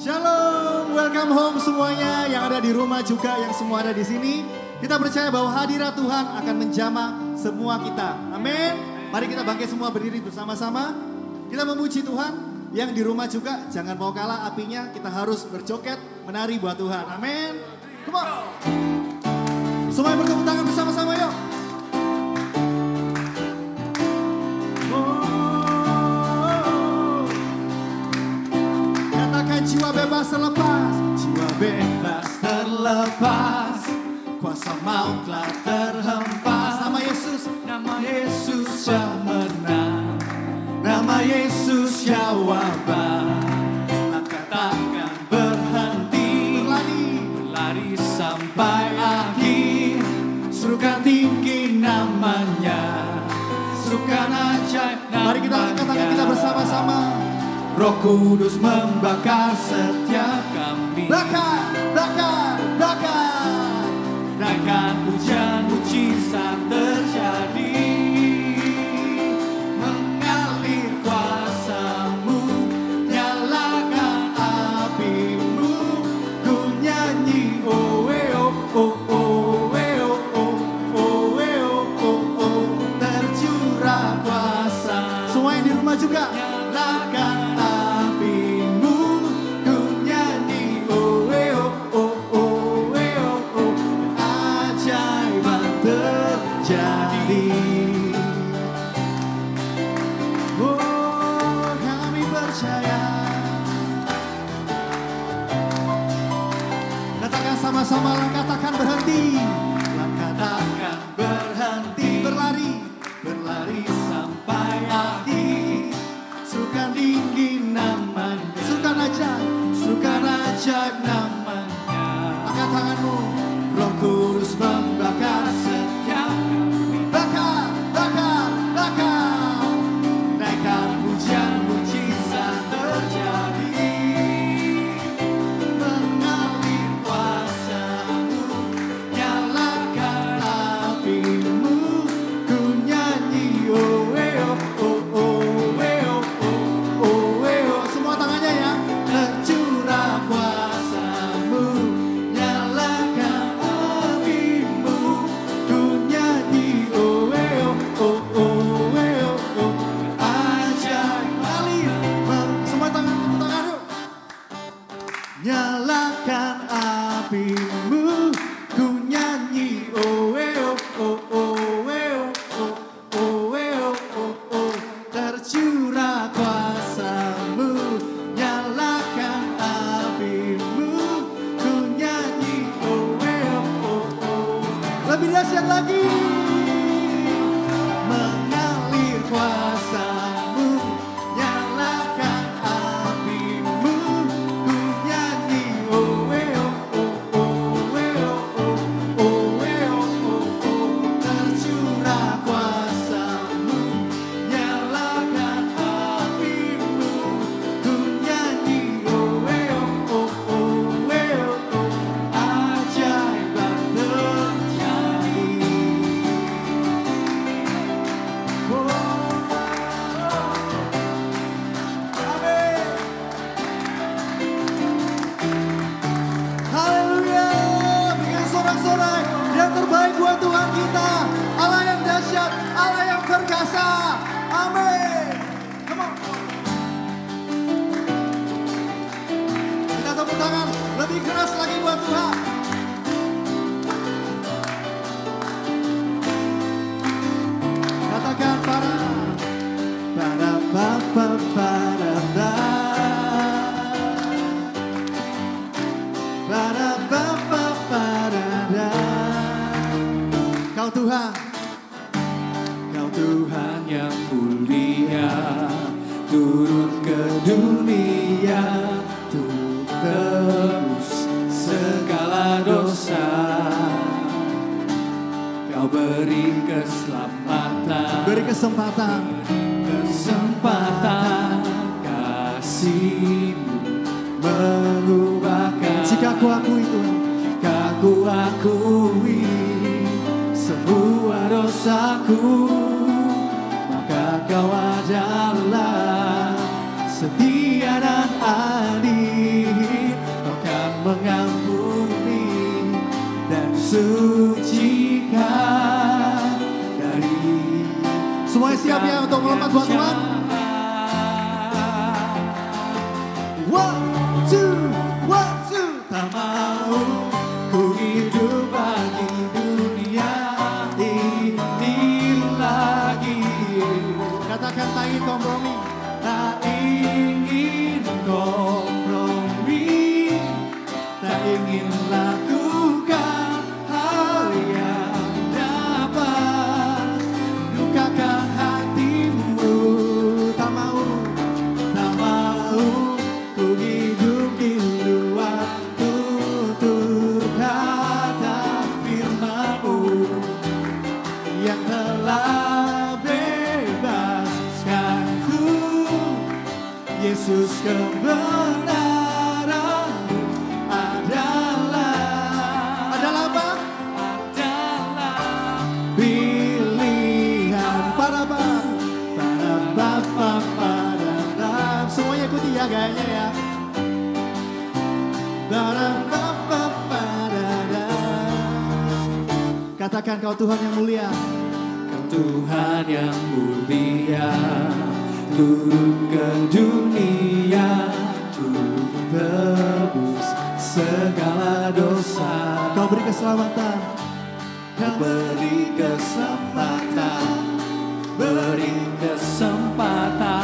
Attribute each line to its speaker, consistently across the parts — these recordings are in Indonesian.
Speaker 1: Shalom, welcome home semuanya yang ada di rumah juga yang semua ada di sini. Kita percaya bahwa hadirat Tuhan akan menjamah semua kita. Amin. Mari kita bangkit semua berdiri bersama-sama. Kita memuji Tuhan. Yang di rumah juga jangan mau kalah apinya. Kita harus berjoget menari buat Tuhan. Amin. Come on. Tangan bersama-sama bebas terlepas Jiwa bebas terlepas. Kuasa maut telah terhempas. Nama Yesus Nama Yesus yang menang. Nama Yesus jawaban Langkah takkan berhenti. Berlari. Berlari sampai akhir. Serukan tinggi namanya. Serukan ajaib namanya Mari kita angkat tangan kita bersama-sama Roh Kudus membakar setiap kami. Bakar, bakar, bakar. Naikkan hujan berhenti. Langkah takkan berhenti. Berlari, berlari sampai akhir. Sukan tinggi namanya. Sukan aja, sukan ajaib namanya. Angkat tanganmu. Roh Kudus membakar keras lagi buat Tuhan. kesempatan. Kesempatan kasihmu mengubahkan. Jika aku akui Tuhan. Jika ku akui semua dosaku maka kau adalah setia dan adil. Kau akan
Speaker 2: mengampuni dan suci siap ya untuk melompat buat Tuhan? Kau Tuhan yang mulia.
Speaker 1: Kau Tuhan yang mulia turun ke dunia turun tebus segala dosa
Speaker 2: Kau beri keselamatan.
Speaker 1: Kau beri kesempatan Beri kesempatan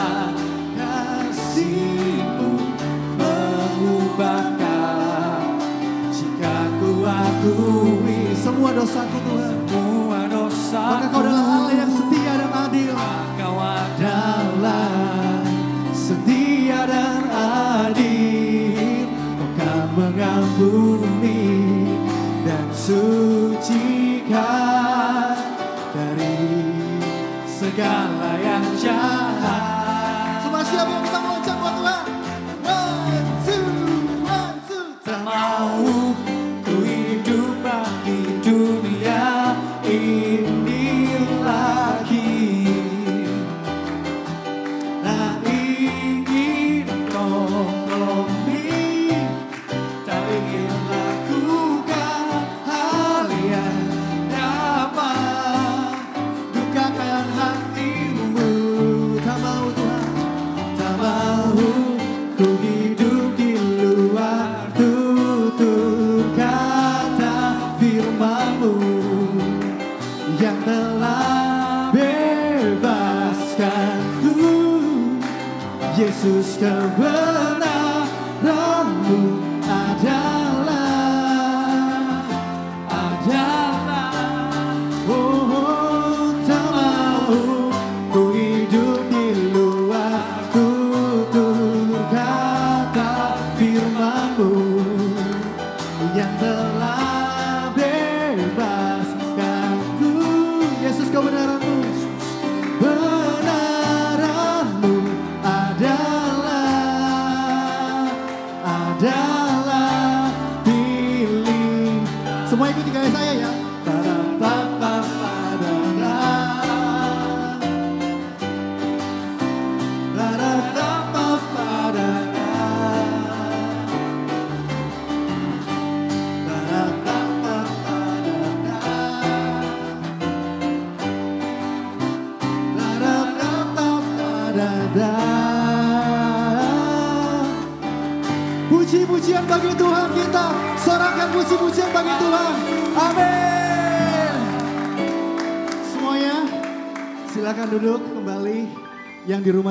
Speaker 1: Yesus kebenaranmu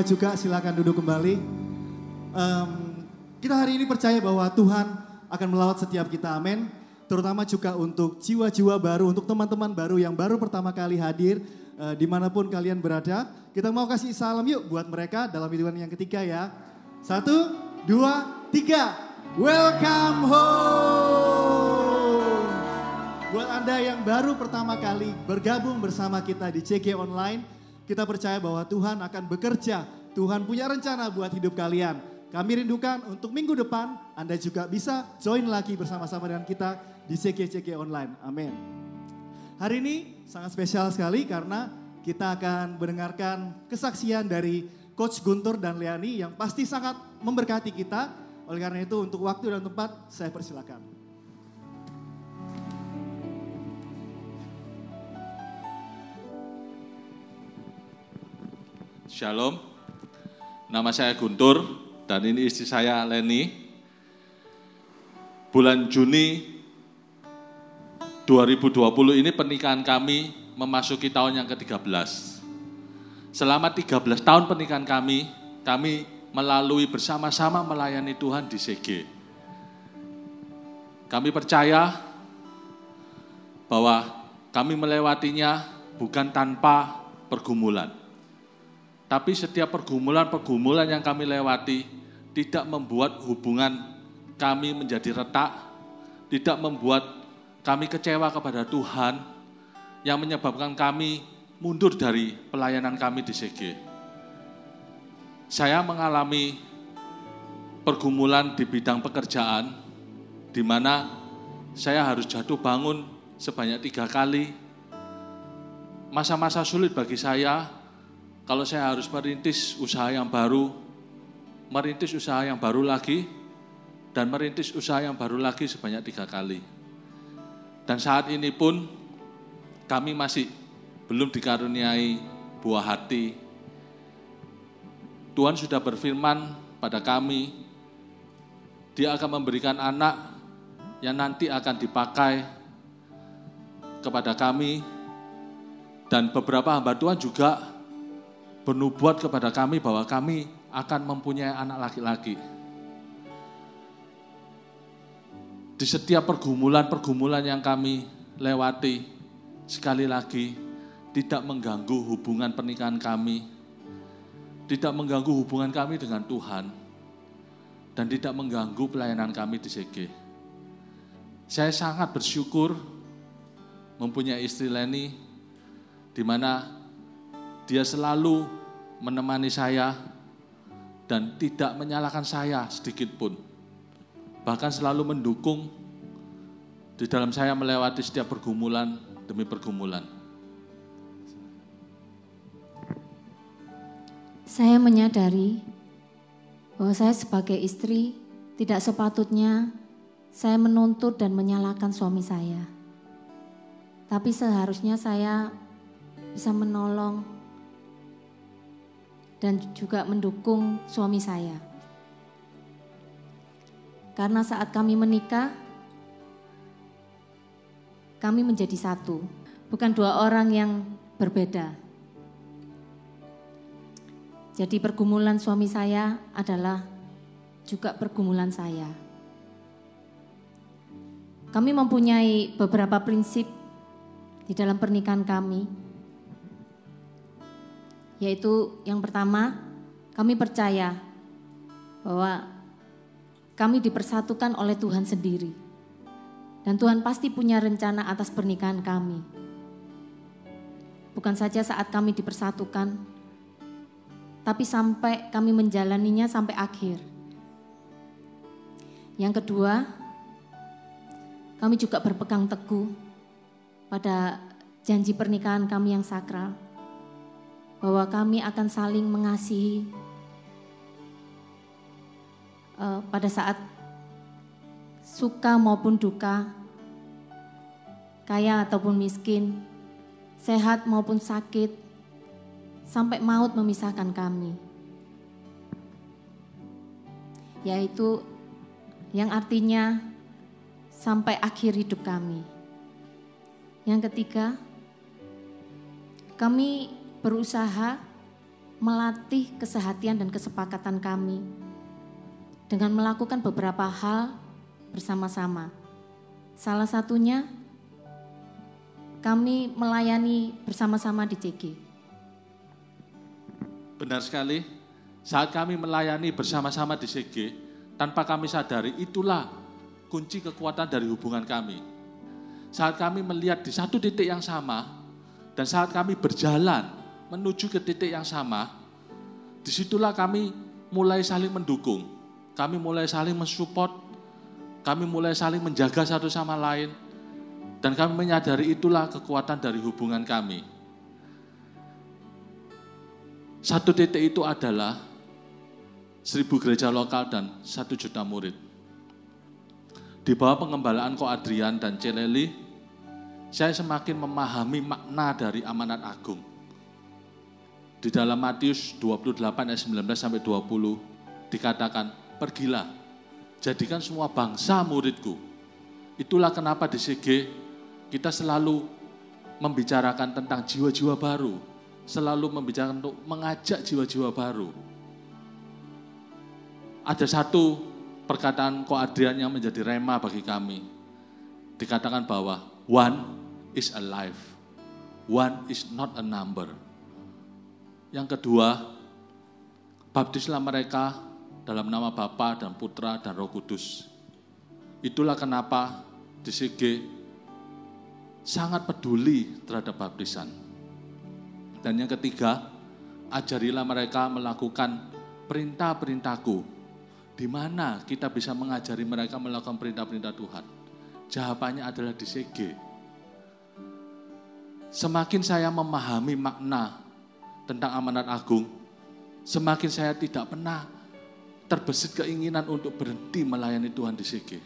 Speaker 2: juga silakan duduk kembali. Em, kita hari ini percaya bahwa Tuhan akan melawat setiap kita. Amin. Terutama juga untuk jiwa-jiwa baru, untuk teman-teman baru yang baru pertama kali hadir eh, di mana pun kalian berada. Kita mau kasih salam yuk buat mereka dalam hidupan yang ketiga ya. Satu, dua, tiga. Welcome home. Buat Anda yang baru pertama kali bergabung bersama kita di CG Online, kita percaya bahwa Tuhan akan bekerja. Tuhan punya rencana buat hidup kalian. Kami rindukan untuk minggu depan Anda juga bisa join lagi bersama-sama dengan kita di CG-CG Online. Amin. Hari ini sangat spesial sekali karena kita akan mendengarkan kesaksian dari Coach Guntur dan Leani yang pasti sangat memberkati kita. Oleh karena itu untuk waktu dan tempat saya persilakan.
Speaker 3: Shalom, nama saya Guntur dan ini istri saya Leni. Bulan Juni 2020 ini pernikahan kami memasuki tahun yang ke-13. Selama 13 tahun pernikahan kami, kami melalui bersama-sama melayani Tuhan di CG. Kami percaya bahwa kami melewatinya bukan tanpa pergumulan tapi setiap pergumulan-pergumulan yang kami lewati tidak membuat hubungan kami menjadi retak, tidak membuat kami kecewa kepada Tuhan yang menyebabkan kami mundur dari pelayanan kami di CG. Saya mengalami pergumulan di bidang pekerjaan, di mana saya harus jatuh bangun sebanyak tiga kali. Masa-masa sulit bagi saya, kalau saya harus merintis usaha yang baru, merintis usaha yang baru lagi, dan merintis usaha yang baru lagi sebanyak tiga kali. Dan saat ini pun kami masih belum dikaruniai buah hati. Tuhan sudah berfirman pada kami, dia akan memberikan anak yang nanti akan dipakai kepada kami dan beberapa hamba Tuhan juga bernubuat kepada kami bahwa kami akan mempunyai anak laki-laki. Di setiap pergumulan-pergumulan yang kami lewati, sekali lagi tidak mengganggu hubungan pernikahan kami, tidak mengganggu hubungan kami dengan Tuhan, dan tidak mengganggu pelayanan kami di CG. Saya sangat bersyukur mempunyai istri Leni, di mana dia selalu menemani saya dan tidak menyalahkan saya sedikit pun. Bahkan selalu mendukung di dalam saya melewati setiap pergumulan demi pergumulan.
Speaker 4: Saya menyadari bahwa saya sebagai istri tidak sepatutnya saya menuntut dan menyalahkan suami saya. Tapi seharusnya saya bisa menolong dan juga mendukung suami saya. Karena saat kami menikah, kami menjadi satu, bukan dua orang yang berbeda. Jadi pergumulan suami saya adalah juga pergumulan saya. Kami mempunyai beberapa prinsip di dalam pernikahan kami yaitu yang pertama, kami percaya bahwa kami dipersatukan oleh Tuhan sendiri. Dan Tuhan pasti punya rencana atas pernikahan kami. Bukan saja saat kami dipersatukan, tapi sampai kami menjalaninya sampai akhir. Yang kedua, kami juga berpegang teguh pada janji pernikahan kami yang sakral bahwa kami akan saling mengasihi uh, pada saat suka maupun duka, kaya ataupun miskin, sehat maupun sakit, sampai maut memisahkan kami. Yaitu yang artinya sampai akhir hidup kami. Yang ketiga, kami berusaha melatih kesehatian dan kesepakatan kami dengan melakukan beberapa hal bersama-sama. Salah satunya kami melayani bersama-sama di CG.
Speaker 3: Benar sekali, saat kami melayani bersama-sama di CG, tanpa kami sadari itulah kunci kekuatan dari hubungan kami. Saat kami melihat di satu titik yang sama, dan saat kami berjalan menuju ke titik yang sama, di situlah kami mulai saling mendukung, kami mulai saling mensupport, kami mulai saling menjaga satu sama lain, dan kami menyadari itulah kekuatan dari hubungan kami. Satu titik itu adalah seribu gereja lokal dan satu juta murid. Di bawah pengembalaan Ko Adrian dan Celeli, saya semakin memahami makna dari amanat agung Di dalam Matius 28 ayat 19 sampai 20 dikatakan, "Pergilah, jadikan semua bangsa muridku." Itulah kenapa di CG kita selalu membicarakan tentang jiwa-jiwa baru, selalu membicarakan untuk mengajak jiwa-jiwa baru. Ada satu perkataan Ko Adrian yang menjadi rema bagi kami. Dikatakan bahwa one is alive, one is not a number. Yang kedua, baptislah mereka dalam nama Bapa dan Putra dan Roh Kudus. Itulah kenapa di CG sangat peduli terhadap baptisan. Dan yang ketiga, ajarilah mereka melakukan perintah-perintahku. Di mana kita bisa mengajari mereka melakukan perintah-perintah Tuhan? Jawabannya adalah di CG. Semakin saya memahami makna tentang amanat agung, semakin saya tidak pernah terbesit keinginan untuk berhenti melayani Tuhan di CG.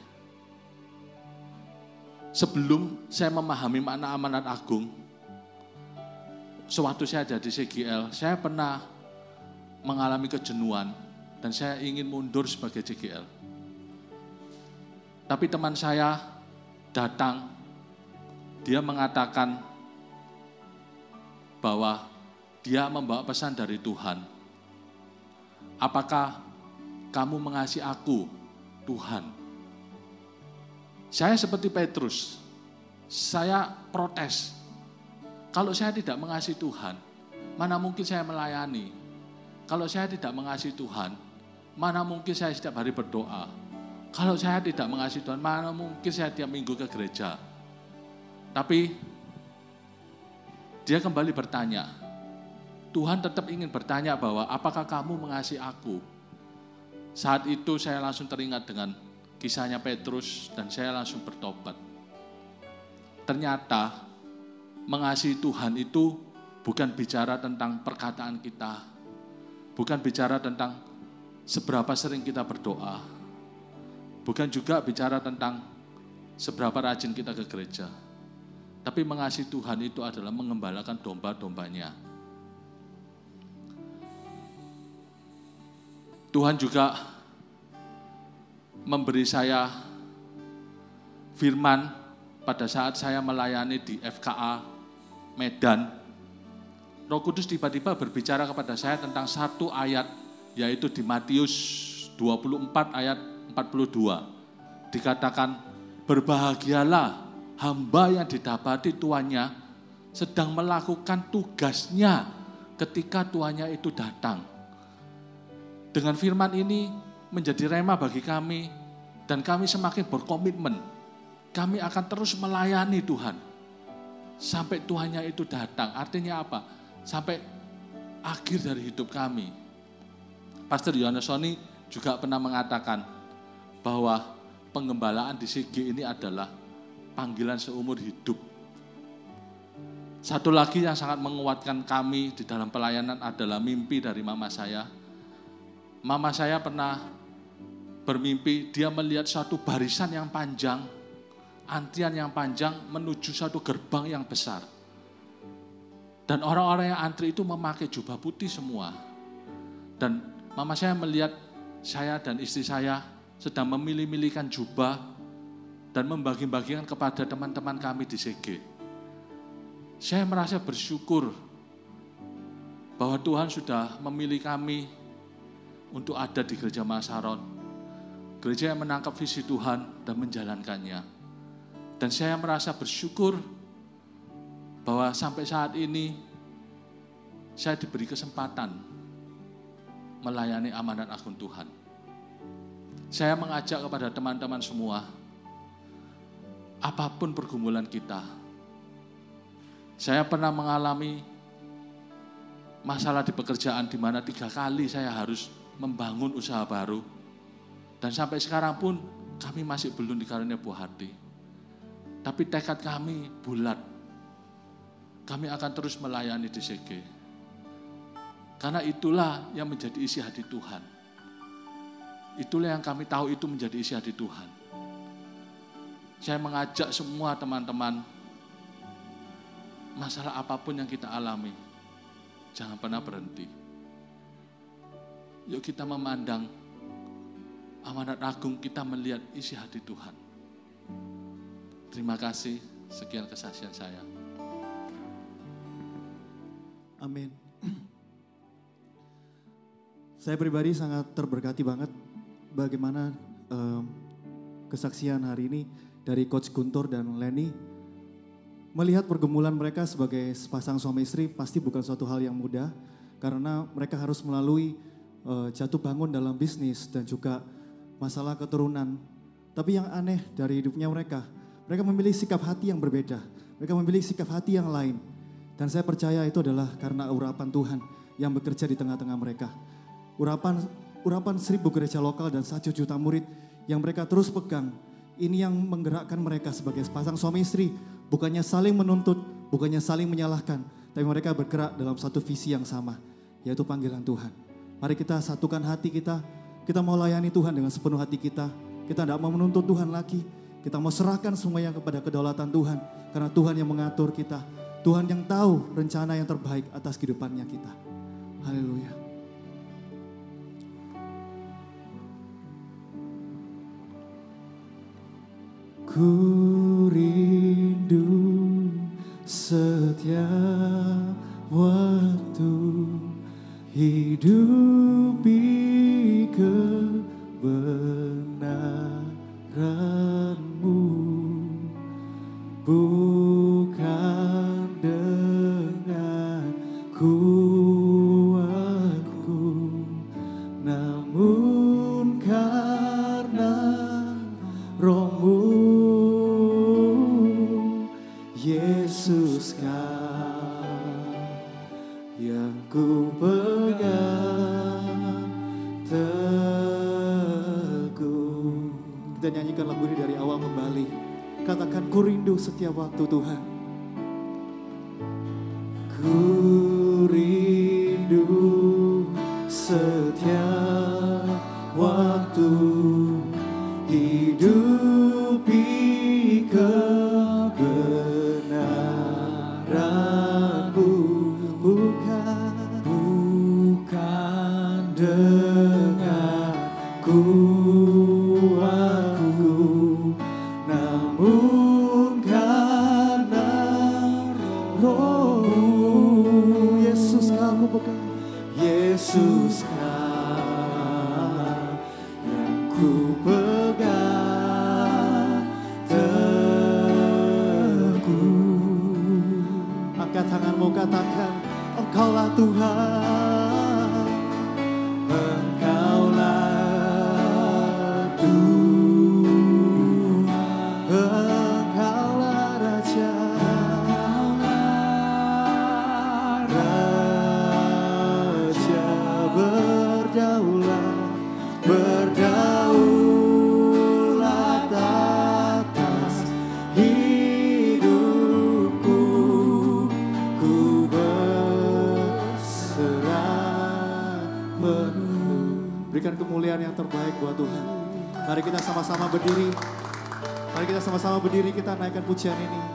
Speaker 3: Sebelum saya memahami makna amanat agung, sewaktu saya ada di CGL, saya pernah mengalami kejenuhan dan saya ingin mundur sebagai CGL. Tapi teman saya datang, dia mengatakan bahwa dia membawa pesan dari Tuhan. Apakah kamu mengasihi aku, Tuhan? Saya seperti Petrus, saya protes. Kalau saya tidak mengasihi Tuhan, mana mungkin saya melayani? Kalau saya tidak mengasihi Tuhan, mana mungkin saya setiap hari berdoa? Kalau saya tidak mengasihi Tuhan, mana mungkin saya tiap minggu ke gereja? Tapi dia kembali bertanya, Tuhan tetap ingin bertanya bahwa apakah kamu mengasihi aku? Saat itu saya langsung teringat dengan kisahnya Petrus dan saya langsung bertobat. Ternyata mengasihi Tuhan itu bukan bicara tentang perkataan kita, bukan bicara tentang seberapa sering kita berdoa, bukan juga bicara tentang seberapa rajin kita ke gereja. Tapi mengasihi Tuhan itu adalah mengembalakan domba-dombanya. Tuhan juga memberi saya firman pada saat saya melayani di FKA Medan. Roh Kudus tiba-tiba berbicara kepada saya tentang satu ayat yaitu di Matius 24 ayat 42. Dikatakan berbahagialah hamba yang didapati tuannya sedang melakukan tugasnya ketika tuannya itu datang. Dengan firman ini menjadi rema bagi kami dan kami semakin berkomitmen. Kami akan terus melayani Tuhan sampai Tuhannya itu datang. Artinya apa? Sampai akhir dari hidup kami. Pastor Yohanes Sony juga pernah mengatakan bahwa pengembalaan di Sigi ini adalah panggilan seumur hidup. Satu lagi yang sangat menguatkan kami di dalam pelayanan adalah mimpi dari mama saya. Mama saya pernah bermimpi dia melihat satu barisan yang panjang, antrian yang panjang menuju satu gerbang yang besar. Dan orang-orang yang antri itu memakai jubah putih semua. Dan mama saya melihat saya dan istri saya sedang memilih-milihkan jubah dan membagi-bagikan kepada teman-teman kami di CG. Saya merasa bersyukur bahwa Tuhan sudah memilih kami untuk ada di gereja Masaron. Gereja yang menangkap visi Tuhan dan menjalankannya. Dan saya merasa bersyukur bahwa sampai saat ini saya diberi kesempatan melayani amanat agung Tuhan. Saya mengajak kepada teman-teman semua, apa pun pergumulan kita. Saya pernah mengalami masalah di pekerjaan di mana tiga kali saya harus membangun usaha baru. Dan sampai sekarang pun kami masih belum dikarunia buah hati. Tapi tekad kami bulat. Kami akan terus melayani di CG. Karena itulah yang menjadi isi hati Tuhan. Itulah yang kami tahu itu menjadi isi hati Tuhan. Saya mengajak semua teman-teman masalah apa pun yang kita alami. Jangan pernah berhenti. Yuk kita memandang amanat agung kita melihat isi hati Tuhan. Terima kasih. Sekian kesaksian saya.
Speaker 2: Amin. Saya pribadi sangat terberkati banget bagaimana um, kesaksian hari ini dari Coach Guntur dan Lenny melihat pergumulan mereka sebagai sepasang suami istri pasti bukan suatu hal yang mudah karena mereka harus melalui uh, jatuh bangun dalam bisnis dan juga masalah keturunan. Tapi yang aneh dari hidupnya mereka, mereka memilih sikap hati yang berbeda. Mereka memilih sikap hati yang lain. Dan saya percaya itu adalah karena urapan Tuhan yang bekerja di tengah-tengah mereka urapan urapan seribu gereja lokal dan satu juta murid yang mereka terus pegang. Ini yang menggerakkan mereka sebagai sepasang suami istri. Bukannya saling menuntut, bukannya saling menyalahkan. Tapi mereka bergerak dalam satu visi yang sama, yaitu panggilan Tuhan. Mari kita satukan hati kita, kita mau layani Tuhan dengan sepenuh hati kita. Kita tidak mau menuntut Tuhan lagi. Kita mau serahkan semuanya kepada kedaulatan Tuhan. Karena Tuhan yang mengatur kita. Tuhan yang tahu rencana yang terbaik atas kehidupannya kita. Haleluya. Ku rindu setiap waktu hidup di kebenaranmu. Bukan Katakan ku rindu setiap waktu Tuhan. Sama-sama berdiri. Mari kita sama-sama berdiri kita naikkan pujian ini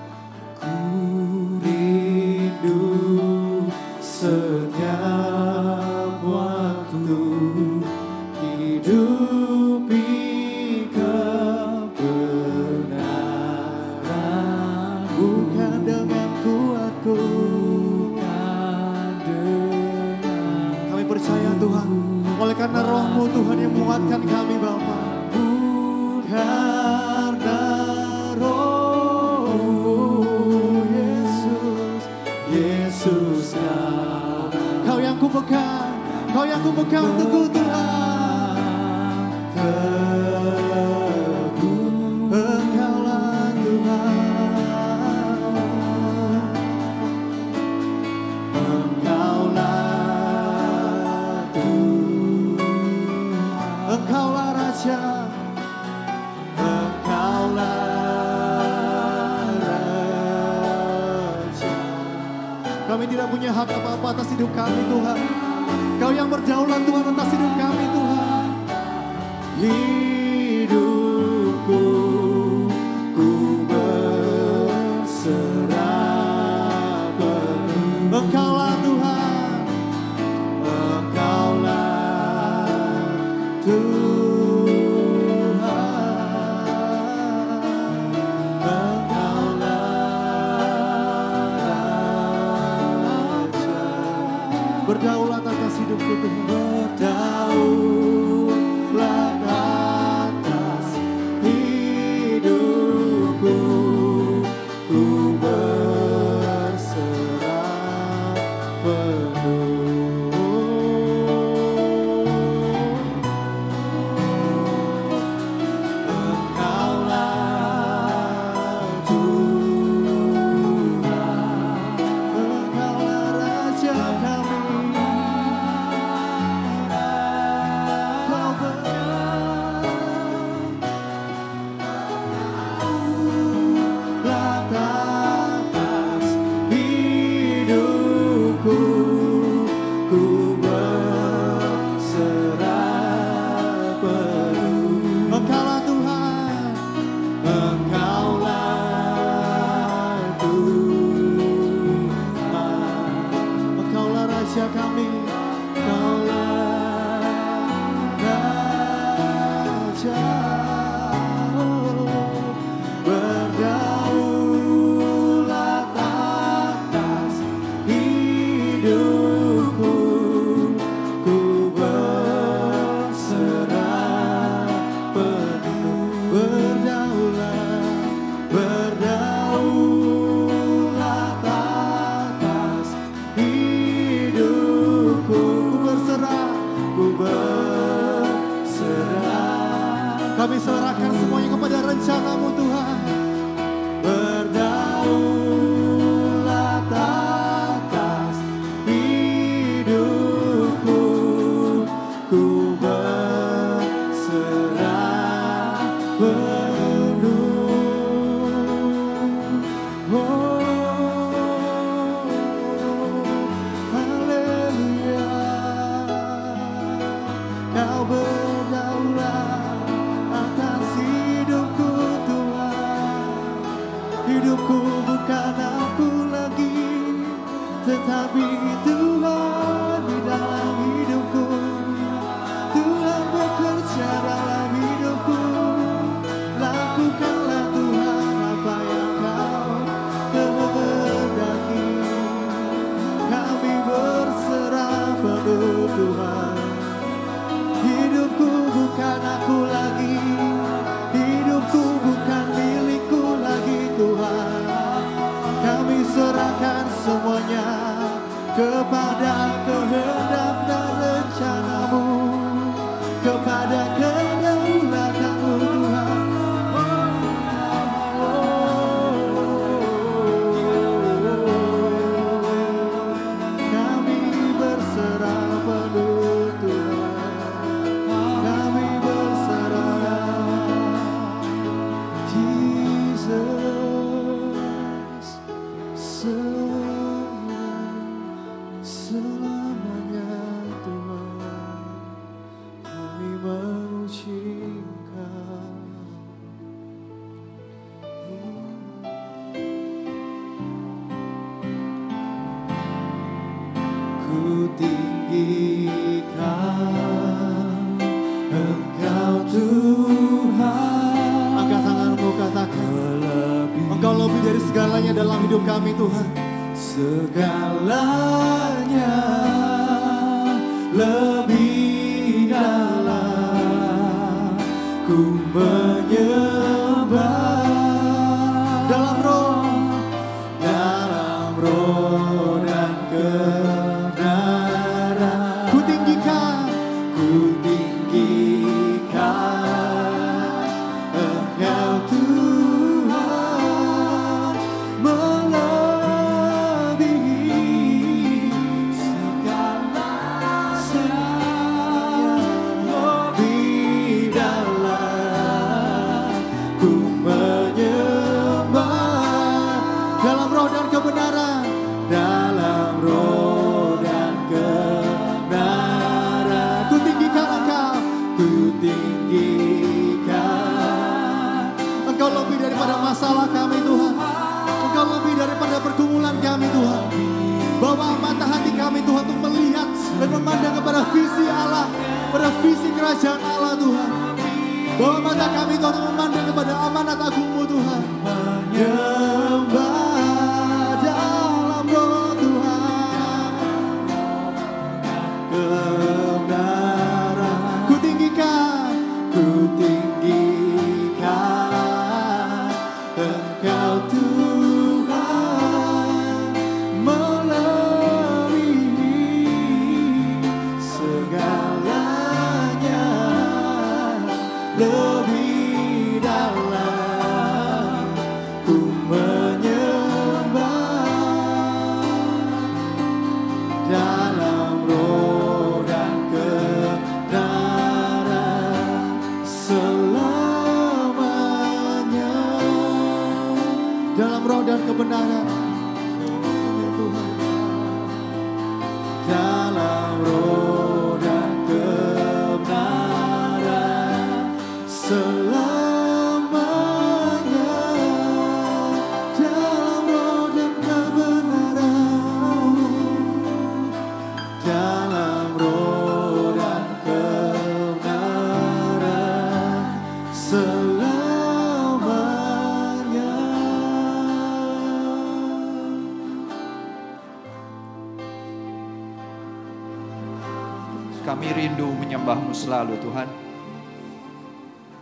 Speaker 5: selalu Tuhan.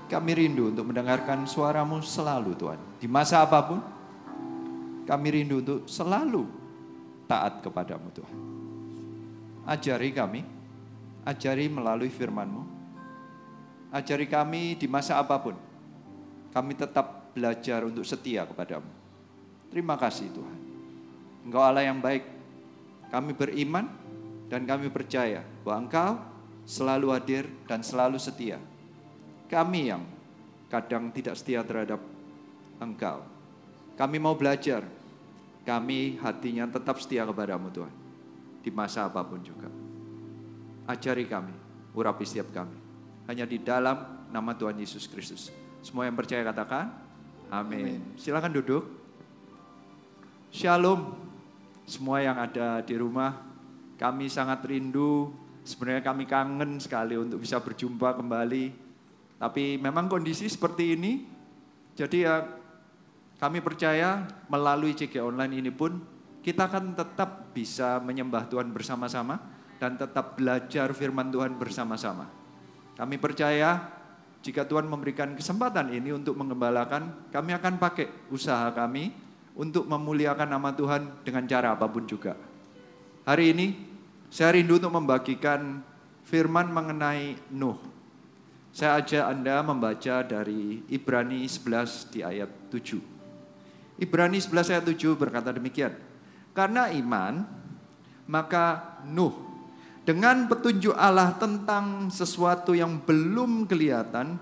Speaker 5: Kami rindu untuk mendengarkan suaramu selalu Tuhan. Di masa apa pun, kami rindu untuk selalu taat kepadamu Tuhan. Ajari kami, ajari melalui firmanmu. Ajari kami di masa apa pun, kami tetap belajar untuk setia kepadamu. Terima kasih Tuhan. Engkau Allah yang baik. Kami beriman dan kami percaya bahwa Engkau selalu hadir dan selalu setia. Kami yang kadang tidak setia terhadap Engkau. Kami mau belajar. Kami hatinya tetap setia kepadamu Tuhan. Di masa apa pun juga. Ajari kami, urapi setiap kami. Hanya di dalam nama Tuhan Yesus Kristus. Semua yang percaya katakan, amin. Silakan duduk. Shalom. Semua yang ada di rumah, kami sangat rindu. Sebenarnya kami kangen sekali untuk bisa berjumpa kembali. Tapi memang kondisi seperti ini, jadi ya kami percaya melalui CG online ini pun kita akan tetap bisa menyembah Tuhan bersama-sama dan tetap belajar firman Tuhan bersama-sama. Kami percaya jika Tuhan memberikan kesempatan ini untuk mengembalakan, kami akan pakai usaha kami untuk memuliakan nama Tuhan dengan cara apa pun juga. Hari ini saya rindu untuk membagikan firman mengenai Nuh. Saya ajak Anda membaca dari Ibrani 11 di ayat 7. Ibrani 11 ayat 7 berkata demikian. Karena iman, maka Nuh dengan petunjuk Allah tentang sesuatu yang belum kelihatan,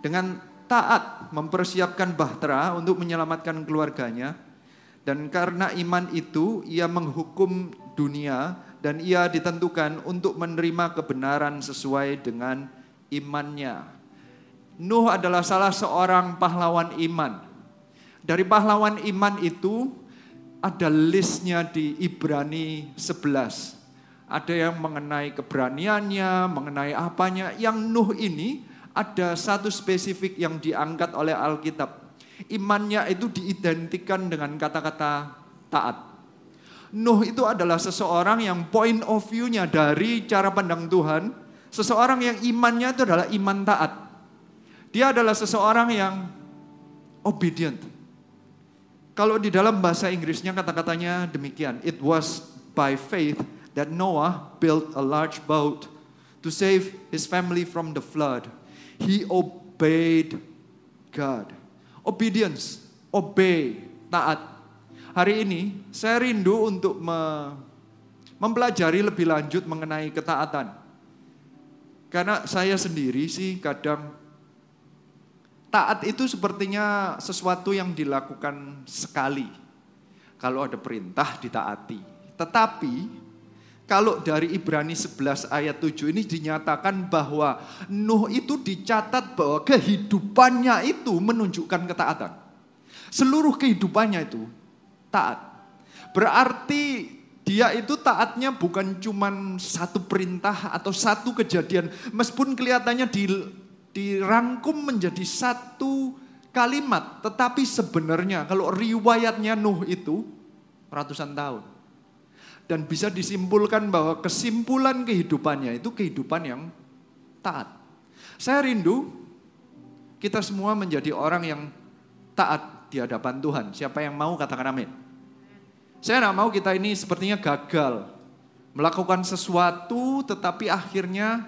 Speaker 5: dengan taat mempersiapkan bahtera untuk menyelamatkan keluarganya, dan karena iman itu ia menghukum dunia dan ia ditentukan untuk menerima kebenaran sesuai dengan imannya. Nuh adalah salah seorang pahlawan iman. Dari pahlawan iman itu ada listnya di Ibrani 11. Ada yang mengenai keberaniannya, mengenai apanya. Yang Nuh ini ada satu spesifik yang diangkat oleh Alkitab. Imannya itu diidentikan dengan kata-kata taat. Nuh itu adalah seseorang yang point of view-nya dari cara pandang Tuhan, seseorang yang imannya itu adalah iman taat. Dia adalah seseorang yang obedient. Kalau di dalam bahasa Inggrisnya kata-katanya demikian, it was by faith that Noah built a large boat to save his family from the flood. He obeyed God. Obedience, obey, taat. Hari ini saya rindu untuk me, mempelajari lebih lanjut mengenai ketaatan. Karena saya sendiri sih kadang taat itu sepertinya sesuatu yang dilakukan sekali. Kalau ada perintah ditaati. Tetapi kalau dari Ibrani 11 ayat 7 ini dinyatakan bahwa Nuh itu dicatat bahwa kehidupannya itu menunjukkan ketaatan. Seluruh kehidupannya itu taat. Berarti Dia itu taatnya bukan cuman satu perintah atau satu kejadian. Meskipun kelihatannya di, dirangkum menjadi satu kalimat. Tetapi sebenarnya kalau riwayatnya Nuh itu ratusan tahun. Dan bisa disimpulkan bahwa kesimpulan kehidupannya itu kehidupan yang taat. Saya rindu kita semua menjadi orang yang taat di hadapan Tuhan. Siapa yang mau katakan amin. Saya tidak mau kita ini sepertinya gagal. Melakukan sesuatu tetapi akhirnya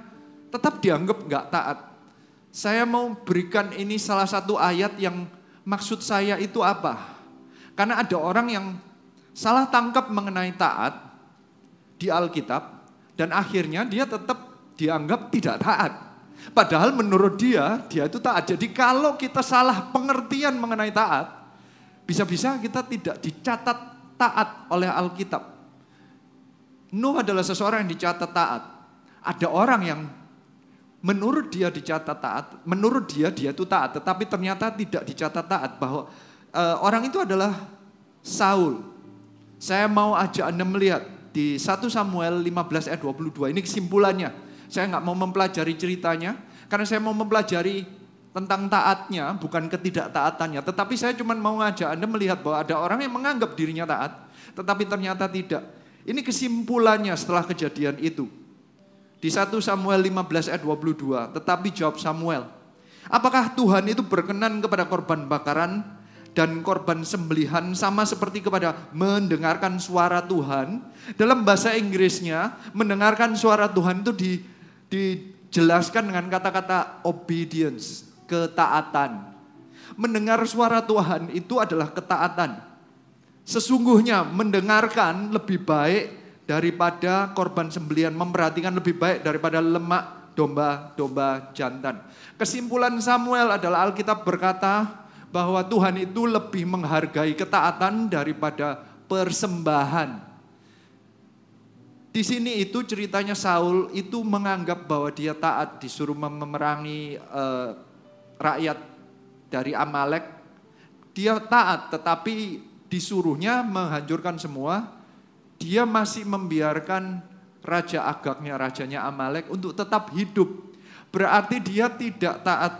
Speaker 5: tetap dianggap nggak taat. Saya mau berikan ini salah satu ayat yang maksud saya itu apa. Karena ada orang yang salah tangkap mengenai taat di Alkitab dan akhirnya dia tetap dianggap tidak taat. Padahal menurut dia, dia itu taat. Jadi kalau kita salah pengertian mengenai taat, bisa-bisa kita tidak dicatat taat oleh Alkitab. Nuh adalah seseorang yang dicatat taat. Ada orang yang menurut dia dicatat taat, menurut dia dia itu taat, tetapi ternyata tidak dicatat taat bahwa uh, orang itu adalah Saul. Saya mau ajak Anda melihat di 1 Samuel 15 ayat 22. Ini kesimpulannya. Saya nggak mau mempelajari ceritanya karena saya mau mempelajari tentang taatnya, bukan ketidaktaatannya. Tetapi saya cuma mau ngajak Anda melihat bahwa ada orang yang menganggap dirinya taat, tetapi ternyata tidak. Ini kesimpulannya setelah kejadian itu. Di 1 Samuel 15 ayat 22, tetapi jawab Samuel, apakah Tuhan itu berkenan kepada korban bakaran dan korban sembelihan sama seperti kepada mendengarkan suara Tuhan. Dalam bahasa Inggrisnya, mendengarkan suara Tuhan itu di, dijelaskan dengan kata-kata obedience ketaatan. Mendengar suara Tuhan itu adalah ketaatan. Sesungguhnya mendengarkan lebih baik daripada korban sembelian, memperhatikan lebih baik daripada lemak domba-domba jantan. Kesimpulan Samuel adalah Alkitab berkata bahwa Tuhan itu lebih menghargai ketaatan daripada persembahan. Di sini itu ceritanya Saul itu menganggap bahwa dia taat disuruh memerangi uh, rakyat dari Amalek, dia taat tetapi disuruhnya menghancurkan semua, dia masih membiarkan raja agaknya, rajanya Amalek untuk tetap hidup. Berarti dia tidak taat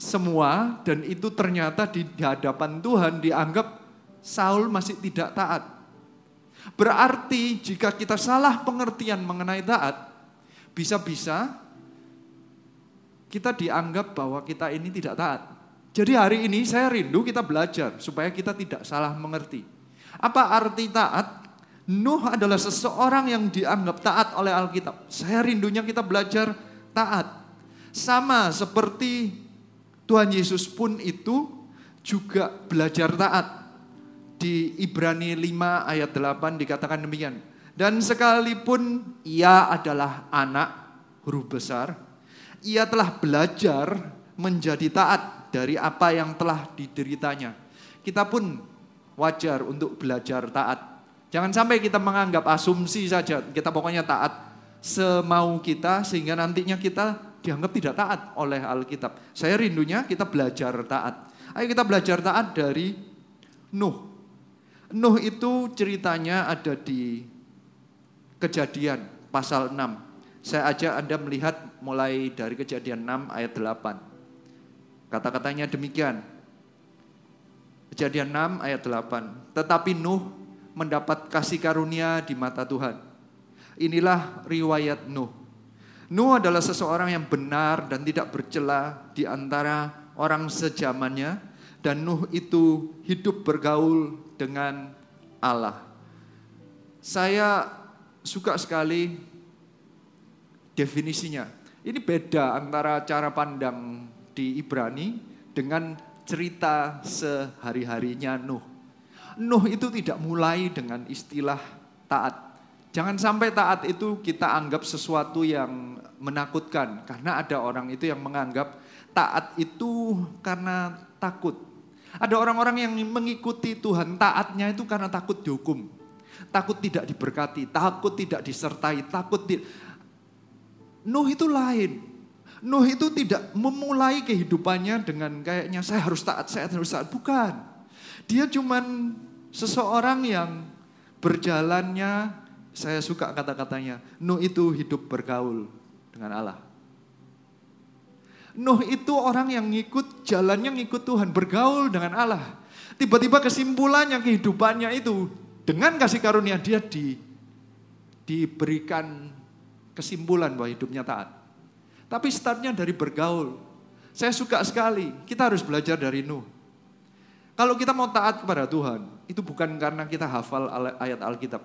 Speaker 5: semua dan itu ternyata di hadapan Tuhan dianggap Saul masih tidak taat. Berarti jika kita salah pengertian mengenai taat, bisa-bisa kita dianggap bahwa kita ini tidak taat. Jadi hari ini saya rindu kita belajar supaya kita tidak salah mengerti. Apa arti taat? Nuh adalah seseorang yang dianggap taat oleh Alkitab. Saya rindunya kita belajar taat. Sama seperti Tuhan Yesus pun itu juga belajar taat. Di Ibrani 5 ayat 8 dikatakan demikian. Dan sekalipun ia adalah anak huruf besar, ia telah belajar menjadi taat dari apa yang telah dideritanya. Kita pun wajar untuk belajar taat. Jangan sampai kita menganggap asumsi saja, kita pokoknya taat semau kita sehingga nantinya kita dianggap tidak taat oleh Alkitab. Saya rindunya kita belajar taat. Ayo kita belajar taat dari Nuh. Nuh itu ceritanya ada di kejadian pasal 6. Saya ajak Anda melihat mulai dari kejadian 6 ayat 8. Kata-katanya demikian. Kejadian 6 ayat 8. Tetapi Nuh mendapat kasih karunia di mata Tuhan. Inilah riwayat Nuh. Nuh adalah seseorang yang benar dan tidak bercela di antara orang sejamannya. Dan Nuh itu hidup bergaul dengan Allah. Saya suka sekali definisinya. Ini beda antara cara pandang di Ibrani dengan cerita sehari-harinya Nuh. Nuh itu tidak mulai dengan istilah taat. Jangan sampai taat itu kita anggap sesuatu yang menakutkan. Karena ada orang itu yang menganggap taat itu karena takut. Ada orang-orang yang mengikuti Tuhan taatnya itu karena takut dihukum. Takut tidak diberkati, takut tidak disertai, takut di... Nuh itu lain. Nuh itu tidak memulai kehidupannya dengan kayaknya saya harus taat, saya harus taat. Bukan. Dia cuman seseorang yang Berjalannya, saya suka kata-katanya, Nuh itu hidup bergaul dengan Allah. Nuh itu orang yang ngikut, jalannya ngikut Tuhan, bergaul dengan Allah. Tiba-tiba kesimpulannya kehidupannya itu, dengan kasih karunia dia di, diberikan kesimpulan bahwa hidupnya taat. Tapi startnya dari bergaul. Saya suka sekali, kita harus belajar dari Nuh. Kalau kita mau taat kepada Tuhan, itu bukan karena kita hafal ayat Alkitab.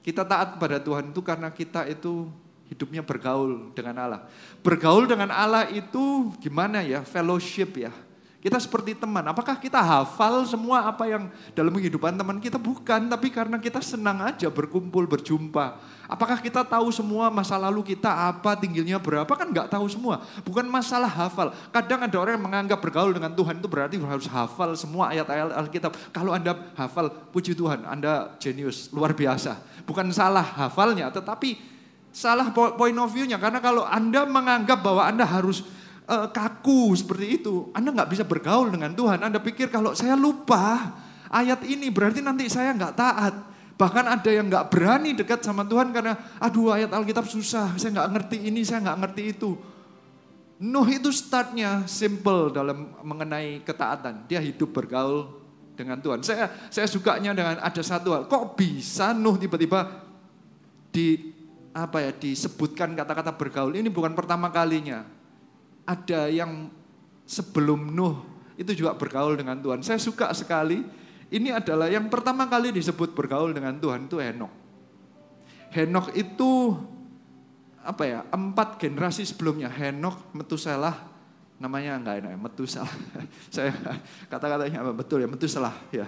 Speaker 5: Kita taat kepada Tuhan itu karena kita itu hidupnya bergaul dengan Allah. Bergaul dengan Allah itu gimana ya? Fellowship ya. Kita seperti teman. Apakah kita hafal semua apa yang dalam kehidupan teman kita? Bukan, tapi karena kita senang aja berkumpul, berjumpa. Apakah kita tahu semua masa lalu kita apa, tingginya berapa? Kan nggak tahu semua. Bukan masalah hafal. Kadang ada orang yang menganggap bergaul dengan Tuhan itu berarti harus hafal semua ayat-ayat Alkitab. Kalau Anda hafal, puji Tuhan, Anda jenius, luar biasa. Bukan salah hafalnya, tetapi salah point of view-nya. Karena kalau Anda menganggap bahwa Anda harus uh, kaku seperti itu, Anda nggak bisa bergaul dengan Tuhan. Anda pikir kalau saya lupa ayat ini berarti nanti saya nggak taat. Bahkan ada yang nggak berani dekat sama Tuhan karena aduh ayat Alkitab susah, saya nggak ngerti ini, saya nggak ngerti itu. Nuh itu startnya simple dalam mengenai ketaatan. Dia hidup bergaul dengan Tuhan. Saya saya sukanya dengan ada satu hal. Kok bisa Nuh tiba-tiba di apa ya disebutkan kata-kata bergaul ini bukan pertama kalinya ada yang sebelum Nuh itu juga bergaul dengan Tuhan. Saya suka sekali, ini adalah yang pertama kali disebut bergaul dengan Tuhan itu Henok. Henok itu apa ya empat generasi sebelumnya Henok, Metuselah, namanya enggak enak ya, Metuselah. Saya kata-katanya apa betul ya Metuselah ya.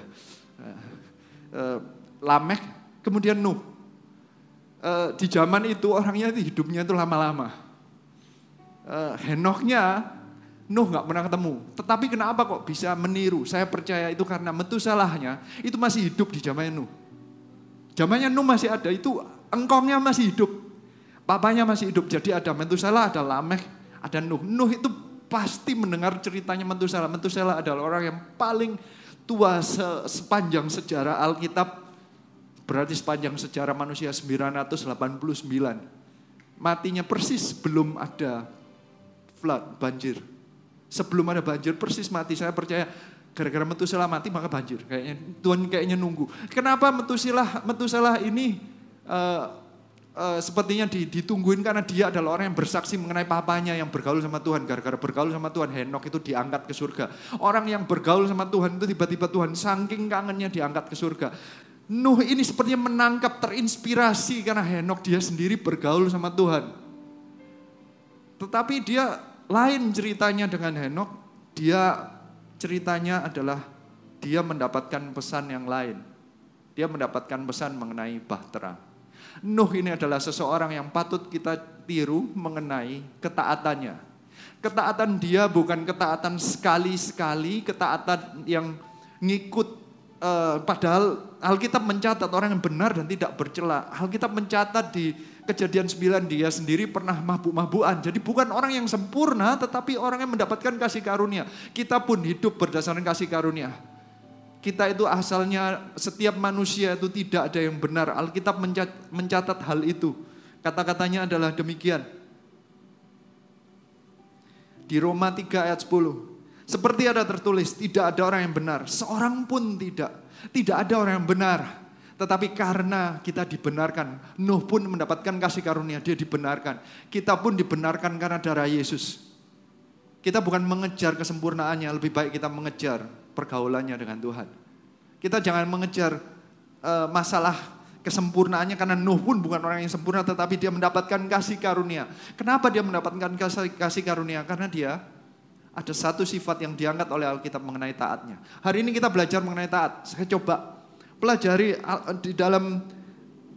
Speaker 5: Eh, Lamek, kemudian Nuh. Eh, di zaman itu orangnya itu hidupnya itu lama-lama uh, Henoknya Nuh nggak pernah ketemu. Tetapi kenapa kok bisa meniru? Saya percaya itu karena metusalahnya itu masih hidup di zamannya Nuh. Zamannya Nuh masih ada, itu engkongnya masih hidup. Papanya masih hidup. Jadi ada Metusalah, ada Lameh, ada Nuh. Nuh itu pasti mendengar ceritanya Metusalah. Metusalah adalah orang yang paling tua sepanjang sejarah Alkitab. Berarti sepanjang sejarah manusia 989. Matinya persis belum ada flood, banjir. Sebelum ada banjir persis mati. Saya percaya gara-gara Metuselah mati maka banjir. Kayaknya Tuhan kayaknya nunggu. Kenapa Metuselah Metuselah ini uh, uh, sepertinya ditungguin karena dia adalah orang yang bersaksi mengenai papanya yang bergaul sama Tuhan. Gara-gara bergaul sama Tuhan, Henok itu diangkat ke surga. Orang yang bergaul sama Tuhan itu tiba-tiba Tuhan saking kangennya diangkat ke surga. Nuh ini sepertinya menangkap terinspirasi karena Henok dia sendiri bergaul sama Tuhan. Tetapi dia lain ceritanya dengan Henok, dia ceritanya adalah dia mendapatkan pesan yang lain. Dia mendapatkan pesan mengenai bahtera. Nuh ini adalah seseorang yang patut kita tiru mengenai ketaatannya. Ketaatan dia bukan ketaatan sekali-sekali, ketaatan yang ngikut uh, padahal Alkitab mencatat orang yang benar dan tidak bercela. Alkitab mencatat di kejadian 9 dia sendiri pernah mabuk-mabukan. Jadi bukan orang yang sempurna tetapi orang yang mendapatkan kasih karunia. Kita pun hidup berdasarkan kasih karunia. Kita itu asalnya setiap manusia itu tidak ada yang benar. Alkitab mencatat hal itu. Kata-katanya adalah demikian. Di Roma 3 ayat 10. Seperti ada tertulis, tidak ada orang yang benar. Seorang pun tidak. Tidak ada orang yang benar tetapi karena kita dibenarkan, Nuh pun mendapatkan kasih karunia, dia dibenarkan. Kita pun dibenarkan karena darah Yesus. Kita bukan mengejar kesempurnaannya, lebih baik kita mengejar pergaulannya dengan Tuhan. Kita jangan mengejar uh, masalah kesempurnaannya karena Nuh pun bukan orang yang sempurna tetapi dia mendapatkan kasih karunia. Kenapa dia mendapatkan kasih, kasih karunia? Karena dia ada satu sifat yang diangkat oleh Alkitab mengenai taatnya. Hari ini kita belajar mengenai taat. Saya coba pelajari di dalam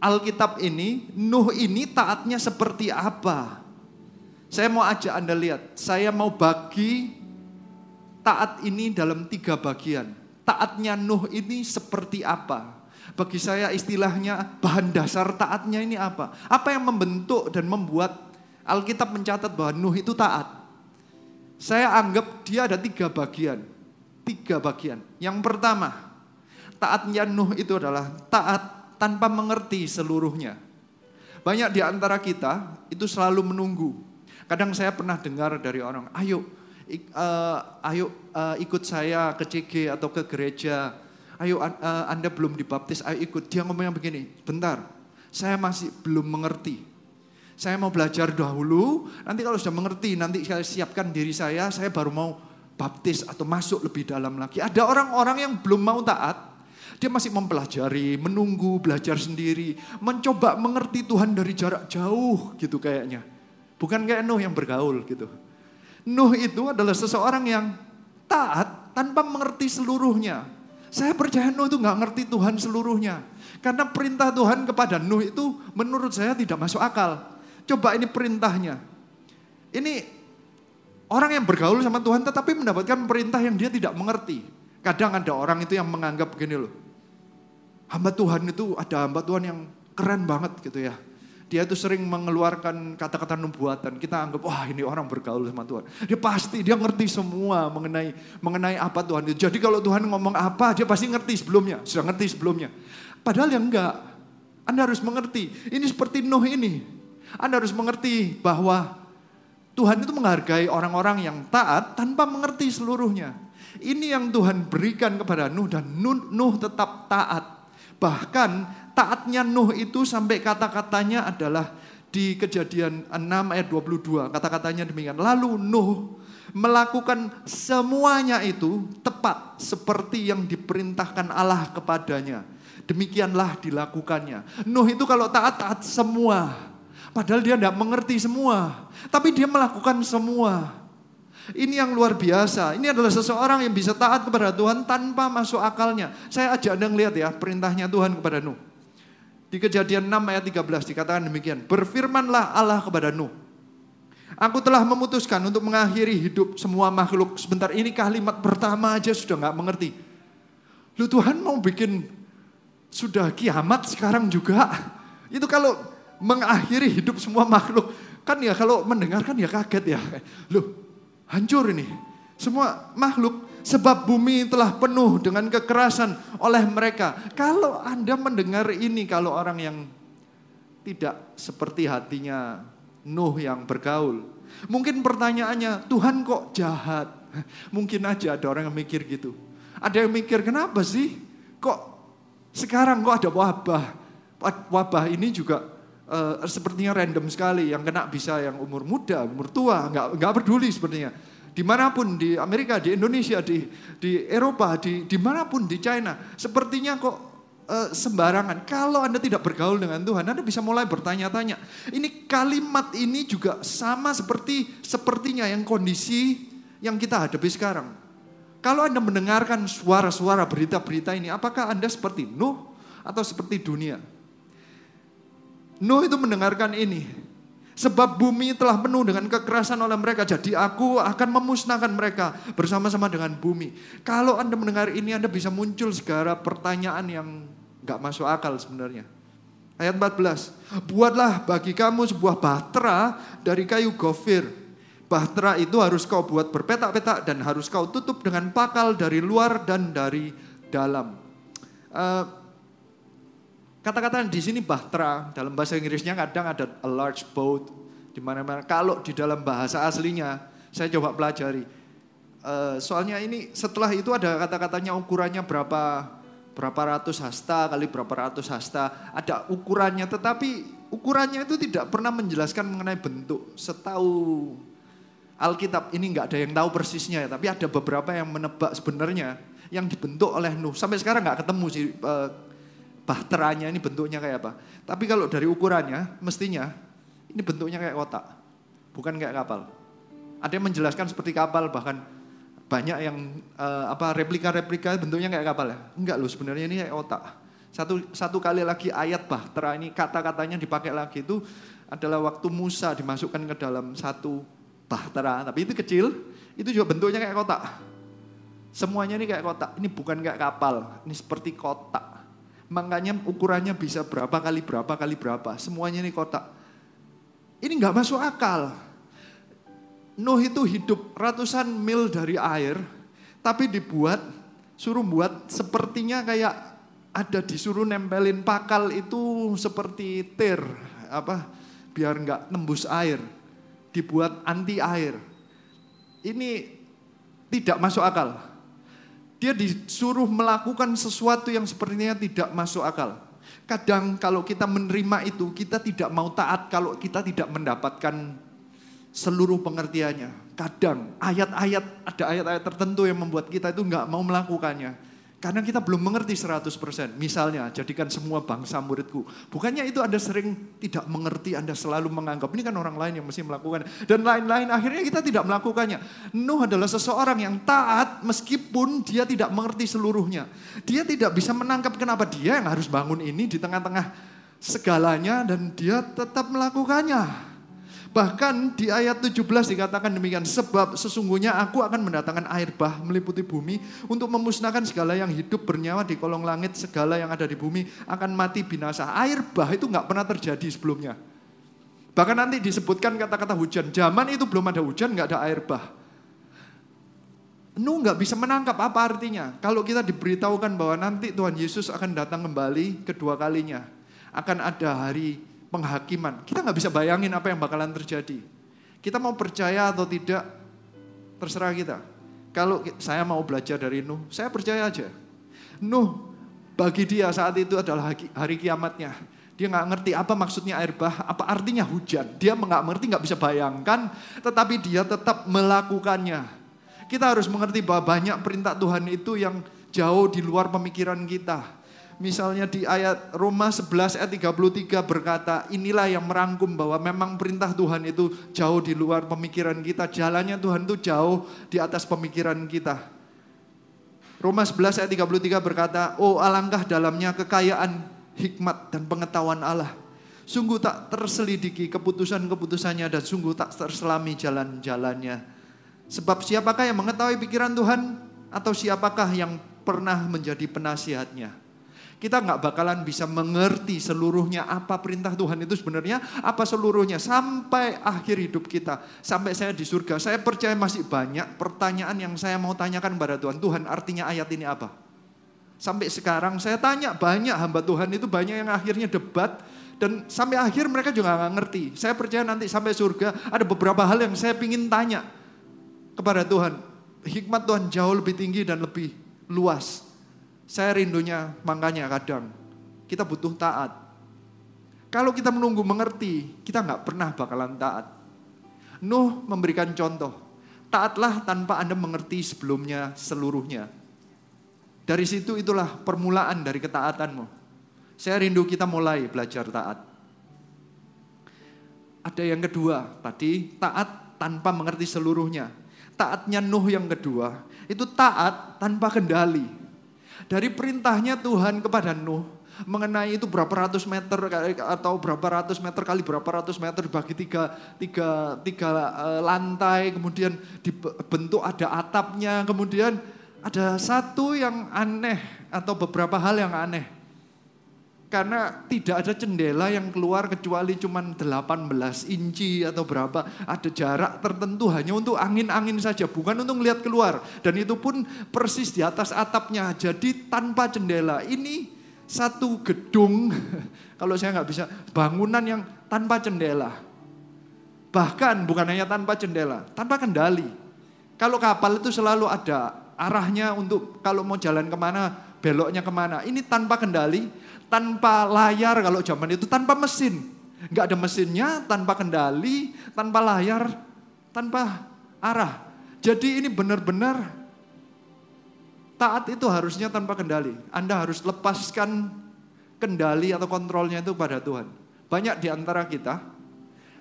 Speaker 5: Alkitab ini, Nuh ini taatnya seperti apa? Saya mau ajak Anda lihat, saya mau bagi taat ini dalam tiga bagian. Taatnya Nuh ini seperti apa? Bagi saya istilahnya bahan dasar taatnya ini apa? Apa yang membentuk dan membuat Alkitab mencatat bahwa Nuh itu taat? Saya anggap dia ada tiga bagian. Tiga bagian. Yang pertama, taatnya Nuh itu adalah taat tanpa mengerti seluruhnya. Banyak di antara kita itu selalu menunggu. Kadang saya pernah dengar dari orang, ayo, ik, uh, ayo uh, ikut saya ke CG atau ke gereja. Ayo uh, Anda belum dibaptis, ayo ikut. Dia ngomongnya begini, bentar, saya masih belum mengerti. Saya mau belajar dahulu, nanti kalau sudah mengerti, nanti saya siapkan diri saya, saya baru mau baptis atau masuk lebih dalam lagi. Ada orang-orang yang belum mau taat, dia masih mempelajari, menunggu, belajar sendiri, mencoba mengerti Tuhan dari jarak jauh gitu kayaknya. Bukan kayak Nuh yang bergaul gitu. Nuh itu adalah seseorang yang taat tanpa mengerti seluruhnya. Saya percaya Nuh itu nggak ngerti Tuhan seluruhnya. Karena perintah Tuhan kepada Nuh itu menurut saya tidak masuk akal. Coba ini perintahnya. Ini Orang yang bergaul sama Tuhan tetapi mendapatkan perintah yang dia tidak mengerti. Kadang ada orang itu yang menganggap begini loh. Hamba Tuhan itu ada hamba Tuhan yang keren banget gitu ya. Dia itu sering mengeluarkan kata-kata nubuatan. Kita anggap wah ini orang bergaul sama Tuhan. Dia pasti dia ngerti semua mengenai mengenai apa Tuhan itu. Jadi kalau Tuhan ngomong apa dia pasti ngerti sebelumnya, sudah ngerti sebelumnya. Padahal yang enggak. Anda harus mengerti. Ini seperti Nuh ini. Anda harus mengerti bahwa Tuhan itu menghargai orang-orang yang taat tanpa mengerti seluruhnya. Ini yang Tuhan berikan kepada Nuh dan Nuh, Nuh tetap taat. Bahkan taatnya Nuh itu sampai kata-katanya adalah di kejadian 6 ayat 22. Kata-katanya demikian. Lalu Nuh melakukan semuanya itu tepat seperti yang diperintahkan Allah kepadanya. Demikianlah dilakukannya. Nuh itu kalau taat-taat semua. Padahal dia tidak mengerti semua. Tapi dia melakukan semua. Ini yang luar biasa. Ini adalah seseorang yang bisa taat kepada Tuhan tanpa masuk akalnya. Saya ajak Anda lihat ya perintahnya Tuhan kepada Nuh. Di kejadian 6 ayat 13 dikatakan demikian. Berfirmanlah Allah kepada Nuh. Aku telah memutuskan untuk mengakhiri hidup semua makhluk. Sebentar ini kalimat pertama aja sudah nggak mengerti. Lu Tuhan mau bikin sudah kiamat sekarang juga. Itu kalau mengakhiri hidup semua makhluk. Kan ya kalau mendengar kan ya kaget ya. Loh, hancur ini. Semua makhluk sebab bumi telah penuh dengan kekerasan oleh mereka. Kalau Anda mendengar ini kalau orang yang tidak seperti hatinya Nuh yang bergaul. Mungkin pertanyaannya, Tuhan kok jahat? Mungkin aja ada orang yang mikir gitu. Ada yang mikir, kenapa sih? Kok sekarang kok ada wabah? Wabah ini juga uh, sepertinya random sekali. Yang kena bisa yang umur muda, umur tua, nggak nggak peduli sepertinya. Di mana pun di Amerika, di Indonesia, di di Eropa, di di mana pun di China, sepertinya kok uh, sembarangan. Kalau anda tidak bergaul dengan Tuhan, anda bisa mulai bertanya-tanya. Ini kalimat ini juga sama seperti sepertinya yang kondisi yang kita hadapi sekarang. Kalau anda mendengarkan suara-suara berita-berita ini, apakah anda seperti Nuh atau seperti dunia? Nuh itu mendengarkan ini. Sebab bumi telah penuh dengan kekerasan oleh mereka. Jadi aku akan memusnahkan mereka bersama-sama dengan bumi. Kalau Anda mendengar ini Anda bisa muncul segala pertanyaan yang gak masuk akal sebenarnya. Ayat 14. Buatlah bagi kamu sebuah bahtera dari kayu gofir. Bahtera itu harus kau buat berpetak-petak dan harus kau tutup dengan pakal dari luar dan dari dalam. Uh, Kata-kata di sini bahtera, dalam bahasa Inggrisnya kadang ada a large boat, di mana-mana. Kalau di dalam bahasa aslinya, saya coba pelajari. Uh, soalnya ini setelah itu ada kata-katanya ukurannya berapa berapa ratus hasta kali berapa ratus hasta, ada ukurannya. Tetapi ukurannya itu tidak pernah menjelaskan mengenai bentuk. Setahu Alkitab ini nggak ada yang tahu persisnya, tapi ada beberapa yang menebak sebenarnya yang dibentuk oleh Nuh. Sampai sekarang nggak ketemu sih uh, bahteranya ini bentuknya kayak apa. Tapi kalau dari ukurannya, mestinya ini bentuknya kayak kotak, bukan kayak kapal. Ada yang menjelaskan seperti kapal, bahkan banyak yang uh, apa replika-replika bentuknya kayak kapal ya. Enggak loh, sebenarnya ini kayak otak. Satu satu kali lagi ayat bahtera ini kata-katanya dipakai lagi itu adalah waktu Musa dimasukkan ke dalam satu bahtera, tapi itu kecil, itu juga bentuknya kayak kotak. Semuanya ini kayak kotak, ini bukan kayak kapal, ini seperti kotak. Makanya ukurannya bisa berapa kali berapa kali berapa. Semuanya ini kotak. Ini nggak masuk akal. Nuh itu hidup ratusan mil dari air, tapi dibuat, suruh buat sepertinya kayak ada disuruh nempelin pakal itu seperti tir apa biar nggak tembus air dibuat anti air ini tidak masuk akal dia disuruh melakukan sesuatu yang sepertinya tidak masuk akal. Kadang kalau kita menerima itu kita tidak mau taat kalau kita tidak mendapatkan seluruh pengertiannya. Kadang ayat-ayat ada ayat-ayat tertentu yang membuat kita itu nggak mau melakukannya karena kita belum mengerti 100%. Misalnya, jadikan semua bangsa muridku. Bukannya itu Anda sering tidak mengerti, Anda selalu menganggap, ini kan orang lain yang mesti melakukan. Dan lain-lain, akhirnya kita tidak melakukannya. Nuh adalah seseorang yang taat meskipun dia tidak mengerti seluruhnya. Dia tidak bisa menangkap kenapa dia yang harus bangun ini di tengah-tengah segalanya dan dia tetap melakukannya. Bahkan di ayat 17 dikatakan demikian, sebab sesungguhnya aku akan mendatangkan air bah meliputi bumi untuk memusnahkan segala yang hidup bernyawa di kolong langit, segala yang ada di bumi akan mati binasa. Air bah itu nggak pernah terjadi sebelumnya. Bahkan nanti disebutkan kata-kata hujan. Zaman itu belum ada hujan, nggak ada air bah. Nuh nggak bisa menangkap apa artinya. Kalau kita diberitahukan bahwa nanti Tuhan Yesus akan datang kembali kedua kalinya. Akan ada hari penghakiman. Kita nggak bisa bayangin apa yang bakalan terjadi. Kita mau percaya atau tidak, terserah kita. Kalau saya mau belajar dari Nuh, saya percaya aja. Nuh, bagi dia saat itu adalah hari kiamatnya. Dia nggak ngerti apa maksudnya air bah, apa artinya hujan. Dia nggak ngerti, nggak bisa bayangkan, tetapi dia tetap melakukannya. Kita harus mengerti bahwa banyak perintah Tuhan itu yang jauh di luar pemikiran kita Misalnya di ayat Roma 11 ayat 33 berkata, inilah yang merangkum bahwa memang perintah Tuhan itu jauh di luar pemikiran kita. Jalannya Tuhan itu jauh di atas pemikiran kita. Roma 11 ayat 33 berkata, oh alangkah dalamnya kekayaan hikmat dan pengetahuan Allah. Sungguh tak terselidiki keputusan-keputusannya dan sungguh tak terselami jalan-jalannya. Sebab siapakah yang mengetahui pikiran Tuhan atau siapakah yang pernah menjadi penasihatnya? Kita nggak bakalan bisa mengerti seluruhnya apa perintah Tuhan itu sebenarnya, apa seluruhnya sampai akhir hidup kita. Sampai saya di surga, saya percaya masih banyak pertanyaan yang saya mau tanyakan kepada Tuhan. Tuhan artinya ayat ini apa? Sampai sekarang saya tanya banyak hamba Tuhan itu banyak yang akhirnya debat dan sampai akhir mereka juga nggak ngerti. Saya percaya nanti sampai surga ada beberapa hal yang saya ingin tanya kepada Tuhan. Hikmat Tuhan jauh lebih tinggi dan lebih luas saya rindunya makanya kadang kita butuh taat. Kalau kita menunggu mengerti, kita nggak pernah bakalan taat. Nuh memberikan contoh, taatlah tanpa Anda mengerti sebelumnya seluruhnya. Dari situ itulah permulaan dari ketaatanmu. Saya rindu kita mulai belajar taat. Ada yang kedua, tadi taat tanpa mengerti seluruhnya. Taatnya Nuh yang kedua, itu taat tanpa kendali. Dari perintahnya Tuhan kepada Nuh mengenai itu berapa ratus meter atau berapa ratus meter kali berapa ratus meter bagi tiga, tiga, tiga eh, lantai, kemudian dibentuk ada atapnya, kemudian ada satu yang aneh atau beberapa hal yang aneh. Karena tidak ada jendela yang keluar kecuali cuma 18 inci atau berapa. Ada jarak tertentu hanya untuk angin-angin saja, bukan untuk melihat keluar. Dan itu pun persis di atas atapnya, jadi tanpa jendela. Ini satu gedung, kalau saya nggak bisa, bangunan yang tanpa jendela. Bahkan bukan hanya tanpa jendela, tanpa kendali. Kalau kapal itu selalu ada arahnya untuk kalau mau jalan ke mana, beloknya ke mana. Ini tanpa kendali, tanpa layar kalau zaman itu, tanpa mesin. Nggak ada mesinnya, tanpa kendali, tanpa layar, tanpa arah. Jadi ini benar-benar taat itu harusnya tanpa kendali. Anda harus lepaskan kendali atau kontrolnya itu pada Tuhan. Banyak di antara kita,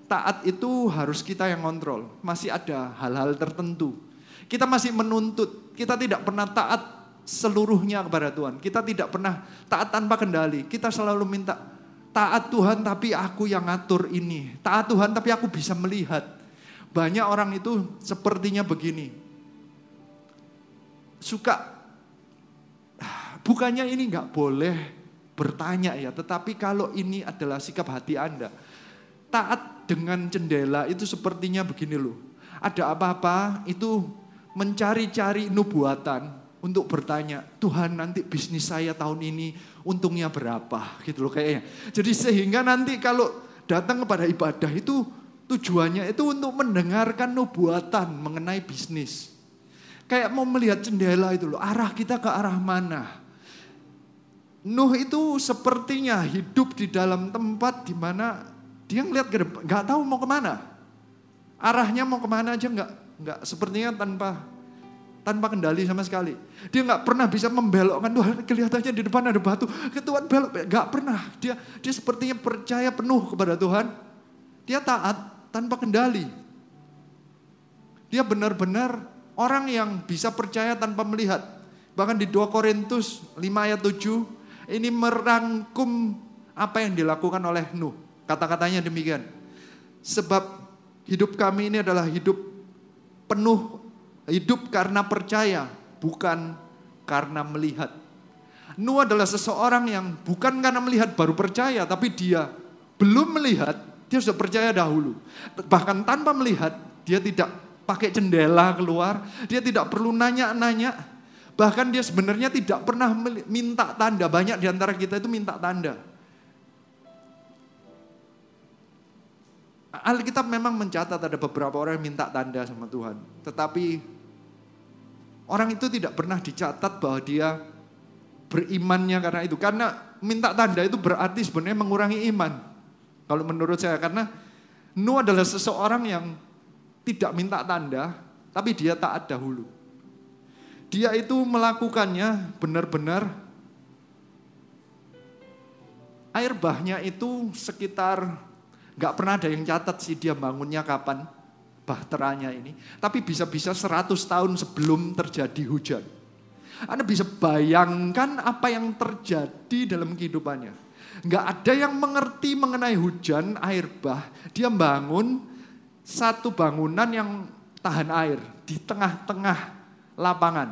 Speaker 5: taat itu harus kita yang kontrol. Masih ada hal-hal tertentu. Kita masih menuntut, kita tidak pernah taat seluruhnya kepada Tuhan. Kita tidak pernah taat tanpa kendali. Kita selalu minta taat Tuhan tapi aku yang ngatur ini. Taat Tuhan tapi aku bisa melihat. Banyak orang itu sepertinya begini. Suka bukannya ini nggak boleh bertanya ya, tetapi kalau ini adalah sikap hati Anda. Taat dengan jendela itu sepertinya begini loh. Ada apa-apa itu mencari-cari nubuatan untuk bertanya, Tuhan nanti bisnis saya tahun ini untungnya berapa gitu loh kayaknya. Jadi sehingga nanti kalau datang kepada ibadah itu tujuannya itu untuk mendengarkan nubuatan mengenai bisnis. Kayak mau melihat jendela itu loh, arah kita ke arah mana. Nuh itu sepertinya hidup di dalam tempat di mana dia ngeliat ke depan, nggak tahu mau ke mana. Arahnya mau ke mana aja nggak, nggak sepertinya tanpa tanpa kendali sama sekali. Dia nggak pernah bisa membelokkan Tuhan kelihatannya di depan ada batu, ke Tuhan belok, nggak pernah. Dia dia sepertinya percaya penuh kepada Tuhan. Dia taat tanpa kendali. Dia benar-benar orang yang bisa percaya tanpa melihat. Bahkan di 2 Korintus 5 ayat 7 ini merangkum apa yang dilakukan oleh Nuh. Kata-katanya demikian. Sebab hidup kami ini adalah hidup penuh Hidup karena percaya, bukan karena melihat. Nuh adalah seseorang yang bukan karena melihat baru percaya, tapi dia belum melihat, dia sudah percaya dahulu. Bahkan tanpa melihat, dia tidak pakai jendela keluar, dia tidak perlu nanya-nanya. Bahkan dia sebenarnya tidak pernah minta tanda. Banyak di antara kita itu minta tanda. Alkitab memang mencatat ada beberapa orang yang minta tanda sama Tuhan. Tetapi orang itu tidak pernah dicatat bahwa dia berimannya karena itu. Karena minta tanda itu berarti sebenarnya mengurangi iman. Kalau menurut saya karena Nuh adalah seseorang yang tidak minta tanda, tapi dia taat dahulu. Dia itu melakukannya benar-benar air bahnya itu sekitar Gak pernah ada yang catat sih dia bangunnya kapan bahteranya ini. Tapi bisa-bisa 100 tahun sebelum terjadi hujan. Anda bisa bayangkan apa yang terjadi dalam kehidupannya. Gak ada yang mengerti mengenai hujan, air bah. Dia bangun satu bangunan yang tahan air di tengah-tengah lapangan.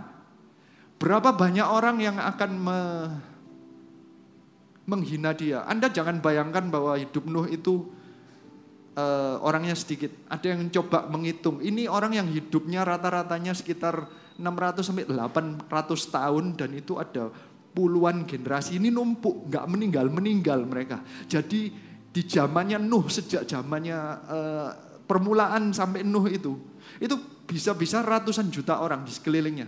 Speaker 5: Berapa banyak orang yang akan me, menghina dia. Anda jangan bayangkan bahwa hidup Nuh itu uh, orangnya sedikit. Ada yang coba menghitung. Ini orang yang hidupnya rata-ratanya sekitar 600 sampai 800 tahun dan itu ada puluhan generasi ini numpuk, nggak meninggal meninggal mereka. Jadi di zamannya Nuh sejak zamannya uh, permulaan sampai Nuh itu, itu bisa-bisa ratusan juta orang di sekelilingnya.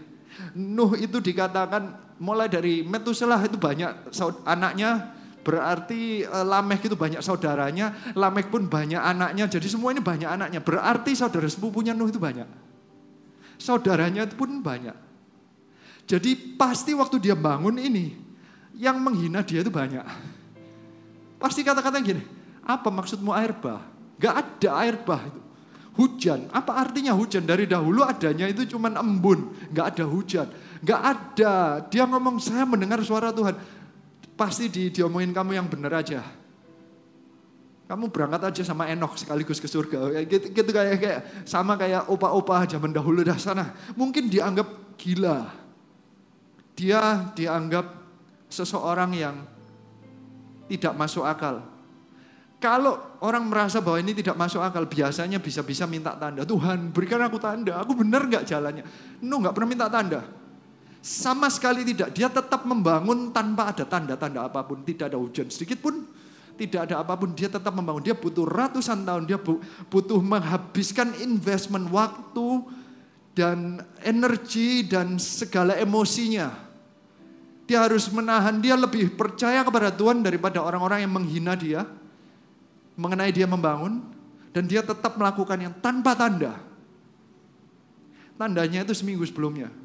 Speaker 5: Nuh itu dikatakan mulai dari Metuselah itu banyak anaknya Berarti e, Lameh itu banyak saudaranya, Lameh pun banyak anaknya. Jadi semua ini banyak anaknya. Berarti saudara sepupunya Nuh itu banyak. Saudaranya itu pun banyak. Jadi pasti waktu dia bangun ini, yang menghina dia itu banyak. Pasti kata-kata gini, apa maksudmu air bah? Gak ada air bah itu. Hujan, apa artinya hujan? Dari dahulu adanya itu cuma embun, gak ada hujan. Gak ada, dia ngomong saya mendengar suara Tuhan Pasti di, diomongin kamu yang benar aja. Kamu berangkat aja sama Enok sekaligus ke surga. Gitu, gitu kayak, kayak sama kayak opa-opa zaman dahulu dah sana. Mungkin dianggap gila. Dia dianggap seseorang yang tidak masuk akal. Kalau orang merasa bahwa ini tidak masuk akal, biasanya bisa-bisa minta tanda. Tuhan berikan aku tanda, aku benar nggak jalannya? No, nggak pernah minta tanda. Sama sekali tidak. Dia tetap membangun tanpa ada tanda-tanda apa pun. Tidak ada hujan sedikit pun. Tidak ada apa pun. Dia tetap membangun. Dia butuh ratusan tahun. Dia butuh menghabiskan investment waktu dan energi dan segala emosinya. Dia harus menahan. Dia lebih percaya kepada Tuhan daripada orang-orang yang menghina dia. Mengenai dia membangun. Dan dia tetap melakukan yang tanpa tanda. Tandanya itu seminggu sebelumnya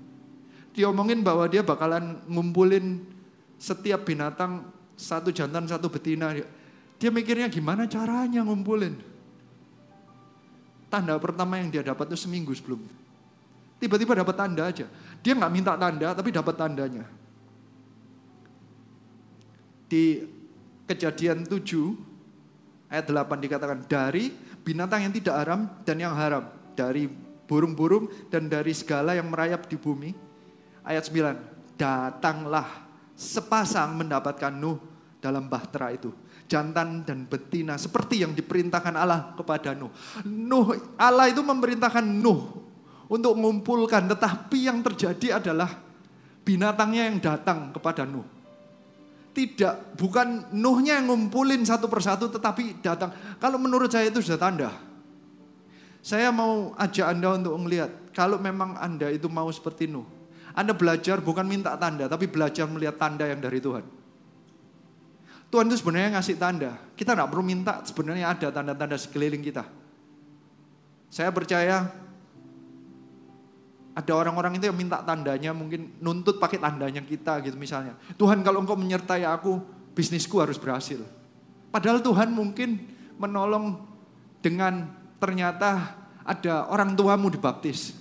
Speaker 5: diomongin bahwa dia bakalan ngumpulin setiap binatang satu jantan satu betina. Dia mikirnya gimana caranya ngumpulin. Tanda pertama yang dia dapat itu seminggu sebelum. Tiba-tiba dapat tanda aja. Dia nggak minta tanda tapi dapat tandanya. Di kejadian 7 ayat 8 dikatakan dari binatang yang tidak haram dan yang haram. Dari burung-burung dan dari segala yang merayap di bumi ayat 9. Datanglah sepasang mendapatkan Nuh dalam bahtera itu. Jantan dan betina seperti yang diperintahkan Allah kepada Nuh. Nuh Allah itu memerintahkan Nuh untuk mengumpulkan tetapi yang terjadi adalah binatangnya yang datang kepada Nuh. Tidak, bukan Nuhnya yang ngumpulin satu persatu tetapi datang. Kalau menurut saya itu sudah tanda. Saya mau ajak Anda untuk melihat, kalau memang Anda itu mau seperti Nuh. Anda belajar bukan minta tanda, tapi belajar melihat tanda yang dari Tuhan. Tuhan itu sebenarnya ngasih tanda. Kita nggak perlu minta, sebenarnya ada tanda-tanda sekeliling kita. Saya percaya ada orang-orang itu yang minta tandanya, mungkin nuntut pakai tandanya kita gitu misalnya. Tuhan kalau engkau menyertai aku, bisnisku harus berhasil. Padahal Tuhan mungkin menolong dengan ternyata ada orang tuamu dibaptis.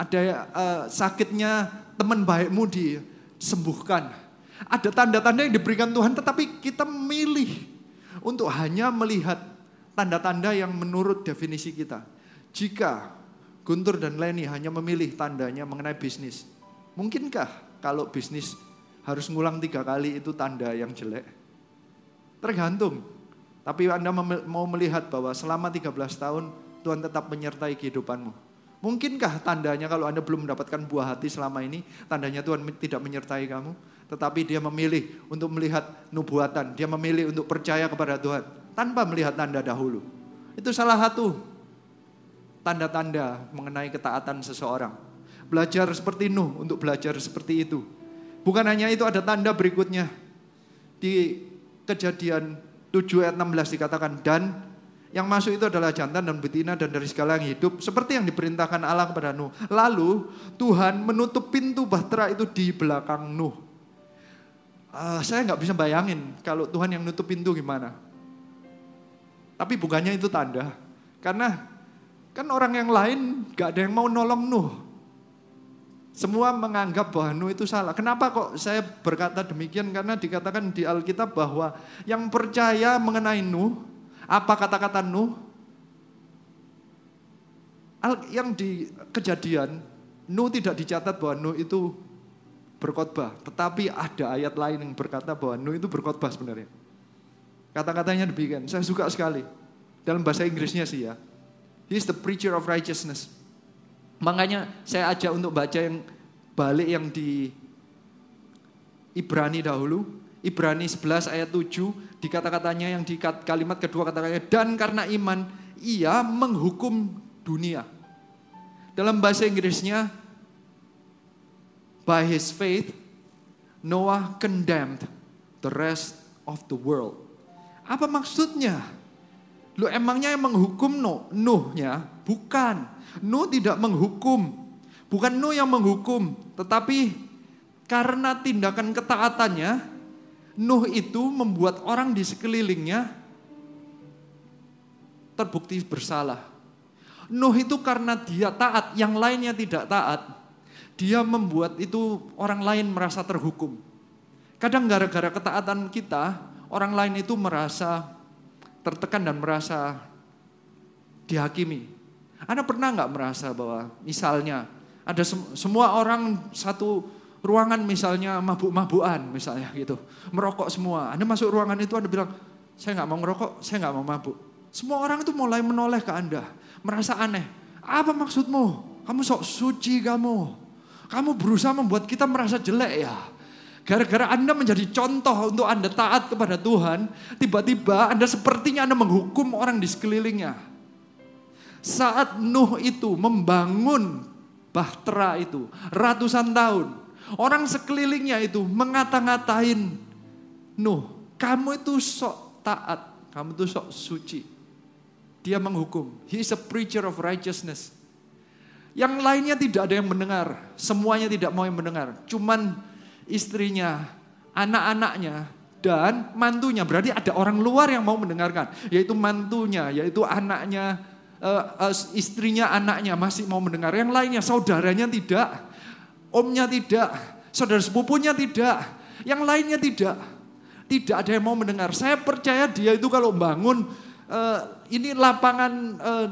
Speaker 5: Ada uh, sakitnya teman baikmu disembuhkan. Ada tanda-tanda yang diberikan Tuhan tetapi kita memilih untuk hanya melihat tanda-tanda yang menurut definisi kita. Jika Guntur dan Leni hanya memilih tandanya mengenai bisnis. Mungkinkah kalau bisnis harus ngulang tiga kali itu tanda yang jelek? Tergantung. Tapi Anda mau melihat bahwa selama 13 tahun Tuhan tetap menyertai kehidupanmu. Mungkinkah tandanya kalau Anda belum mendapatkan buah hati selama ini, tandanya Tuhan tidak menyertai kamu? Tetapi dia memilih untuk melihat nubuatan, dia memilih untuk percaya kepada Tuhan tanpa melihat tanda dahulu. Itu salah satu tanda-tanda mengenai ketaatan seseorang. Belajar seperti Nuh untuk belajar seperti itu. Bukan hanya itu ada tanda berikutnya. Di kejadian 7 ayat 16 dikatakan dan yang masuk itu adalah jantan dan betina dan dari segala yang hidup seperti yang diperintahkan Allah kepada Nuh. Lalu Tuhan menutup pintu bahtera itu di belakang Nuh. Uh, saya nggak bisa bayangin kalau Tuhan yang nutup pintu gimana. Tapi bukannya itu tanda. Karena Kan orang yang lain gak ada yang mau nolong Nuh. Semua menganggap bahwa Nuh itu salah. Kenapa kok saya berkata demikian? Karena dikatakan di Alkitab bahwa yang percaya mengenai Nuh, apa kata-kata Nuh? Yang di kejadian, Nuh tidak dicatat bahwa Nuh itu berkhotbah. Tetapi ada ayat lain yang berkata bahwa Nuh itu berkhotbah sebenarnya. Kata-katanya demikian. Saya suka sekali. Dalam bahasa Inggrisnya sih ya. He is the preacher of righteousness. Makanya saya ajak untuk baca yang balik yang di Ibrani dahulu. Ibrani 11 ayat 7 dikata-katanya yang di kalimat kedua kata-katanya dan karena iman ia menghukum dunia. Dalam bahasa Inggrisnya by his faith Noah condemned the rest of the world. Apa maksudnya? Lu emangnya yang menghukum Nuh? Nuhnya? Bukan. Nuh tidak menghukum. Bukan Nuh yang menghukum. Tetapi karena tindakan ketaatannya, Nuh itu membuat orang di sekelilingnya terbukti bersalah. Nuh itu karena dia taat, yang lainnya tidak taat. Dia membuat itu orang lain merasa terhukum. Kadang gara-gara ketaatan kita, orang lain itu merasa tertekan dan merasa dihakimi. Anda pernah nggak merasa bahwa misalnya ada sem semua orang satu ruangan misalnya mabuk-mabukan misalnya gitu, merokok semua. Anda masuk ruangan itu Anda bilang, saya nggak mau ngerokok, saya nggak mau mabuk. Semua orang itu mulai menoleh ke Anda, merasa aneh. Apa maksudmu? Kamu sok suci kamu. Kamu berusaha membuat kita merasa jelek ya. Gara-gara Anda menjadi contoh untuk Anda taat kepada Tuhan, tiba-tiba Anda sepertinya Anda menghukum orang di sekelilingnya. Saat Nuh itu membangun bahtera itu ratusan tahun, orang sekelilingnya itu mengata-ngatain Nuh, kamu itu sok taat, kamu itu sok suci. Dia menghukum. He is a preacher of righteousness. Yang lainnya tidak ada yang mendengar, semuanya tidak mau yang mendengar. Cuman istrinya, anak-anaknya, dan mantunya. Berarti ada orang luar yang mau mendengarkan, yaitu mantunya, yaitu anaknya, uh, uh, istrinya, anaknya masih mau mendengar. Yang lainnya, saudaranya tidak, omnya tidak, saudara sepupunya tidak, yang lainnya tidak. Tidak ada yang mau mendengar. Saya percaya dia itu kalau bangun, uh, ini lapangan uh,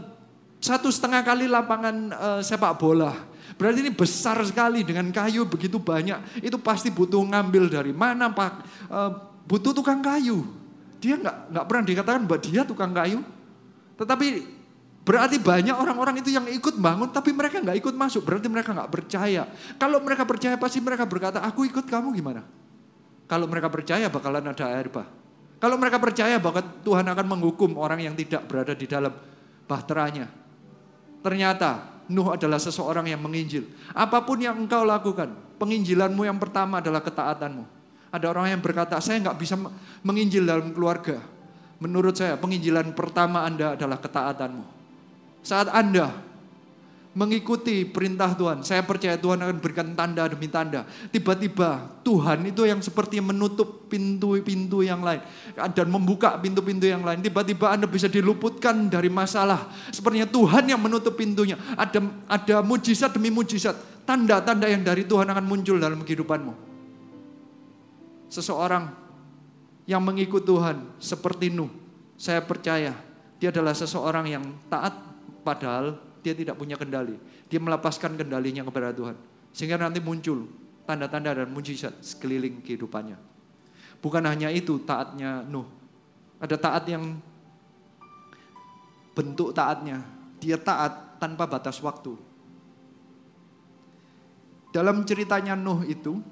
Speaker 5: satu setengah kali lapangan uh, sepak bola Berarti ini besar sekali dengan kayu begitu banyak. Itu pasti butuh ngambil dari mana Pak? E, butuh tukang kayu. Dia nggak nggak pernah dikatakan bahwa dia tukang kayu. Tetapi Berarti banyak orang-orang itu yang ikut bangun tapi mereka nggak ikut masuk. Berarti mereka nggak percaya. Kalau mereka percaya pasti mereka berkata, aku ikut kamu gimana? Kalau mereka percaya bakalan ada air bah. Kalau mereka percaya bahwa Tuhan akan menghukum orang yang tidak berada di dalam bahteranya. Ternyata Nuh adalah seseorang yang menginjil. Apa pun yang engkau lakukan, penginjilanmu yang pertama adalah ketaatanmu. Ada orang yang berkata, saya nggak bisa menginjil dalam keluarga. Menurut saya, penginjilan pertama Anda adalah ketaatanmu. Saat Anda mengikuti perintah Tuhan, saya percaya Tuhan akan berikan tanda demi tanda. Tiba-tiba Tuhan itu yang seperti menutup pintu-pintu yang lain dan membuka pintu-pintu yang lain. Tiba-tiba Anda bisa diluputkan dari masalah. Sepertinya Tuhan yang menutup pintunya. Ada ada mujizat demi mujizat, tanda-tanda yang dari Tuhan akan muncul dalam kehidupanmu seseorang yang mengikut Tuhan seperti Nuh. Saya percaya dia adalah seseorang yang taat padahal dia tidak punya kendali. Dia melepaskan kendalinya kepada Tuhan. Sehingga nanti muncul tanda-tanda dan mujizat sekeliling kehidupannya. Bukan hanya itu taatnya Nuh. Ada taat yang bentuk taatnya. Dia taat tanpa batas waktu. Dalam ceritanya Nuh itu,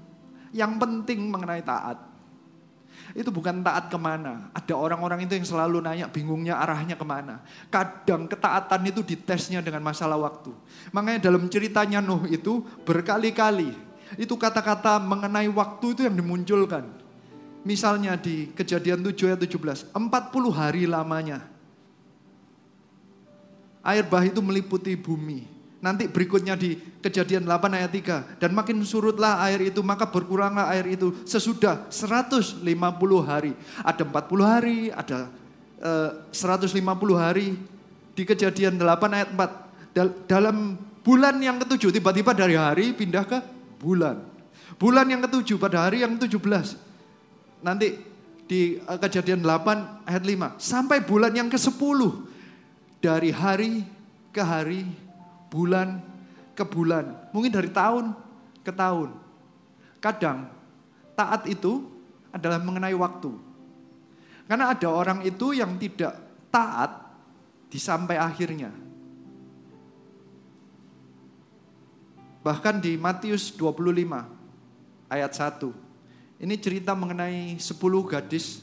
Speaker 5: yang penting mengenai taat, itu bukan taat ke mana. Ada orang-orang itu yang selalu nanya bingungnya arahnya ke mana. Kadang ketaatan itu ditesnya dengan masalah waktu. Makanya dalam ceritanya Nuh itu berkali-kali itu kata-kata mengenai waktu itu yang dimunculkan. Misalnya di kejadian 7 ayat 17, 40 hari lamanya. Air bah itu meliputi bumi. Nanti berikutnya di kejadian 8 ayat 3. Dan makin surutlah air itu, maka berkuranglah air itu sesudah 150 hari. Ada 40 hari, ada eh, 150 hari. Di kejadian 8 ayat 4. Dal dalam bulan yang ketujuh, tiba-tiba dari hari pindah ke bulan. Bulan yang ketujuh pada hari yang 17. Nanti di eh, kejadian 8 ayat 5. Sampai bulan yang ke-10. Dari hari ke hari bulan ke bulan, mungkin dari tahun ke tahun. Kadang taat itu adalah mengenai waktu. Karena ada orang itu yang tidak taat di sampai akhirnya. Bahkan di Matius 25 ayat 1. Ini cerita mengenai 10 gadis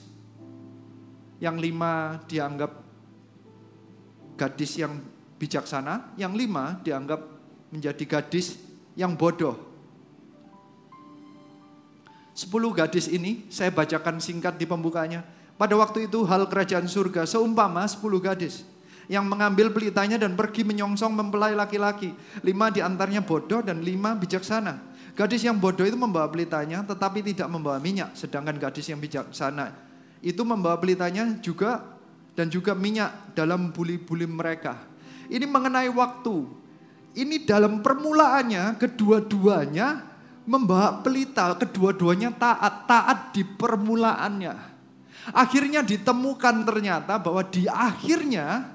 Speaker 5: yang lima dianggap gadis yang bijaksana, yang lima dianggap menjadi gadis yang bodoh. Sepuluh gadis ini saya bacakan singkat di pembukanya. Pada waktu itu hal kerajaan surga seumpama sepuluh gadis yang mengambil pelitanya dan pergi menyongsong mempelai laki-laki. Lima di antaranya bodoh dan lima bijaksana. Gadis yang bodoh itu membawa pelitanya tetapi tidak membawa minyak. Sedangkan gadis yang bijaksana itu membawa pelitanya juga dan juga minyak dalam buli-buli mereka. Ini mengenai waktu. Ini dalam permulaannya kedua-duanya membawa pelita, kedua-duanya taat, taat di permulaannya. Akhirnya ditemukan ternyata bahwa di akhirnya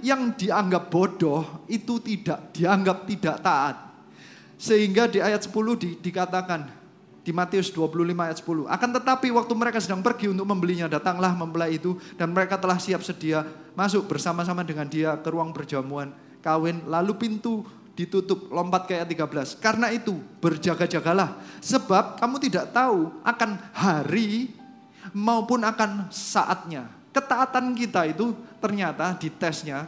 Speaker 5: yang dianggap bodoh itu tidak dianggap tidak taat. Sehingga di ayat 10 di, dikatakan di Matius 25 ayat 10. Akan tetapi waktu mereka sedang pergi untuk membelinya, datanglah mempelai itu dan mereka telah siap sedia masuk bersama-sama dengan dia ke ruang perjamuan kawin, lalu pintu ditutup, lompat ke ayat 13. Karena itu berjaga-jagalah, sebab kamu tidak tahu akan hari maupun akan saatnya. Ketaatan kita itu ternyata ditesnya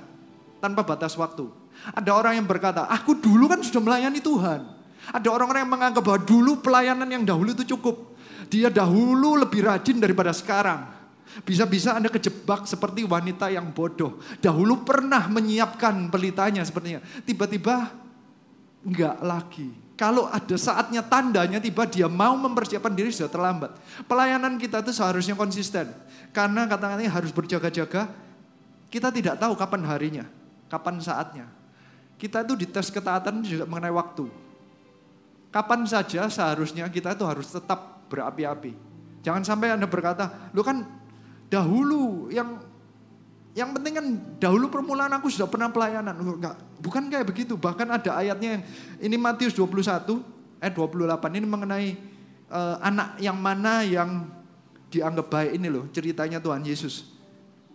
Speaker 5: tanpa batas waktu. Ada orang yang berkata, aku dulu kan sudah melayani Tuhan. Ada orang-orang yang menganggap bahwa dulu pelayanan yang dahulu itu cukup. Dia dahulu lebih rajin daripada sekarang. Bisa-bisa Anda kejebak seperti wanita yang bodoh. Dahulu pernah menyiapkan pelitanya sepertinya. Tiba-tiba enggak lagi. Kalau ada saatnya tandanya tiba dia mau mempersiapkan diri sudah terlambat. Pelayanan kita itu seharusnya konsisten. Karena kata-katanya harus berjaga-jaga. Kita tidak tahu kapan harinya, kapan saatnya. Kita itu dites ketaatan juga mengenai waktu. Kapan saja seharusnya kita itu harus tetap berapi-api. Jangan sampai Anda berkata, lu kan dahulu yang yang penting kan dahulu permulaan aku sudah pernah pelayanan. Enggak, bukan kayak begitu. Bahkan ada ayatnya yang ini Matius 21 ayat 28 ini mengenai uh, anak yang mana yang dianggap baik ini loh ceritanya Tuhan Yesus.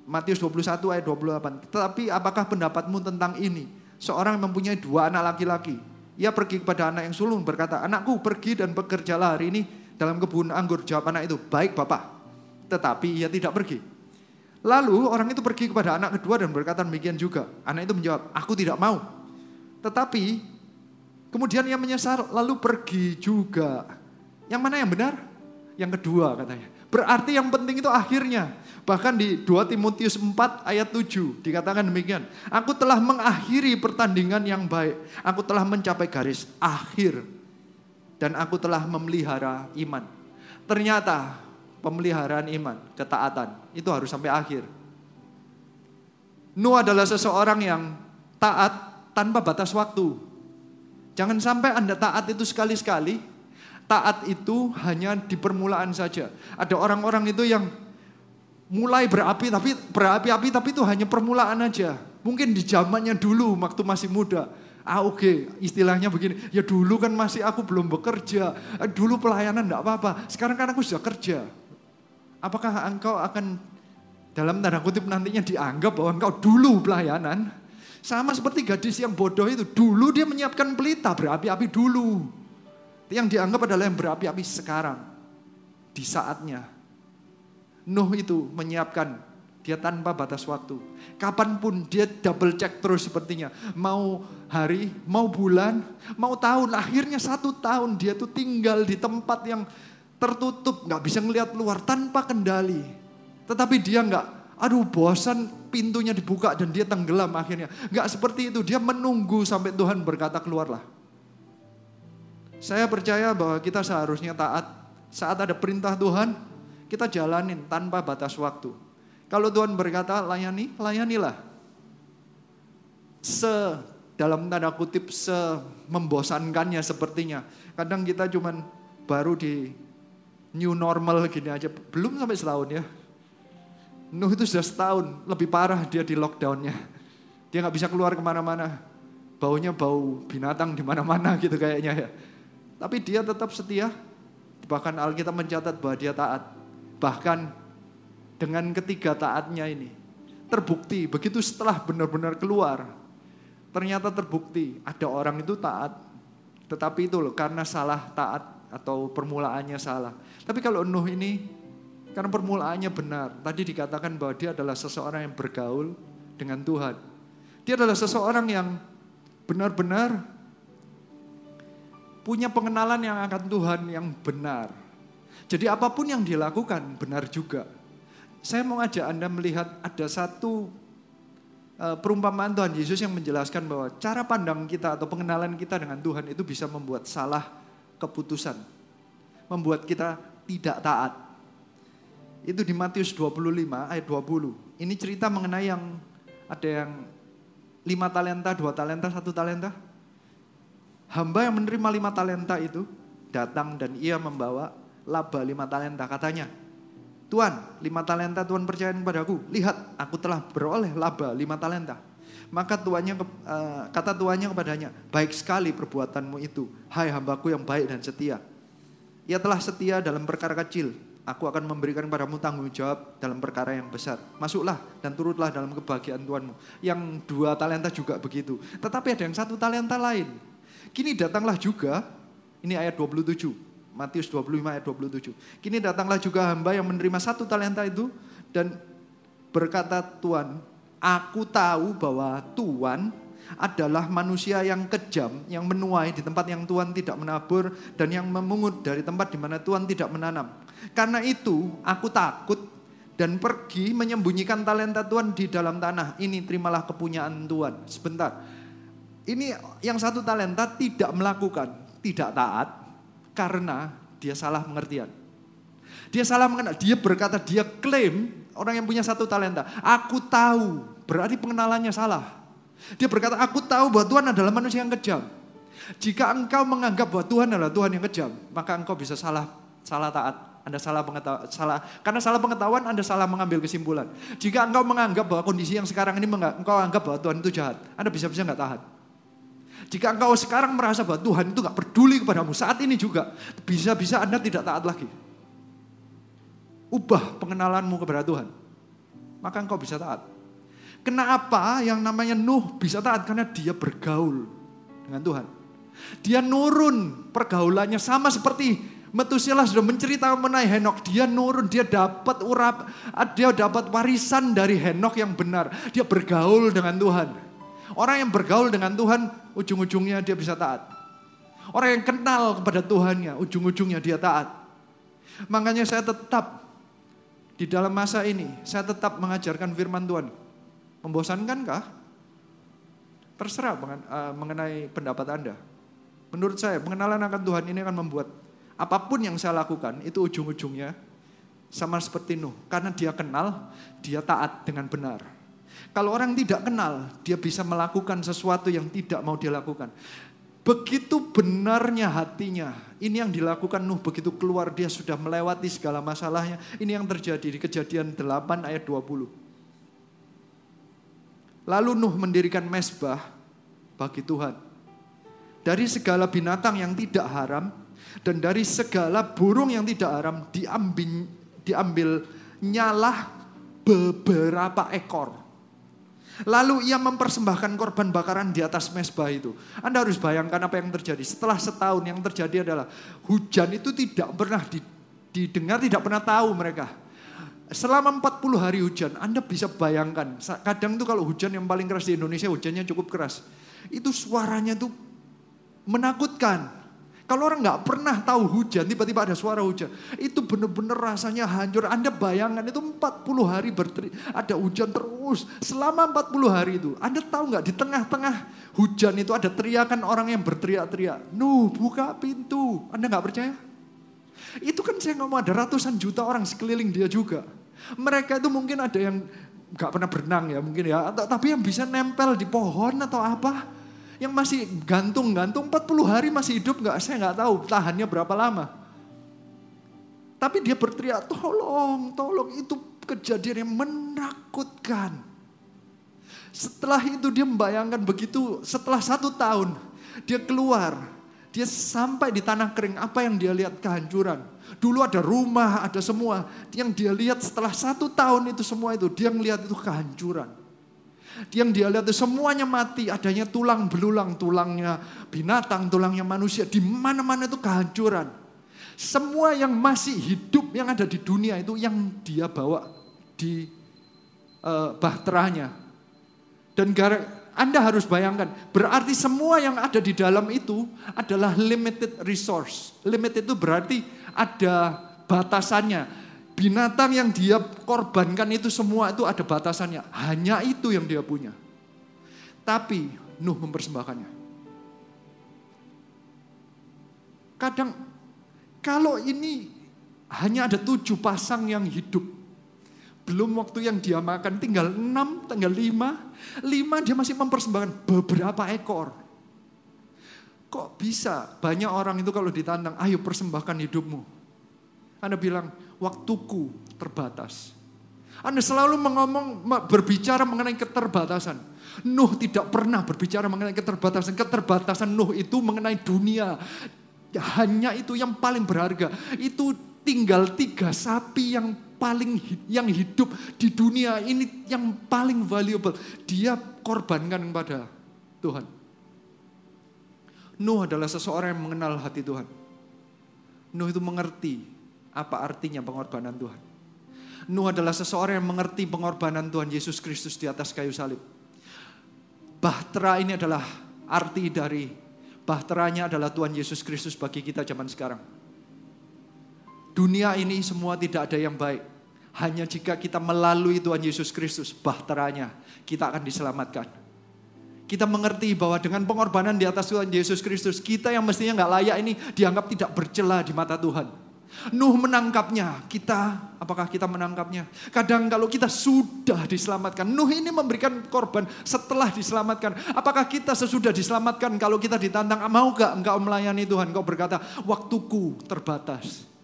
Speaker 5: Matius 21 ayat 28. Tetapi apakah pendapatmu tentang ini? Seorang yang mempunyai dua anak laki-laki. Ia pergi kepada anak yang sulung berkata, anakku pergi dan bekerjalah hari ini dalam kebun anggur. Jawab anak itu, baik bapak. Tetapi ia tidak pergi. Lalu orang itu pergi kepada anak kedua dan berkata demikian juga. Anak itu menjawab, aku tidak mau. Tetapi kemudian ia menyesal lalu pergi juga. Yang mana yang benar? Yang kedua katanya. Berarti yang penting itu akhirnya. Bahkan di 2 Timotius 4 ayat 7 dikatakan demikian. Aku telah mengakhiri pertandingan yang baik. Aku telah mencapai garis akhir. Dan aku telah memelihara iman. Ternyata pemeliharaan iman, ketaatan, itu harus sampai akhir. Nuh adalah seseorang yang taat tanpa batas waktu. Jangan sampai Anda taat itu sekali-sekali, taat itu hanya di permulaan saja. Ada orang-orang itu yang mulai berapi tapi berapi-api tapi itu hanya permulaan aja. Mungkin di zamannya dulu waktu masih muda. Ah oke, okay. istilahnya begini. Ya dulu kan masih aku belum bekerja. Eh, dulu pelayanan enggak apa-apa. Sekarang kan aku sudah kerja. Apakah engkau akan dalam tanda kutip nantinya dianggap bahwa engkau dulu pelayanan? Sama seperti gadis yang bodoh itu. Dulu dia menyiapkan pelita berapi-api dulu. Yang dianggap adalah yang berapi-api sekarang. Di saatnya. Nuh itu menyiapkan dia tanpa batas waktu. Kapan pun dia double check terus sepertinya. Mau hari, mau bulan, mau tahun. Akhirnya satu tahun dia tuh tinggal di tempat yang tertutup. Gak bisa ngelihat luar tanpa kendali. Tetapi dia nggak, aduh bosan pintunya dibuka dan dia tenggelam akhirnya. Gak seperti itu, dia menunggu sampai Tuhan berkata keluarlah. Saya percaya bahwa kita seharusnya taat. Saat ada perintah Tuhan, kita jalanin tanpa batas waktu. Kalau Tuhan berkata layani, layanilah. Se dalam tanda kutip se membosankannya sepertinya. Kadang kita cuman baru di new normal gini aja. Belum sampai setahun ya. Nuh itu sudah setahun, lebih parah dia di lockdownnya. Dia nggak bisa keluar ke mana-mana. Baunya bau binatang di mana-mana gitu kayaknya ya. Tapi dia tetap setia. Bahkan Alkitab mencatat bahwa dia taat. Bahkan dengan ketiga taatnya ini. Terbukti begitu setelah benar-benar keluar. Ternyata terbukti ada orang itu taat. Tetapi itu loh karena salah taat atau permulaannya salah. Tapi kalau Nuh ini karena permulaannya benar. Tadi dikatakan bahwa dia adalah seseorang yang bergaul dengan Tuhan. Dia adalah seseorang yang benar-benar punya pengenalan yang akan Tuhan yang benar. Jadi apa pun yang dilakukan benar juga. Saya mau ajak Anda melihat ada satu uh, perumpamaan Tuhan Yesus yang menjelaskan bahwa cara pandang kita atau pengenalan kita dengan Tuhan itu bisa membuat salah keputusan. Membuat kita tidak taat. Itu di Matius 25 ayat 20. Ini cerita mengenai yang ada yang lima talenta, dua talenta, satu talenta. Hamba yang menerima lima talenta itu datang dan ia membawa laba lima talenta. Katanya, Tuhan, lima talenta Tuhan percayakan padaku. Lihat, aku telah beroleh laba lima talenta. Maka tuannya eh, kata tuannya kepadanya, baik sekali perbuatanmu itu, hai hambaku yang baik dan setia. Ia telah setia dalam perkara kecil, aku akan memberikan padamu tanggung jawab dalam perkara yang besar. Masuklah dan turutlah dalam kebahagiaan Tuhanmu. Yang dua talenta juga begitu. Tetapi ada yang satu talenta lain. Kini datanglah juga, ini ayat 27, Matius 25 ayat 27. Kini datanglah juga hamba yang menerima satu talenta itu dan berkata Tuhan, aku tahu bahwa Tuhan adalah manusia yang kejam, yang menuai di tempat yang Tuhan tidak menabur dan yang memungut dari tempat di mana Tuhan tidak menanam. Karena itu aku takut dan pergi menyembunyikan talenta Tuhan di dalam tanah. Ini terimalah kepunyaan Tuhan. Sebentar. Ini yang satu talenta tidak melakukan, tidak taat karena dia salah pengertian. Dia salah mengenal, dia berkata, dia klaim orang yang punya satu talenta. Aku tahu, berarti pengenalannya salah. Dia berkata, aku tahu bahwa Tuhan adalah manusia yang kejam. Jika engkau menganggap bahwa Tuhan adalah Tuhan yang kejam, maka engkau bisa salah salah taat. Anda salah pengetahuan, salah karena salah pengetahuan Anda salah mengambil kesimpulan. Jika engkau menganggap bahwa kondisi yang sekarang ini engkau anggap bahwa Tuhan itu jahat, Anda bisa-bisa nggak tahan. Jika engkau sekarang merasa bahwa Tuhan itu gak peduli kepadamu, saat ini juga bisa-bisa Anda tidak taat lagi. Ubah pengenalanmu kepada Tuhan. maka engkau bisa taat. Kenapa yang namanya Nuh bisa taat? Karena dia bergaul dengan Tuhan. Dia nurun pergaulannya sama seperti Metusela sudah menceritakan mengenai Henok. Dia nurun, dia dapat urap, dia dapat warisan dari Henok yang benar. Dia bergaul dengan Tuhan. Orang yang bergaul dengan Tuhan, ujung-ujungnya dia bisa taat. Orang yang kenal kepada Tuhannya, ujung-ujungnya dia taat. Makanya saya tetap di dalam masa ini, saya tetap mengajarkan firman Tuhan. Membosankankah? Terserah eh, mengenai pendapat Anda. Menurut saya, pengenalan akan Tuhan ini akan membuat apa pun yang saya lakukan itu ujung-ujungnya sama seperti Nuh. Karena dia kenal, dia taat dengan benar. Kalau orang tidak kenal, dia bisa melakukan sesuatu yang tidak mau dia lakukan. Begitu benarnya hatinya, ini yang dilakukan Nuh begitu keluar dia sudah melewati segala masalahnya. Ini yang terjadi di kejadian 8 ayat 20. Lalu Nuh mendirikan mesbah bagi Tuhan dari segala binatang yang tidak haram dan dari segala burung yang tidak haram diambil diambil nyalah beberapa ekor. Lalu ia mempersembahkan korban bakaran di atas mesbah itu. Anda harus bayangkan apa yang terjadi. Setelah setahun yang terjadi adalah hujan itu tidak pernah didengar, tidak pernah tahu mereka. Selama 40 hari hujan, Anda bisa bayangkan. Kadang tuh kalau hujan yang paling keras di Indonesia, hujannya cukup keras. Itu suaranya tuh menakutkan. Kalau orang nggak pernah tahu hujan, tiba-tiba ada suara hujan. Itu benar-benar rasanya hancur. Anda bayangkan itu 40 hari berteri, ada hujan terus. Selama 40 hari itu, Anda tahu nggak di tengah-tengah hujan itu ada teriakan orang yang berteriak-teriak. Nuh buka pintu. Anda nggak percaya? Itu kan saya ngomong ada ratusan juta orang sekeliling dia juga. Mereka itu mungkin ada yang nggak pernah berenang ya mungkin ya. Tapi yang bisa nempel di pohon atau apa yang masih gantung-gantung 40 hari masih hidup nggak? Saya nggak tahu tahannya berapa lama. Tapi dia berteriak, tolong, tolong itu kejadian yang menakutkan. Setelah itu dia membayangkan begitu, setelah satu tahun dia keluar, dia sampai di tanah kering, apa yang dia lihat kehancuran. Dulu ada rumah, ada semua. Yang dia lihat setelah satu tahun itu semua itu, dia melihat itu kehancuran. Yang dia lihat itu semuanya mati, adanya tulang belulang, tulangnya binatang, tulangnya manusia, di mana-mana itu kehancuran. Semua yang masih hidup yang ada di dunia itu yang dia bawa di uh, bahteranya. Dan gara, Anda harus bayangkan, berarti semua yang ada di dalam itu adalah limited resource. Limited itu berarti ada batasannya binatang yang dia korbankan itu semua itu ada batasannya. Hanya itu yang dia punya. Tapi Nuh mempersembahkannya. Kadang kalau ini hanya ada tujuh pasang yang hidup. Belum waktu yang dia makan tinggal enam, tinggal lima. Lima dia masih mempersembahkan beberapa ekor. Kok bisa banyak orang itu kalau ditantang, ayo persembahkan hidupmu. Anda bilang, waktuku terbatas. Anda selalu mengomong, berbicara mengenai keterbatasan. Nuh tidak pernah berbicara mengenai keterbatasan. Keterbatasan Nuh itu mengenai dunia. Hanya itu yang paling berharga. Itu tinggal tiga sapi yang paling yang hidup di dunia ini yang paling valuable. Dia korbankan kepada Tuhan. Nuh adalah seseorang yang mengenal hati Tuhan. Nuh itu mengerti apa artinya pengorbanan Tuhan. Nuh adalah seseorang yang mengerti pengorbanan Tuhan Yesus Kristus di atas kayu salib. Bahtera ini adalah arti dari bahteranya adalah Tuhan Yesus Kristus bagi kita zaman sekarang. Dunia ini semua tidak ada yang baik. Hanya jika kita melalui Tuhan Yesus Kristus, bahteranya, kita akan diselamatkan. Kita mengerti bahwa dengan pengorbanan di atas Tuhan Yesus Kristus, kita yang mestinya nggak layak ini dianggap tidak bercela di mata Tuhan. Nuh menangkapnya. Kita, apakah kita menangkapnya? Kadang kalau kita sudah diselamatkan. Nuh ini memberikan korban setelah diselamatkan. Apakah kita sesudah diselamatkan kalau kita ditantang, mau gak engkau melayani Tuhan? Kau berkata, waktuku terbatas.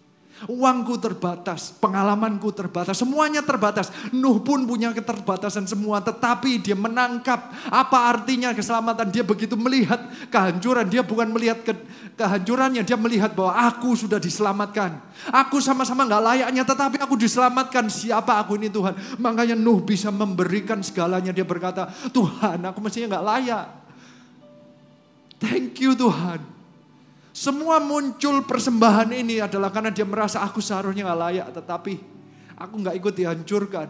Speaker 5: Uangku terbatas, pengalamanku terbatas, semuanya terbatas. Nuh pun punya keterbatasan semua, tetapi dia menangkap apa artinya keselamatan. Dia begitu melihat kehancuran, dia bukan melihat ke, kehancurannya, dia melihat bahwa aku sudah diselamatkan. Aku sama-sama nggak layaknya, tetapi aku diselamatkan. Siapa aku ini Tuhan? Makanya Nuh bisa memberikan segalanya. Dia berkata, Tuhan aku mestinya nggak layak. Thank you Tuhan. Semua muncul persembahan ini adalah karena dia merasa aku seharusnya gak layak, tetapi aku gak ikut dihancurkan.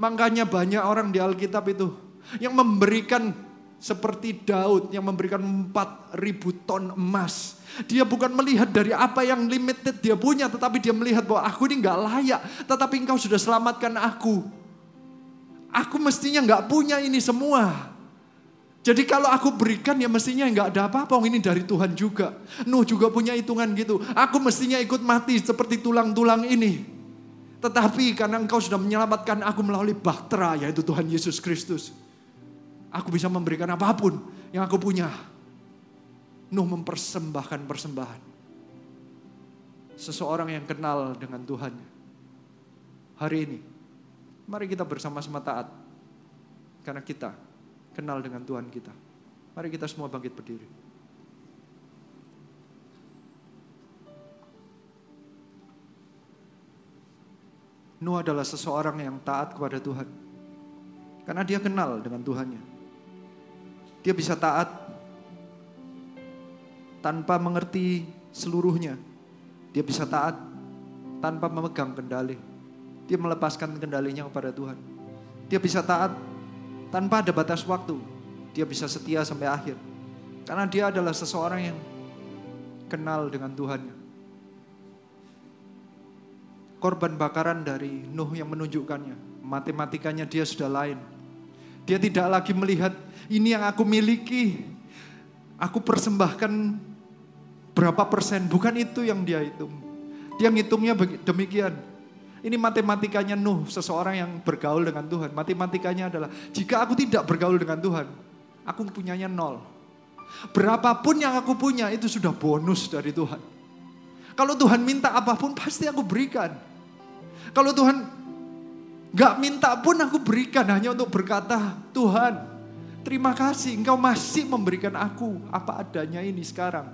Speaker 5: Makanya banyak orang di Alkitab itu yang memberikan seperti Daud yang memberikan 4000 ton emas. Dia bukan melihat dari apa yang limited dia punya, tetapi dia melihat bahwa aku ini gak layak, tetapi engkau sudah selamatkan aku. Aku mestinya gak punya ini semua. Jadi kalau aku berikan ya mestinya nggak ada apa-apa, ini dari Tuhan juga. Nuh juga punya hitungan gitu. Aku mestinya ikut mati seperti tulang-tulang ini. Tetapi karena engkau sudah menyelamatkan aku melalui bahtera yaitu Tuhan Yesus Kristus. Aku bisa memberikan apa pun yang aku punya. Nuh mempersembahkan persembahan. Seseorang yang kenal dengan Tuhan. Hari ini, mari kita bersama-sama taat. Karena kita kenal dengan Tuhan kita. Mari kita semua bangkit berdiri. Nuh adalah seseorang yang taat kepada Tuhan. Karena dia kenal dengan Tuhannya. Dia bisa taat tanpa mengerti seluruhnya. Dia bisa taat tanpa memegang kendali. Dia melepaskan kendalinya kepada Tuhan. Dia bisa taat tanpa ada batas waktu. Dia bisa setia sampai akhir. Karena dia adalah seseorang yang kenal dengan Tuhannya. Korban bakaran dari Nuh yang menunjukkannya. Matematikanya dia sudah lain. Dia tidak lagi melihat ini yang aku miliki. Aku persembahkan berapa persen. Bukan itu yang dia hitung. Dia ngitungnya demikian. Ini matematikanya Nuh, seseorang yang bergaul dengan Tuhan. Matematikanya adalah, jika aku tidak bergaul dengan Tuhan, aku punyanya nol. Berapapun yang aku punya, itu sudah bonus dari Tuhan. Kalau Tuhan minta apa pun, pasti aku berikan. Kalau Tuhan gak minta pun aku berikan hanya untuk berkata, Tuhan, terima kasih engkau masih memberikan aku apa adanya ini sekarang.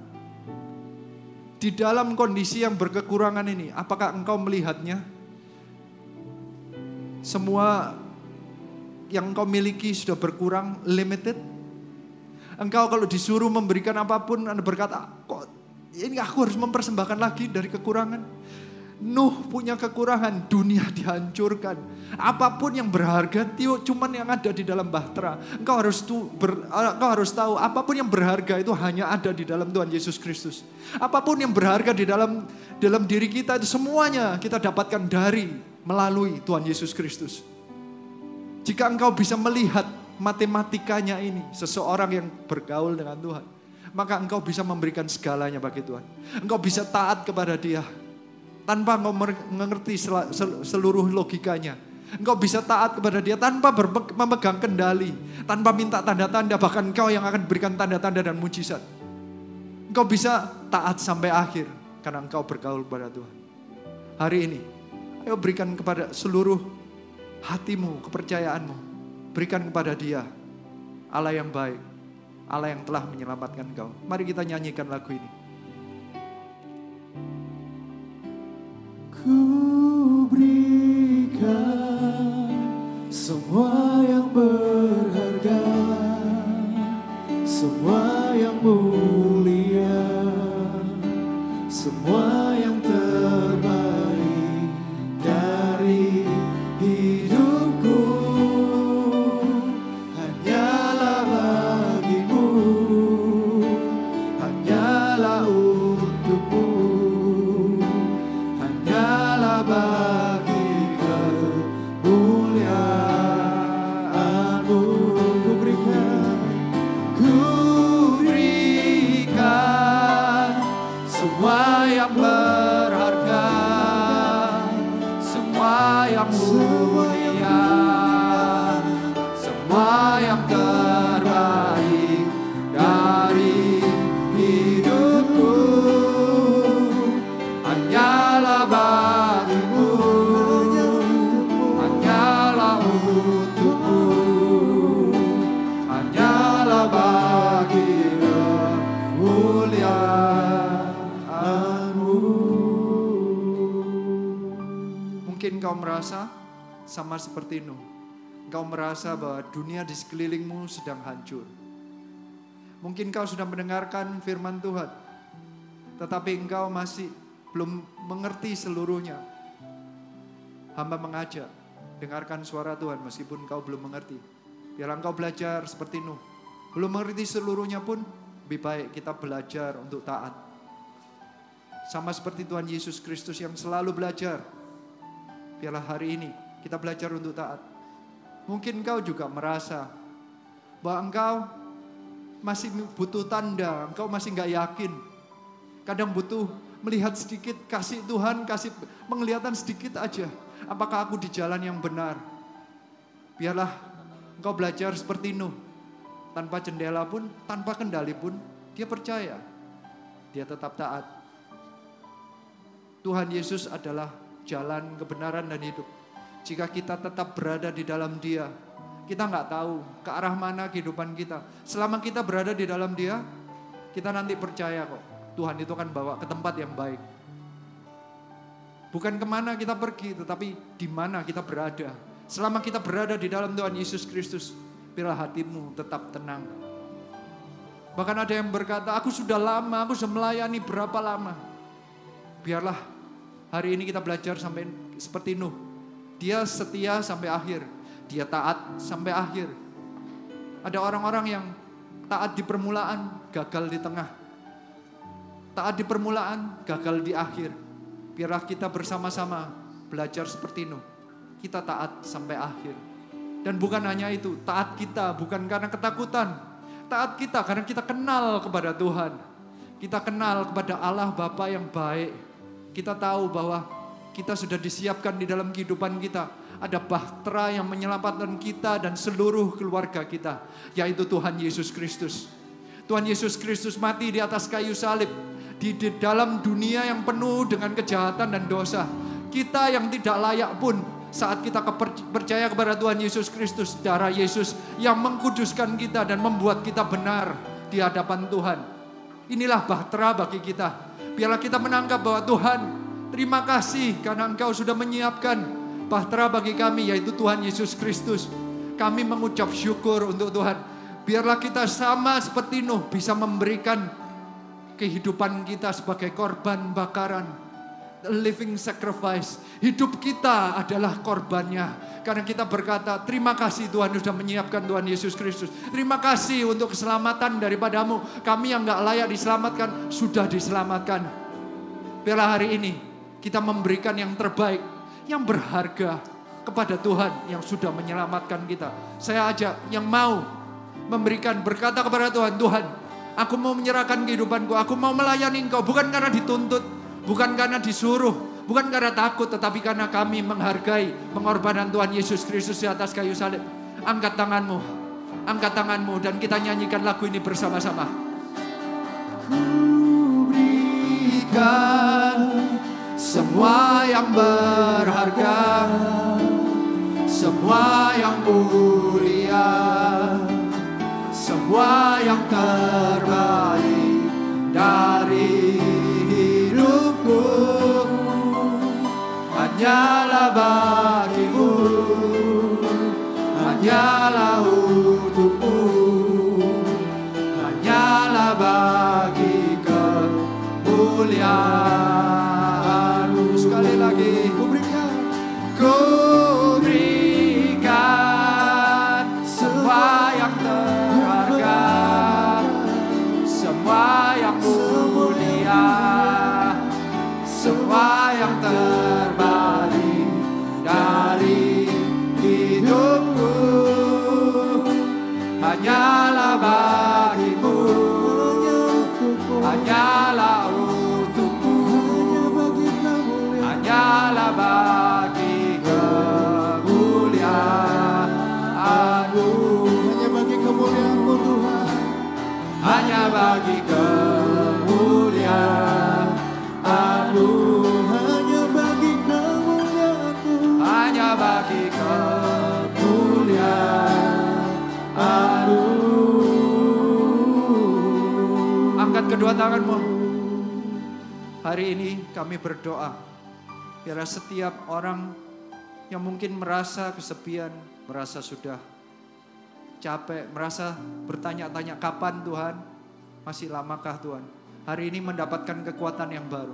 Speaker 5: Di dalam kondisi yang berkekurangan ini, apakah engkau melihatnya? Semua yang engkau miliki sudah berkurang, limited. Engkau kalau disuruh memberikan apa pun, Anda berkata, kok ini aku harus mempersembahkan lagi dari kekurangan. Nuh punya kekurangan, dunia dihancurkan. Apa pun yang berharga, cuman yang ada di dalam bahtera. Engkau harus tu, ber, engkau harus tahu, apa pun yang berharga itu hanya ada di dalam Tuhan Yesus Kristus. Apa pun yang berharga di dalam dalam diri kita itu semuanya kita dapatkan dari melalui Tuhan Yesus Kristus. Jika engkau bisa melihat matematikanya ini, seseorang yang bergaul dengan Tuhan, maka engkau bisa memberikan segalanya bagi Tuhan. Engkau bisa taat kepada Dia tanpa mengerti seluruh logikanya. Engkau bisa taat kepada Dia tanpa memegang kendali, tanpa minta tanda-tanda, bahkan engkau yang akan berikan tanda-tanda dan mujizat. Engkau bisa taat sampai akhir karena engkau bergaul kepada Tuhan. Hari ini, Ayo berikan kepada seluruh hatimu, kepercayaanmu. Berikan kepada dia. Allah yang baik. Allah yang telah menyelamatkan kau. Mari kita nyanyikan lagu ini.
Speaker 6: Ku berikan semua yang berharga, semua yang mulia, semua
Speaker 5: sama seperti Nuh. Kau merasa bahwa dunia di sekelilingmu sedang hancur. Mungkin kau sudah mendengarkan firman Tuhan, tetapi engkau masih belum mengerti seluruhnya. Hamba mengajak, dengarkan suara Tuhan meskipun kau belum mengerti. Biar engkau belajar seperti Nuh. Belum mengerti seluruhnya pun, lebih baik kita belajar untuk taat. Sama seperti Tuhan Yesus Kristus yang selalu belajar. Biarlah hari ini kita belajar untuk taat. Mungkin engkau juga merasa bahwa engkau masih butuh tanda, engkau masih nggak yakin. Kadang butuh melihat sedikit kasih Tuhan, kasih penglihatan sedikit aja. Apakah aku di jalan yang benar? Biarlah engkau belajar seperti Nuh. Tanpa jendela pun, tanpa kendali pun, dia percaya. Dia tetap taat. Tuhan Yesus adalah jalan kebenaran dan hidup. Jika kita tetap berada di dalam dia, kita nggak tahu ke arah mana kehidupan kita. Selama kita berada di dalam dia, kita nanti percaya kok. Tuhan itu akan bawa ke tempat yang baik. Bukan ke mana kita pergi, tetapi di mana kita berada. Selama kita berada di dalam Tuhan Yesus Kristus, bila hatimu tetap tenang. Bahkan ada yang berkata, aku sudah lama, aku sudah melayani berapa lama. Biarlah hari ini kita belajar sampai seperti Nuh. Dia setia sampai akhir. Dia taat sampai akhir. Ada orang-orang yang taat di permulaan, gagal di tengah. Taat di permulaan, gagal di akhir. Biarlah kita bersama-sama belajar seperti Nuh. Kita taat sampai akhir. Dan bukan hanya itu, taat kita bukan karena ketakutan. Taat kita karena kita kenal kepada Tuhan. Kita kenal kepada Allah Bapa yang baik. Kita tahu bahwa kita sudah disiapkan di dalam kehidupan kita. Ada bahtera yang menyelamatkan kita dan seluruh keluarga kita. Yaitu Tuhan Yesus Kristus. Tuhan Yesus Kristus mati di atas kayu salib. Di, di dalam dunia yang penuh dengan kejahatan dan dosa. Kita yang tidak layak pun saat kita percaya kepada Tuhan Yesus Kristus, darah Yesus yang mengkuduskan kita dan membuat kita benar di hadapan Tuhan. Inilah bahtera bagi kita. Biarlah kita menangkap bahwa Tuhan Terima kasih karena Engkau sudah menyiapkan bahtera bagi kami yaitu Tuhan Yesus Kristus. Kami mengucap syukur untuk Tuhan. Biarlah kita sama seperti Nuh bisa memberikan kehidupan kita sebagai korban bakaran. living sacrifice. Hidup kita adalah korbannya. Karena kita berkata, terima kasih Tuhan sudah menyiapkan Tuhan Yesus Kristus. Terima kasih untuk keselamatan daripadamu. Kami yang gak layak diselamatkan, sudah diselamatkan. Biarlah hari ini kita memberikan yang terbaik, yang berharga kepada Tuhan yang sudah menyelamatkan kita. Saya ajak yang mau memberikan berkata kepada Tuhan, Tuhan, aku mau menyerahkan kehidupanku, aku mau melayani Engkau bukan karena dituntut, bukan karena disuruh, bukan karena takut, tetapi karena kami menghargai pengorbanan Tuhan Yesus Kristus di atas kayu salib. Angkat tanganmu, angkat tanganmu dan kita nyanyikan lagu ini bersama-sama. Ku semua yang berharga, semua yang mulia, semua yang terbaik dari hidupku. Hanyalah bagimu, hanyalah Hari ini kami berdoa. Biar setiap orang yang mungkin merasa kesepian, merasa sudah capek, merasa bertanya-tanya kapan Tuhan, masih lamakah Tuhan. Hari ini mendapatkan kekuatan yang baru.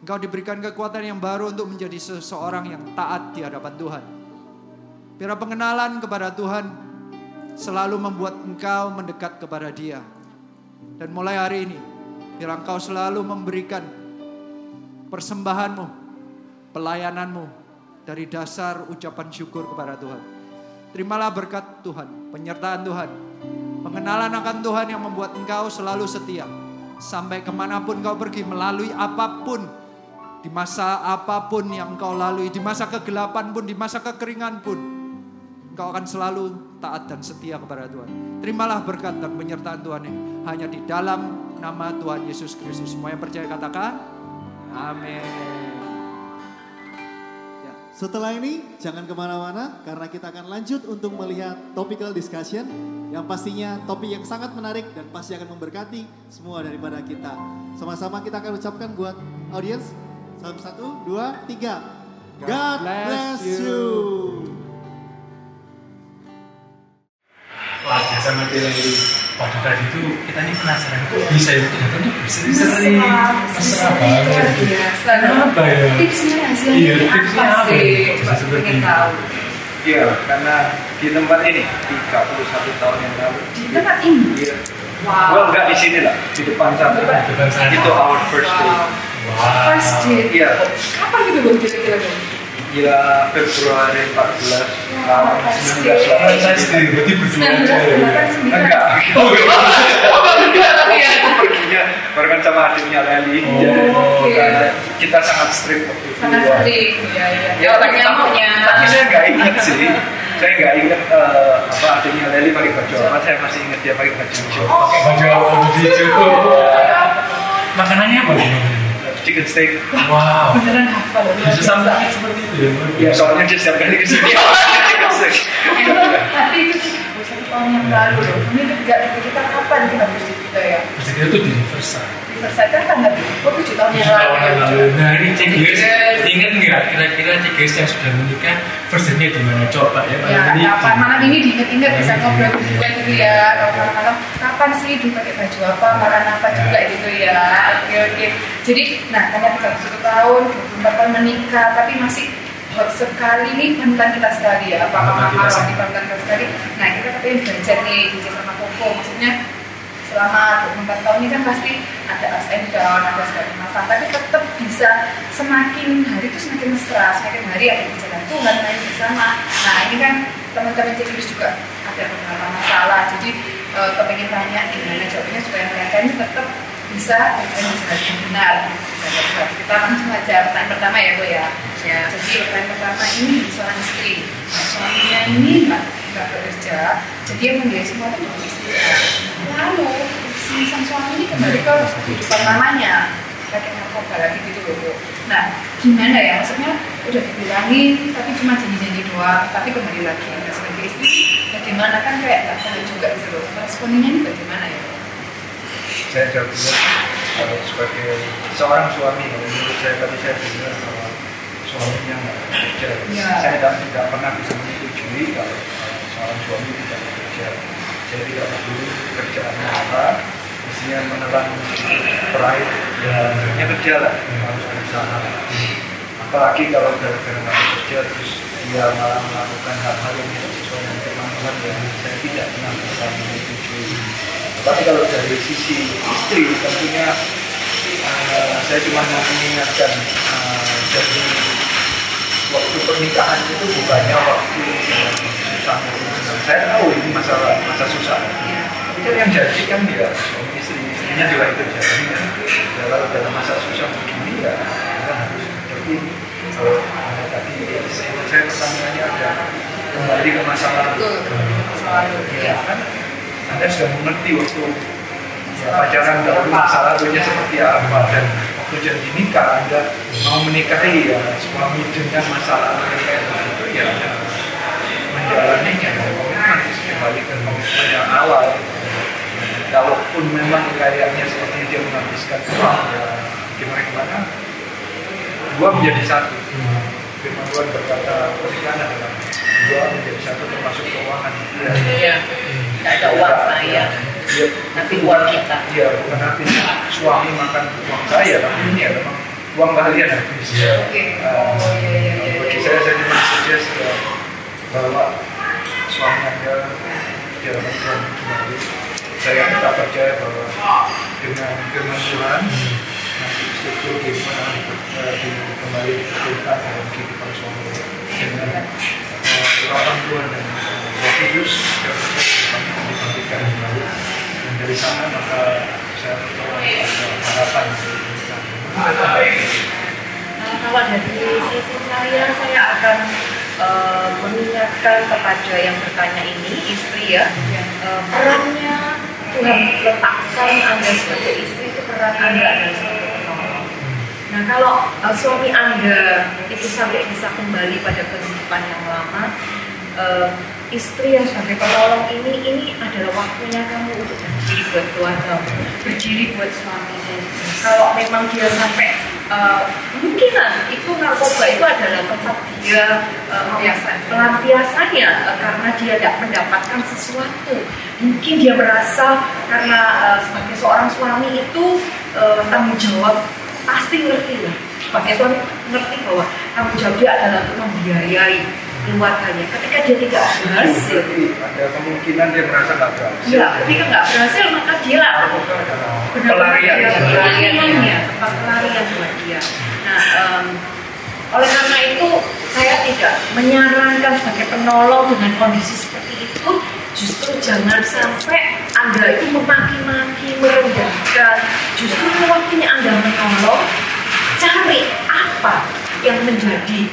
Speaker 5: Engkau diberikan kekuatan yang baru untuk menjadi seseorang yang taat di hadapan Tuhan. Biar pengenalan kepada Tuhan selalu membuat engkau mendekat kepada Dia. Dan mulai hari ini, biar engkau selalu memberikan persembahanmu, pelayananmu dari dasar ucapan syukur kepada Tuhan. Terimalah berkat Tuhan, penyertaan Tuhan, pengenalan akan Tuhan yang membuat engkau selalu setia. Sampai ke mana pun kau pergi, melalui apa pun, di masa apa pun yang engkau lalui, di masa kegelapan pun, di masa kekeringan pun, engkau akan selalu taat dan setia kepada Tuhan. Terimalah berkat dan penyertaan Tuhan ini hanya di dalam nama Tuhan Yesus Kristus. Semua yang percaya katakan, Amin.
Speaker 2: Ya, setelah ini jangan ke mana-mana karena kita akan lanjut untuk melihat topical discussion yang pastinya topik yang sangat menarik dan pasti akan memberkati semua daripada kita. Sama-sama kita akan ucapkan buat audiens. Salam satu, dua, tiga. God, bless you.
Speaker 7: Wah, sama Tilly waktu tadi itu kita ini penasaran kok bisa itu ternyata tuh berseri-seri mesra banget gitu. Kenapa ya?
Speaker 8: Tipsnya hasilnya
Speaker 7: Iya, tipsnya
Speaker 8: apa sih?
Speaker 7: Kok bisa seperti
Speaker 8: tahu.
Speaker 5: Iya, karena di tempat ini 31 tahun yang lalu.
Speaker 8: Di tempat ini?
Speaker 5: Iya.
Speaker 8: Wow.
Speaker 5: Well, enggak di sini lah, di depan sana.
Speaker 7: Depan sana.
Speaker 5: Itu our first day.
Speaker 8: Wow. First date.
Speaker 5: Iya.
Speaker 8: Kapan gitu dong kira-kira
Speaker 5: Ya Februari 14 tahun 19
Speaker 7: Fantastis, berarti berdua aja ya.
Speaker 8: 1989.
Speaker 5: Enggak.
Speaker 7: Oh, enggak.
Speaker 5: Aku perginya barengan sama adiknya Leli.
Speaker 7: Oh,
Speaker 5: kita sangat strict waktu itu.
Speaker 8: Sangat sering, ya ya.
Speaker 5: Ya, tapi, tapi saya nggak ingat sih. Saya nggak ingat eh, apa adiknya Leli pakai baju apa. Saya masih ingat dia pakai baju hijau.
Speaker 7: Pakai baju apa baju hijau. Makanannya apa sih?
Speaker 5: Chicken steak.
Speaker 7: Wow.
Speaker 8: Beneran hafal.
Speaker 7: Bisa sampai seperti itu ya?
Speaker 5: Ya soalnya dia setiap kali ke sini chicken steak.
Speaker 8: Eh, Tapi itu oh, satu tahun yang lalu loh. Ini juga kita kapan kita bersih kita ya?
Speaker 7: Itu di Universal.
Speaker 8: Di Versailles kan tanggal oh tujuh tahun yang lalu. ya.
Speaker 7: Nah ini
Speaker 8: Yes.
Speaker 7: ingat nggak kira-kira Cigis yang sudah menikah versionnya di mana? Coba ya
Speaker 8: Ya,
Speaker 7: malam ini.
Speaker 8: kapan malam ini diinget-inget bisa
Speaker 7: Malam
Speaker 8: ngobrol berdua gitu ya. Kalau malam-malam kapan sih dipakai baju apa, makan apa juga gitu ya. Oke oke. Jadi, nah karena 31 tahun, 24 tahun menikah, tapi masih hot sekali nih panutan kita sekali ya. Apa
Speaker 7: Panutan
Speaker 8: mama
Speaker 7: kita
Speaker 8: Roni panutan kita sekali. Nah kita pengen belajar nih di sama Koko. Maksudnya selama 24 tahun ini kan pasti ada ups and down, ada segala masalah, tapi tetap bisa semakin hari itu semakin mesra, semakin hari ada di jalan Tuhan, main bersama. Nah ini kan teman-teman Cekris juga ada beberapa masalah, jadi e, kepengen tanya gimana jawabnya supaya mereka ini tetap bisa berjalan di jalan yang benar. Kita langsung aja pertanyaan pertama ya Bu ya. Ya, jadi pertanyaan pertama ini seorang istri. Nah, suaminya ini nggak nggak bekerja, jadi yang membiayai semua itu bukan istri. Lalu si sang suami ini kembali ke kehidupan mamanya, pakai narkoba lagi gitu loh Bu. Nah, gimana ya? Maksudnya udah dibilangin, tapi cuma janji-janji doang, tapi kembali lagi. Nah, sebagai istri, bagaimana kan kayak nggak tahu juga gitu loh. Responnya ini bagaimana ya?
Speaker 5: Saya jawab dulu kalau sebagai seorang suami, menurut saya tadi saya dengar bahwa suaminya nggak bekerja.
Speaker 8: Ya.
Speaker 5: Saya tidak, tidak pernah bisa menyetujui kalau seorang suami tidak bekerja. Saya tidak peduli pekerjaannya apa, mestinya menelan peraih ya hanya kerja lah, harus berusaha. Apalagi kalau gara-gara nggak bekerja terus dia malah melakukan hal-hal yang tidak sesuai dengan firman Tuhan ya saya tidak pernah bisa menyetujui. Tapi kalau dari sisi istri tentunya eh, saya cuma mau mengingatkan eh, jadi waktu pernikahan itu bukannya waktu yang susah. Saya tahu ini masalah masa susah. Tapi kan yang jadi kan ya suami istri, istrinya juga itu jadi. Ya, kalau dalam masa susah begini ya kita harus seperti. Kalau eh, tadi saya saya pertanyaannya ada kembali ke masa lalu. Ya kan Anda sudah mengerti waktu ya, pacaran dahulu masa lalunya seperti apa dan waktu jadi nikah Anda mau menikahi ya suami dengan masa lalu yang kayak begitu ya menjalaninya ya komitmen kembali ke komitmen yang awal kalaupun memang kayaknya seperti dia menghabiskan uang ya gimana gimana dua menjadi satu firman Tuhan berkata pernikahan adalah dua menjadi satu termasuk keuangan Iya.
Speaker 9: Iya. Tidak ada uang saya,
Speaker 5: Iya.
Speaker 9: tapi uang kita.
Speaker 5: Iya, bukan artinya suami makan uang saya, tapi ini ya memang uang kalian habis.
Speaker 8: Oke.
Speaker 5: Eh,
Speaker 8: Oh iya iya iya.
Speaker 5: bagi
Speaker 8: iya.
Speaker 5: saya saya cuma suggest ya, bahwa suami anda di dalam Tuhan kembali. Saya tetap percaya bahwa dengan firman Tuhan nanti struktur kehidupan akan eh, kembali dibetulkan dalam kehidupan suami dengan eh, urapan Tuhan dan eh, Roh Kudus akan dibangkitkan kembali dan dari sana maka saya percaya ada harapan.
Speaker 9: Nah, kalau dari sisi saya, saya akan eh, mengingatkan kepada yang bertanya ini, istri ya, eh, perannya Tuhan letakkan Anda sebagai istri itu peran Anda adalah sebagai penolong. Nah kalau eh, suami Anda itu sampai bisa kembali pada kehidupan yang lama, eh, istri yang sebagai penolong ini, ini adalah waktunya kamu untuk berdiri buat keluarga, berdiri buat suamimu. Kalau memang dia sampai eh, mungkinan itu narkoba itu adalah tempat dia
Speaker 8: Pelampiasan.
Speaker 9: pelampiasannya eh, karena dia tidak mendapatkan sesuatu. Mungkin dia merasa karena eh, sebagai seorang suami itu eh, tanggung jawab pasti ngerti lah. Sebagai suami ngerti bahwa tanggung jawab dia adalah untuk membiayai keluarganya. Ketika dia tidak berhasil,
Speaker 5: ada kemungkinan dia merasa nggak berhasil.
Speaker 9: ya ketika nggak berhasil maka dia lah
Speaker 5: pelarian.
Speaker 9: pelariannya, tempat pelarian buat dia. Nah, em, oleh karena itu saya tidak menyarankan sebagai penolong dengan kondisi seperti itu. Justru jangan sampai Anda itu memaki-maki, merendahkan. Justru waktunya Anda menolong, cari apa yang menjadi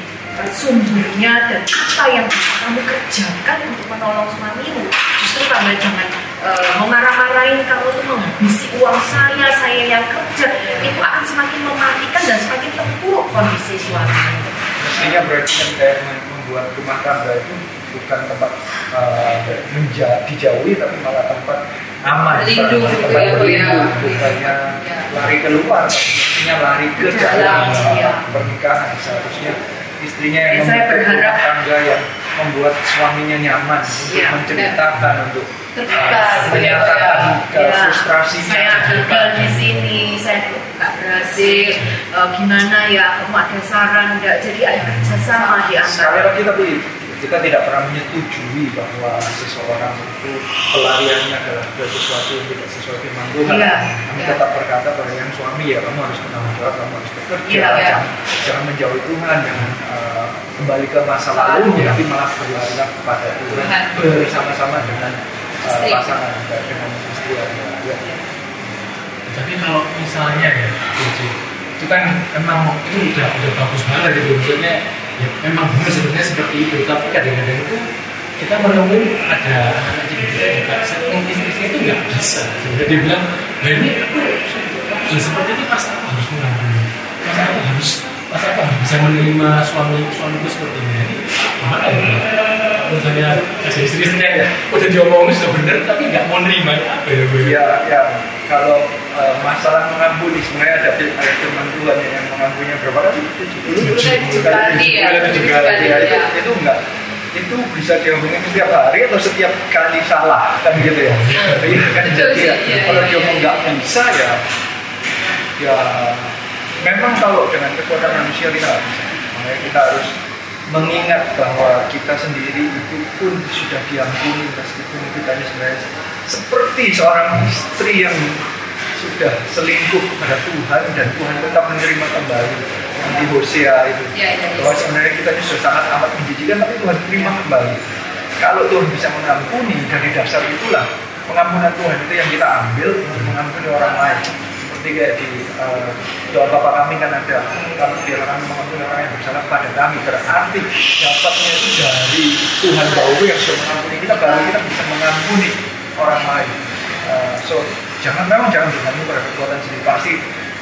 Speaker 9: sumbernya dan apa yang bisa kamu kerjakan untuk menolong suamimu. Justru kamu jangan eh, memarah-marahin kamu tuh menghabisi uang saya, saya yang kerja. Itu akan semakin mematikan dan semakin terpuruk kondisi suami.
Speaker 5: Mestinya berarti kan kayak mem- membuat rumah tangga itu bukan tempat uh, menja- dijauhi tapi malah tempat aman. Tempat
Speaker 8: gitu ya, Bu, ya.
Speaker 5: berlindung, Bukannya
Speaker 8: Ya.
Speaker 5: lari keluar, mestinya lari ke
Speaker 9: dalam,
Speaker 5: uh,
Speaker 9: ya.
Speaker 5: pernikahan. Seharusnya istrinya yang
Speaker 9: Ya, saya berharap-
Speaker 5: tangga yang membuat suaminya nyaman untuk
Speaker 9: Ya,
Speaker 5: menceritakan, untuk
Speaker 8: Terbuka
Speaker 5: uh,
Speaker 8: gitu ya,
Speaker 5: menyatakan ke
Speaker 9: Ya,
Speaker 5: frustrasinya.
Speaker 9: saya gagal di sini, saya nggak berhasil. Eh, gimana ya? Kamu ada saran nggak? Jadi ada kerjasama di
Speaker 5: Sekali
Speaker 9: antara
Speaker 5: lagi tapi kita tidak pernah menyetujui bahwa seseorang itu pelariannya adalah ke sesuatu yang tidak sesuai firman Tuhan.
Speaker 9: Iya,
Speaker 5: Kami
Speaker 8: iya.
Speaker 5: tetap berkata pada yang suami ya kamu harus bertanggung jawab, kamu harus bekerja,
Speaker 9: Iya, iya.
Speaker 5: jangan, jangan menjauhi Tuhan, jangan uh, kembali ke masa
Speaker 8: Lalu.
Speaker 5: lalu, tapi malah berlarilah kepada Tuhan bersama-sama dengan uh, pasangan dengan istri Anda. Ya.
Speaker 7: Tapi kalau misalnya ya, itu kan emang itu udah udah bagus banget gitu maksudnya ya memang benar sebenarnya seperti itu. Tapi kadang-kadang itu kita menemukan ada anak-anak didik kita juga setting istri itu nggak bisa. Sebenarnya dia bilang nah ini aku ya seperti ini pas aku harus mengampuni pas aku harus pas aku harus bisa menerima suami suamiku seperti ini? Gimana ya misalnya ada istri-istri yang udah diomongin sudah benar tapi nggak mau nerima apa ya Bu?
Speaker 5: Ya, ya kalau uh, masalah mengampuni sebenarnya ada firman Tuhan yang mengampuninya berapa kali? Tujuh
Speaker 8: Tujuh kali ya,
Speaker 5: Tujuh kali. Ya, itu,
Speaker 8: ya.
Speaker 5: itu enggak itu bisa diomongin setiap hari atau setiap kali salah kan gitu ya. Iya kan jadi ya, kalau diomong
Speaker 8: iya.
Speaker 5: nggak bisa ya ya memang kalau dengan kekuatan manusia kita nggak bisa. Makanya kita harus mengingat bahwa kita sendiri itu pun sudah diampuni meskipun kita ini sebenarnya seperti seorang istri yang sudah selingkuh kepada Tuhan dan Tuhan tetap menerima kembali di Hosea itu.
Speaker 8: Ya, ya, ya.
Speaker 5: bahwa sebenarnya kita ini sudah sangat amat menjijikan tapi Tuhan terima kembali. Kalau Tuhan bisa mengampuni dari dasar itulah pengampunan Tuhan itu yang kita ambil untuk mengampuni orang lain seperti kayak di eh, doa Bapak kami kan ada kalau biar kami mengampuni orang yang bersalah pada kami berarti dapatnya itu dari Tuhan Bapa yang sudah mengampuni kita baru kita bisa mengampuni orang lain Eh, so jangan memang jangan bergantung pada kekuatan sendiri pasti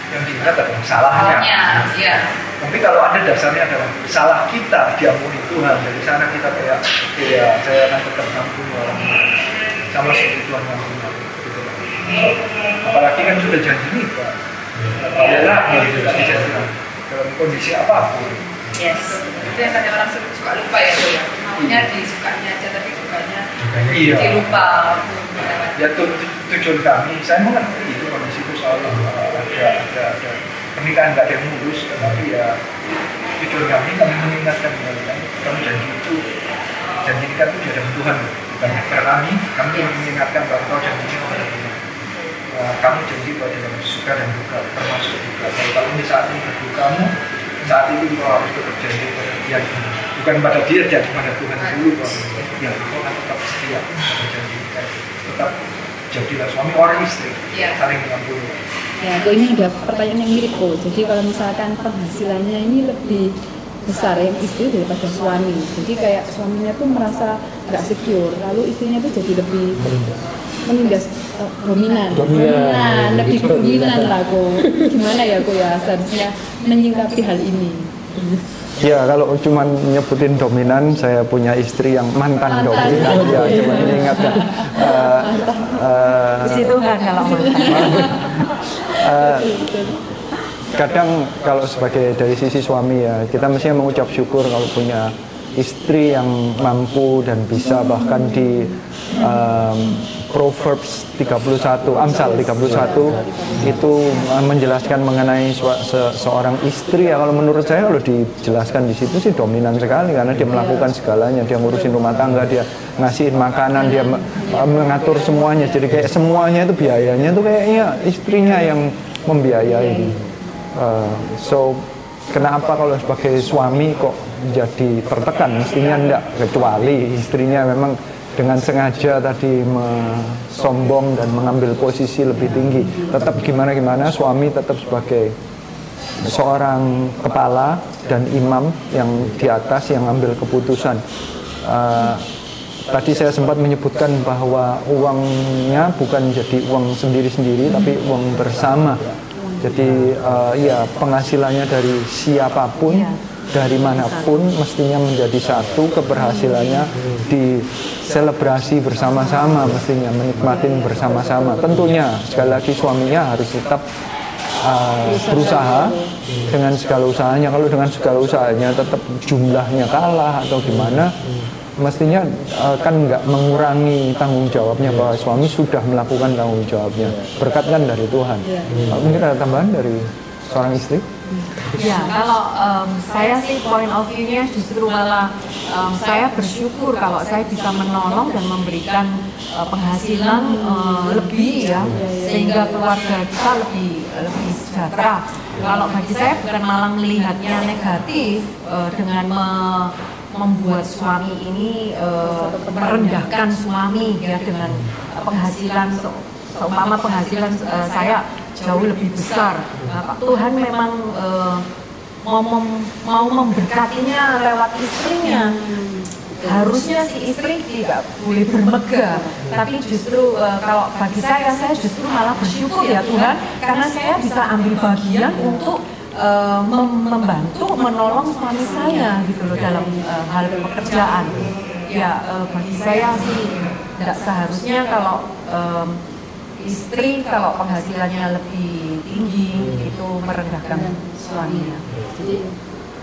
Speaker 5: yang dilihat adalah salahnya
Speaker 8: Salahnya, ya.
Speaker 5: tapi kalau ada dasarnya adalah salah kita diampuni Tuhan dari sana kita kayak ya saya akan tetap mengampuni orang lain sama seperti Tuhan mengampuni. Apalagi kan sudah janji nikah Bagaimana gitu tadi janji. Dalam kondisi apa pun.
Speaker 7: Yes. Itu yang kadang orang suka lupa ya, ya. Maunya disukanya aja, tapi dukanya
Speaker 5: iya.
Speaker 7: dilupa.
Speaker 5: ya tu- tujuan kami saya mengerti itu kondisi itu soal uh, ada ada ada pernikahan nggak ada yang mulus tetapi ya tujuan kami kami mengingatkan kalian kami janji itu janji kita itu di hadapan Tuhan bukan kepada kami. Kami mengingatkan bahwa kepada Tuhan Uh, kamu janji bahwa dalam suka dan duka termasuk duka kalau kamu di saat ini berdukamu saat itu kau harus tetap janji pada dia bukan pada dia janji pada Tuhan dulu bahwa ya kau akan tetap setia pada janji kita tetap jadilah suami orang istri
Speaker 7: Iya.
Speaker 5: saling mengampuni
Speaker 8: Ya, kok ini ada pertanyaan yang mirip kok. Jadi kalau misalkan penghasilannya ini lebih besar yang istri daripada suami. Jadi kayak suaminya tuh merasa nggak secure, lalu istrinya tuh jadi lebih menindas eh, dominan.
Speaker 6: Dominan.
Speaker 8: lebih dominan lah kok. Gimana ya kok ya seharusnya menyingkapi hal ini.
Speaker 10: Ya kalau cuma nyebutin dominan, saya punya istri yang mantan, dominan. Ya cuma mengingatkan. Eh, eh,
Speaker 11: Puji Tuhan kalau
Speaker 10: eh, kadang kalau sebagai dari sisi suami ya kita mestinya mengucap syukur kalau punya istri yang mampu dan bisa bahkan di um, Proverbs 31 Amsal 31 itu menjelaskan mengenai se- seorang istri. Ya kalau menurut saya kalau dijelaskan di situ sih dominan sekali karena dia melakukan segalanya. Dia ngurusin rumah tangga dia ngasihin makanan dia uh, mengatur semuanya. Jadi kayak semuanya itu biayanya itu kayaknya istrinya yang membiayai. Uh, so kenapa kalau sebagai suami kok jadi tertekan. Mestinya enggak kecuali istrinya memang dengan sengaja tadi sombong dan mengambil posisi lebih tinggi. Tetap gimana gimana suami tetap sebagai seorang kepala dan imam yang di atas yang ambil keputusan. Uh, tadi saya sempat menyebutkan bahwa uangnya bukan jadi uang sendiri-sendiri tapi uang bersama. Jadi uh, ya penghasilannya dari siapa pun, dari mana pun mestinya menjadi satu keberhasilannya diselebrasi bersama-sama mestinya menikmatin bersama-sama. Tentunya sekali lagi suaminya harus tetap uh, berusaha dengan segala usahanya. Kalau dengan segala usahanya tetap jumlahnya kalah atau gimana, mestinya uh, kan nggak mengurangi tanggung jawabnya bahwa suami sudah melakukan tanggung jawabnya. Berkat kan dari Tuhan. Uh, mungkin ada tambahan dari seorang istri?
Speaker 11: Ya, kalau em, saya sih point of view-nya justru malah em, saya bersyukur kalau saya bisa menolong dan memberikan eh, penghasilan eh, lebih ya, sehingga keluarga kita lebih lebih sejahtera. Kalau bagi saya bukan malah melihatnya negatif eh, dengan me- membuat suami ini eh, merendahkan suami ya dengan penghasilan se- seumpama penghasilan eh, saya jauh lebih besar. Nah, Tuhan memang eh, mau mem- mau memberkatinya lewat istrinya. Harusnya si istri tidak boleh bermegah, tapi justru eh, kalau bagi saya saya justru malah bersyukur ya Tuhan karena saya bisa ambil bagian untuk mem- membantu menolong suami saya gitu loh dalam eh, hal pekerjaan. Ya eh, bagi saya sih tidak seharusnya kalau em, istri kalau penghasilannya lebih tinggi itu merendahkan suaminya.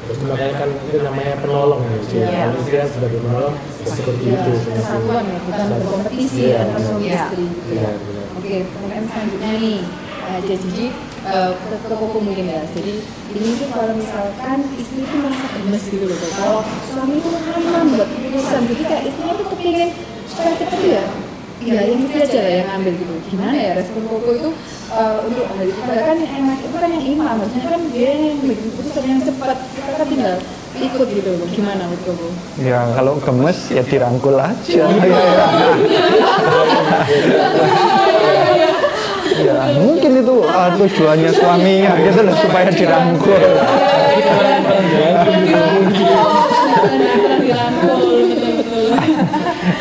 Speaker 6: Terus makanya kan itu namanya penolong ya. Jadi
Speaker 11: Iya.
Speaker 6: Kalau istri kan sebagai penolong ya seperti itu.
Speaker 8: Kesatuan ya, bukan berkompetisi
Speaker 6: Iya.
Speaker 8: ya antara suami
Speaker 11: Iya.
Speaker 8: istri.
Speaker 6: Benar, benar.
Speaker 8: Oke, pertanyaan selanjutnya nih. Nah, jadi eh, ke, Koko mungkin ya. Jadi ini tuh kalau misalkan istri itu merasa gemes gitu loh. Kalau suami itu lama buat keputusan, jadi kayak istrinya tuh kepingin supaya cepet ya. Iya, yang itu aja lah yang ambil gitu. Gimana ya respon Koko itu eh, untuk hal itu? Padahal kan yang enak itu kan yang imam, harusnya kan dia yang bikin keputusan yang cepat. Kita kan tinggal ikut gitu loh. Gimana menurut Koko?
Speaker 10: Ya kalau gemes ya dirangkul aja. ya mungkin itu uh, tujuannya suaminya gitu loh supaya dirangkul.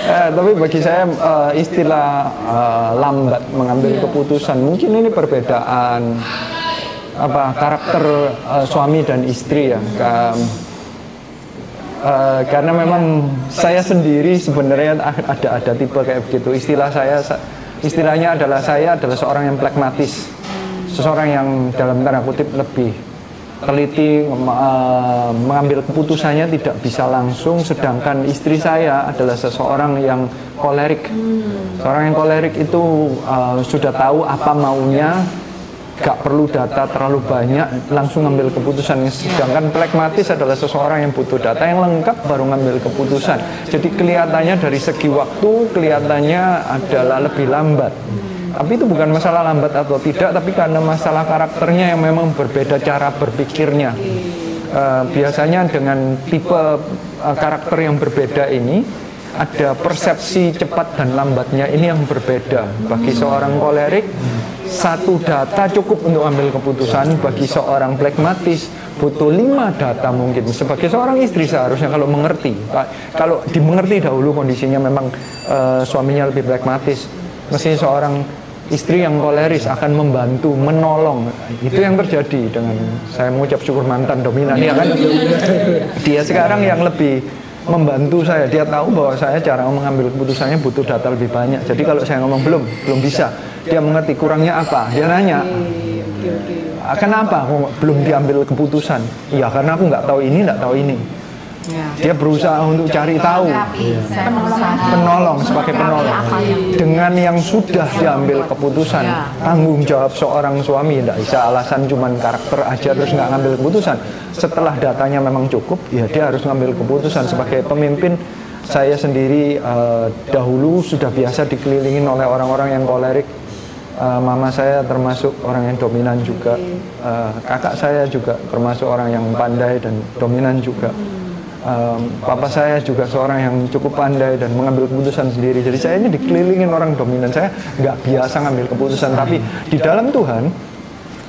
Speaker 10: Eh, tapi bagi saya eh, istilah eh, lambat mengambil keputusan mungkin ini perbedaan apa karakter eh, suami dan istri ya. Ka- Eh, karena memang saya sendiri sebenarnya ada ada tipe kayak begitu. Istilah saya sa- istilahnya adalah saya adalah seorang yang pragmatis, seseorang yang dalam tanda kutip lebih teliti eh, mengambil keputusannya tidak bisa langsung sedangkan istri saya adalah seseorang yang kolerik. Seorang yang kolerik itu eh, sudah tahu apa maunya gak perlu data terlalu banyak langsung ngambil keputusan sedangkan pragmatis adalah seseorang yang butuh data yang lengkap baru ngambil keputusan. Jadi kelihatannya dari segi waktu kelihatannya adalah lebih lambat tapi itu bukan masalah lambat atau tidak, tapi karena masalah karakternya yang memang berbeda cara berpikirnya. Eh, biasanya dengan tipe eh, karakter yang berbeda ini, ada persepsi cepat dan lambatnya ini yang berbeda. Bagi seorang kolerik, satu data cukup untuk ambil keputusan. Bagi seorang pragmatis, butuh lima data mungkin. Sebagai seorang istri seharusnya kalau mengerti, kalau dimengerti dahulu kondisinya memang eh, suaminya lebih pragmatis, mesti seorang istri yang koleris akan membantu, menolong. Itu yang terjadi dengan saya mengucap syukur mantan dominan ya kan. Dia sekarang yang lebih membantu saya. Dia tahu bahwa saya cara mengambil keputusannya butuh data lebih banyak. Jadi kalau saya ngomong belum, belum bisa. Dia mengerti kurangnya apa. Dia nanya, "Ah, kenapa belum diambil keputusan? Iya karena aku nggak tahu ini, nggak tahu ini. Dia berusaha untuk cari tahu penolong sebagai penolong. Dengan yang sudah diambil keputusan tanggung jawab seorang suami tidak bisa alasan cuman karakter aja terus nggak ngambil keputusan. Setelah datanya memang cukup ya dia harus ngambil keputusan sebagai pemimpin. Saya sendiri eh, dahulu sudah biasa dikelilingin oleh orang-orang yang kolerik. Eh, mama saya termasuk orang yang dominan juga. Eh, kakak saya juga termasuk orang yang pandai dan dominan juga Um, papa saya juga seorang yang cukup pandai dan mengambil keputusan sendiri. Jadi saya ini dikelilingin orang dominan. Saya nggak biasa ngambil keputusan. Tapi di dalam Tuhan,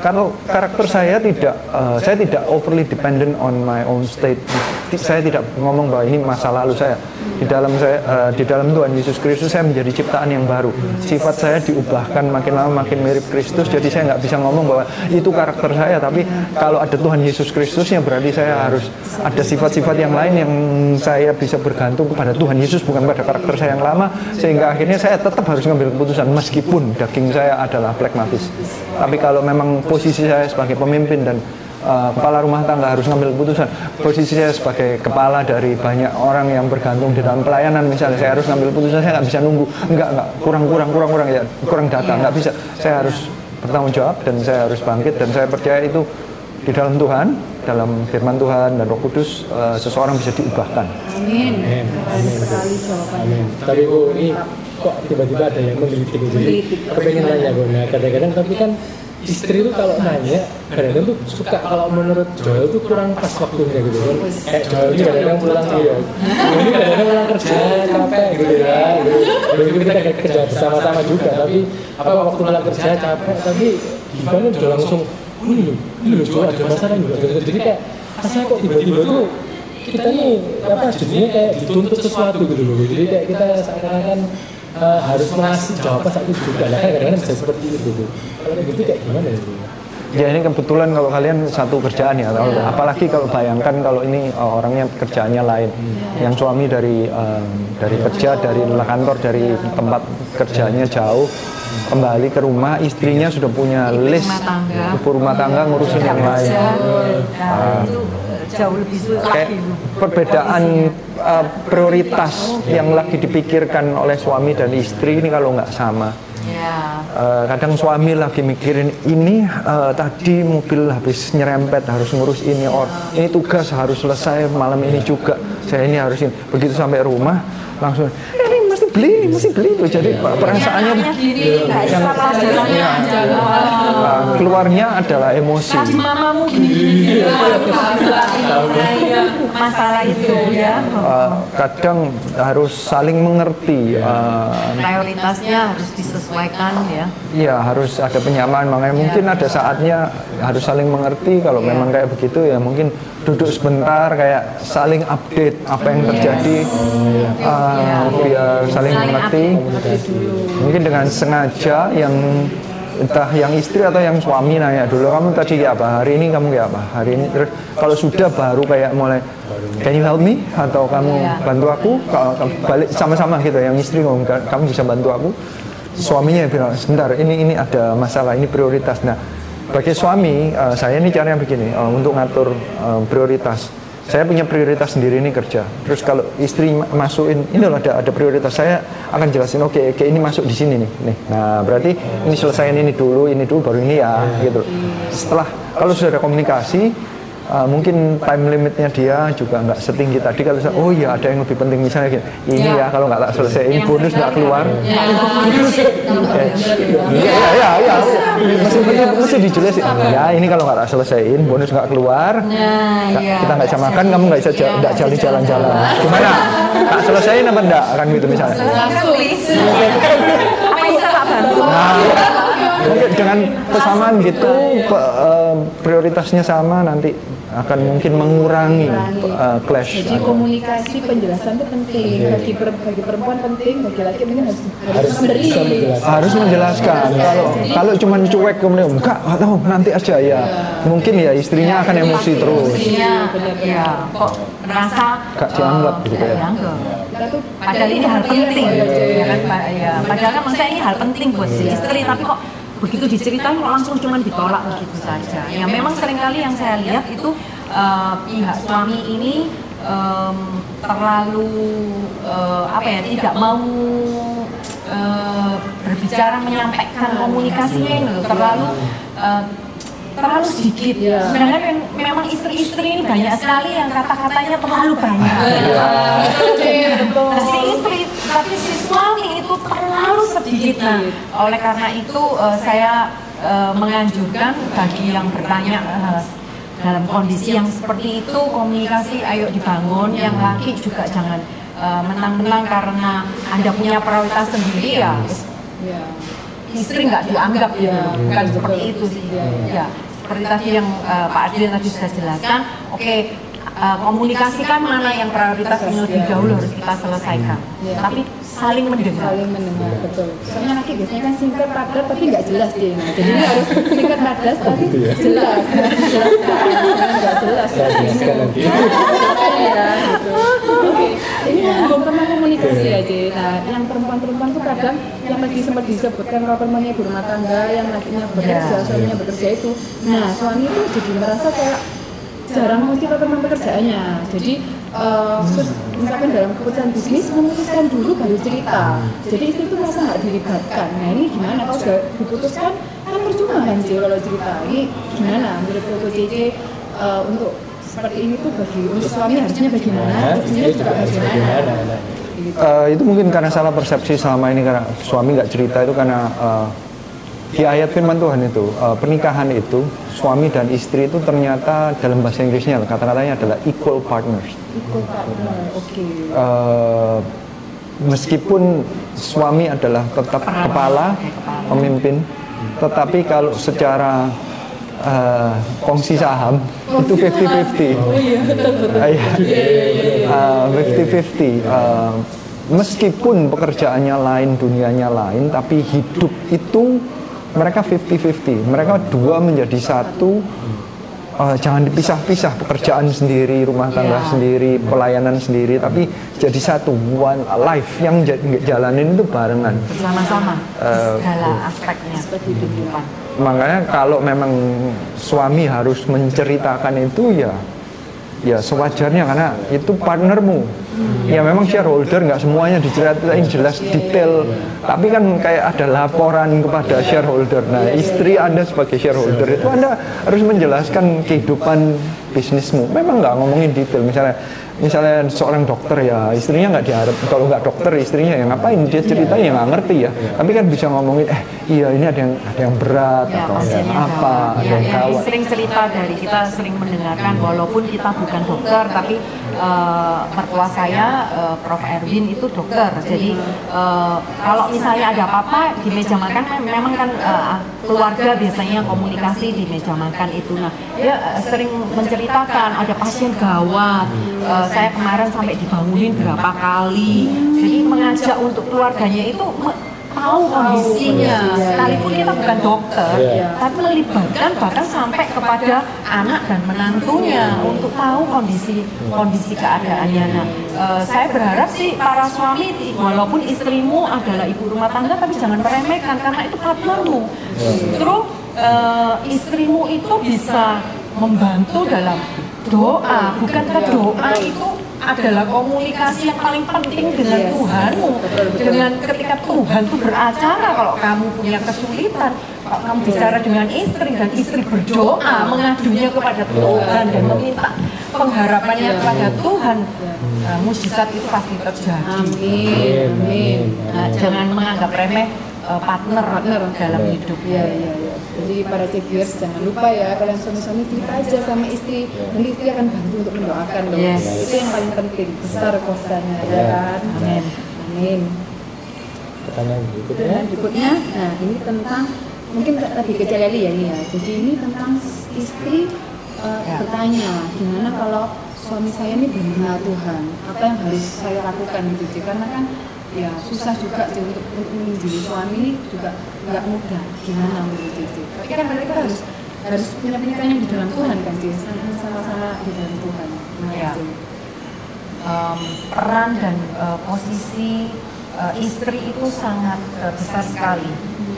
Speaker 10: kalau karakter saya tidak, uh, saya tidak overly dependent on my own state. Saya tidak ngomong bahwa ini masa lalu saya. Di dalam saya, uh, di dalam Tuhan Yesus Kristus saya menjadi ciptaan yang baru. Sifat saya diubahkan makin lama makin mirip Kristus. Jadi saya nggak bisa ngomong bahwa itu karakter saya. Tapi kalau ada Tuhan Yesus Kristusnya berarti saya harus ada sifat-sifat yang lain yang saya bisa bergantung kepada Tuhan Yesus bukan pada karakter saya yang lama. Sehingga akhirnya saya tetap harus ngambil keputusan meskipun daging saya adalah pragmatis. Tapi kalau memang posisi saya sebagai pemimpin dan uh, kepala rumah tangga harus ngambil keputusan. Posisi saya sebagai kepala dari banyak orang yang bergantung di dalam pelayanan misalnya saya harus ngambil keputusan saya nggak bisa nunggu. Enggak enggak kurang kurang kurang kurang ya kurang data nggak bisa. Saya harus bertanggung jawab dan saya harus bangkit dan saya percaya itu di dalam Tuhan, dalam firman Tuhan dan Roh Kudus uh, seseorang bisa diubahkan.
Speaker 6: Amin. Amin. Amin. Tapi Bu, ini kok tiba-tiba ada yang menggelitik jadi kepengen nanya Bu. Nah, kadang-kadang tapi kan istri itu kalau nanya kadang-kadang tuh suka kalau menurut Joel tuh kurang pas waktunya gitu. Kan kayak Joel ini kadang-kadang pulang iya. Ini kadang-kadang pulang kerja capek gitu ya. Gitu. Kita kayak kerja bersama-sama juga tapi apa waktu pulang kerja capek tapi gimana udah langsung oh ini loh ini loh Joel ada masalah Ada- jadi kayak rasanya kok tiba-tiba tuh kita nih apa jadinya kayak dituntut sesuatu gitu loh. Jadi kayak kita seakan-akan eh, harus ngasih jawaban saat itu juga lah kan kadang-kadang bisa seperti itu tuh kalau gitu kayak gimana ya Bu?
Speaker 10: Ya ini kebetulan kalau kalian satu kerjaan ya, kalau- apalagi kalau bayangkan kalau ini uh, orangnya kerjaannya lain, yang suami dari um, dari kerja, dari kantor, dari tempat kerjanya jauh, kembali ke rumah, istrinya sudah punya list. ibu rumah tangga ngurusin yang lain. Ah,
Speaker 11: jauh lebih sulit
Speaker 10: perbedaan uh, prioritas yang lagi dipikirkan oleh suami dan istri ini kalau nggak sama.
Speaker 11: ya
Speaker 10: Eh, kadang suami lagi mikirin ini eh, tadi mobil habis nyerempet harus ngurus ini or ini tugas harus selesai malam ini juga saya ini harus ini begitu sampai rumah langsung "Eh, ini mesti beli mesti beli tuh. Jadi perasaannya
Speaker 11: gini
Speaker 10: yang
Speaker 11: jalannya aja.
Speaker 10: eh, keluarnya adalah emosi.
Speaker 11: Tadi mamamu gini. Gini masalah itu ya.
Speaker 10: Eh, kadang harus saling mengerti eh,
Speaker 11: prioritasnya harus disesuaikan ya.
Speaker 10: Iya harus ada penyamaan. Makanya mungkin ada saatnya harus saling mengerti. Kalau memang kayak begitu ya mungkin duduk sebentar kayak saling update apa yang terjadi uh, biar saling mengerti. mungkin dengan sengaja yang entah yang istri atau yang suami nanya dulu kamu tadi kayak apa hari ini kamu kayak apa hari ini. Terus kalau sudah baru kayak mulai can you help me? Atau kamu bantu aku kalau balik sama-sama gitu yang istri ngomong kamu bisa bantu aku. Suaminya bilang sebentar ini ini ada masalah ini prioritas. Nah bagi suami uh, saya ini caranya begini uh, untuk ngatur uh, prioritas. Saya punya prioritas sendiri ini kerja. Terus kalau istri masukin ini loh ada ada prioritas saya akan jelasin oke okay, okay, ini masuk di sini nih. nih. Nah berarti ini selesaiin ini dulu ini dulu baru ini ya gitu. Setelah kalau sudah ada komunikasi uh, mungkin time limitnya dia juga nggak setinggi tadi. Kalau saya, oh iya ada yang lebih penting misalnya gini, ini ya, ya kalau nggak tak selesai ini bonus nggak keluar. ya. Ya ya mesti mesti mesti dijelasin ya ini kalau nggak tak selesaiin bonus nggak keluar. Kita nggak bisa makan kamu nggak bisa nggak jadi jalan-jalan. Gimana? Tak selesaiin apa enggak kan gitu misalnya. Nah mungkin dengan kesamaan gitu prioritasnya sama nanti akan mungkin mengurangi uh, clash.
Speaker 8: Jadi komunikasi penjelasan itu penting bagi, per, bagi perempuan penting, bagi laki mungkin harus harus memberi.
Speaker 10: Harus menjelaskan. Kalau kalau cuma cuek kemudian enggak tahu nanti aja ya. ya. Mungkin ya istrinya akan emosi terus.
Speaker 11: Iya, ya. Kok merasa
Speaker 10: gak dianggap gitu ya.
Speaker 11: Padahal ini hal penting, ya kan? Ya, padahal kan maksudnya ini hal penting buat si istri, tapi kok begitu diceritain kok langsung cuma ditolak begitu saja. Ya memang sering kali yang saya lihat itu uh, pihak suami ini um, terlalu uh, apa ya tidak mau uh, berbicara menyampaikan komunikasinya ini terlalu uh, terlalu sedikit. Ya. Sedangkan memang istri-istri ini banyak sekali yang kata-katanya terlalu banyak. Ya. Uh, si istri tapi si suami itu terlalu sedikit. Nah, oleh karena itu uh, saya uh, menganjurkan bagi yang bertanya uh, dalam kondisi yang seperti itu komunikasi ayo dibangun yang laki juga jangan menang-menang uh, karena anda punya prioritas sendiri ya, ya. istri nggak dianggap ya, bukan seperti itu sih ya. Seperti tadi yang uh, Pak Adil tadi sudah jelaskan oke okay, uh, komunikasikan mana yang prioritas yang lebih dahulu harus kita selesaikan. Ya. Tapi saling mendengar.
Speaker 8: Saling mendengar, betul. Soalnya laki biasanya kan singkat padat tapi nggak jelas dia. Nah, jadi ini harus singkat padat tapi ya. jelas. jelas nggak jelas. Ya, nanti. gitu. Oke, ini belum pernah komunikasi aja. Nah, yang perempuan-perempuan tuh kadang yang lagi sempat disebutkan kalau perempuannya ibu rumah tangga, yang lakinya bekerja, suaminya bekerja itu. Nah, suami itu jadi merasa kayak jarang motivasi tentang pekerjaannya. Jadi uh, misalkan dalam keputusan bisnis memutuskan dulu baru cerita. Jadi istri itu merasa nggak dilibatkan. Nah ini gimana? Kalau sudah diputuskan kan percuma kan sih kalau cerita. Ini gimana menurut Koko Cici uh, untuk seperti ini tuh bagi untuk suami harusnya bagaimana? Istrinya juga bagaimana?
Speaker 10: Uh, itu mungkin karena salah persepsi selama ini karena suami nggak cerita itu karena uh, di ayat firman Tuhan itu uh, pernikahan itu suami dan istri itu ternyata dalam bahasa Inggrisnya kata-katanya adalah equal partners.
Speaker 8: Equal partner, oke. Okay.
Speaker 10: Uh, meskipun suami adalah tetap kepala, pemimpin, tetapi kalau secara uh, kongsi saham oh, itu 50-50. Oh iya, betul betul. Uh, 50-50. Uh, meskipun pekerjaannya lain, dunianya lain, tapi hidup itu mereka 50-50 mereka dua menjadi satu. Uh, jangan dipisah-pisah pekerjaan sendiri rumah tangga yeah. sendiri pelayanan sendiri tapi jadi satu one life yang jalanin itu barengan.
Speaker 11: Bersama-sama uh, segala aspeknya. Kehidupan.
Speaker 10: Makanya kalau memang suami harus menceritakan itu ya ya sewajarnya karena itu partnermu ya memang shareholder nggak semuanya diceritain jelas detail. Tapi kan kayak ada laporan kepada shareholder. Nah istri anda sebagai shareholder itu anda harus menjelaskan kehidupan bisnismu. Memang nggak ngomongin detail. Misalnya misalnya seorang dokter ya istrinya nggak diharap. Kalau nggak dokter istrinya yang ngapain? Dia ceritanya ya nggak ngerti ya. Tapi kan bisa ngomongin eh iya ini ada yang ada yang berat ya, atau ada yang apa ya, ada yang
Speaker 11: kawat sering cerita dari kita sering mendengarkan walaupun kita bukan dokter tapi uh, mertua saya uh, Prof. Erwin itu dokter. Jadi uh, kalau misalnya ada apa-apa di meja makan memang kan uh, keluarga biasanya komunikasi di meja makan itu. Nah dia uh, sering menceritakan ada pasien gawat. Uh, saya kemarin sampai dibangunin berapa kali. Jadi mengajak untuk keluarganya itu tahu kondisinya.
Speaker 8: Iya,
Speaker 11: Sekalipun
Speaker 8: iya,
Speaker 11: kita
Speaker 8: iya.
Speaker 11: bukan dokter,
Speaker 8: Iya.
Speaker 11: tapi melibatkan bahkan sampai kepada anak dan menantunya untuk tahu kondisi kondisi keadaannya. Nah, eh, saya berharap sih para suami walaupun istrimu adalah ibu rumah tangga tapi jangan meremehkan karena itu partnermu. Justru eh, istrimu itu bisa membantu dalam doa, bukankah doa itu adalah komunikasi yang paling penting dengan
Speaker 8: Yes.
Speaker 11: Tuhanmu. Dengan ketika Tuhan itu beracara kalau kamu punya kesulitan kalau kamu bicara dengan istri dan istri berdoa mengadunya kepada Tuhan dan meminta pengharapannya kepada Tuhan nah, mujizat itu pasti terjadi.
Speaker 8: Amin, amin.
Speaker 11: Nah, jangan menganggap remeh eh, partner,
Speaker 8: Partner.
Speaker 11: dalam hidup
Speaker 8: Iya, iya, iya. Jadi para cekers jangan lupa ya kalian suami-suami cerita aja sama istri. Nanti istri akan bantu untuk mendoakan loh.
Speaker 11: Yes.
Speaker 8: Itu yang paling penting. Besar kuasanya ya kan.
Speaker 11: Amin.
Speaker 8: Amin.
Speaker 6: Pertanyaan berikutnya.
Speaker 8: Pertanyaan berikutnya, nah ini tentang mungkin lebih ke Celeli ya ini ya. Jadi ini tentang istri uh,
Speaker 11: Ya.
Speaker 8: bertanya, gimana kalau suami saya ini belum mengenal Tuhan, apa yang harus saya lakukan gitu? Karena kan ya susah juga sih untuk untuk menjadi suami ini juga nggak mudah, gimana menurut itu? Tapi kan mereka harus harus punya pernikahan yang di dalam Tuhan kan sih, sama-sama di dalam Tuhan. Nah,
Speaker 11: Ya.
Speaker 8: itu.
Speaker 11: um, peran dan uh, posisi uh, istri itu sangat uh, besar sekali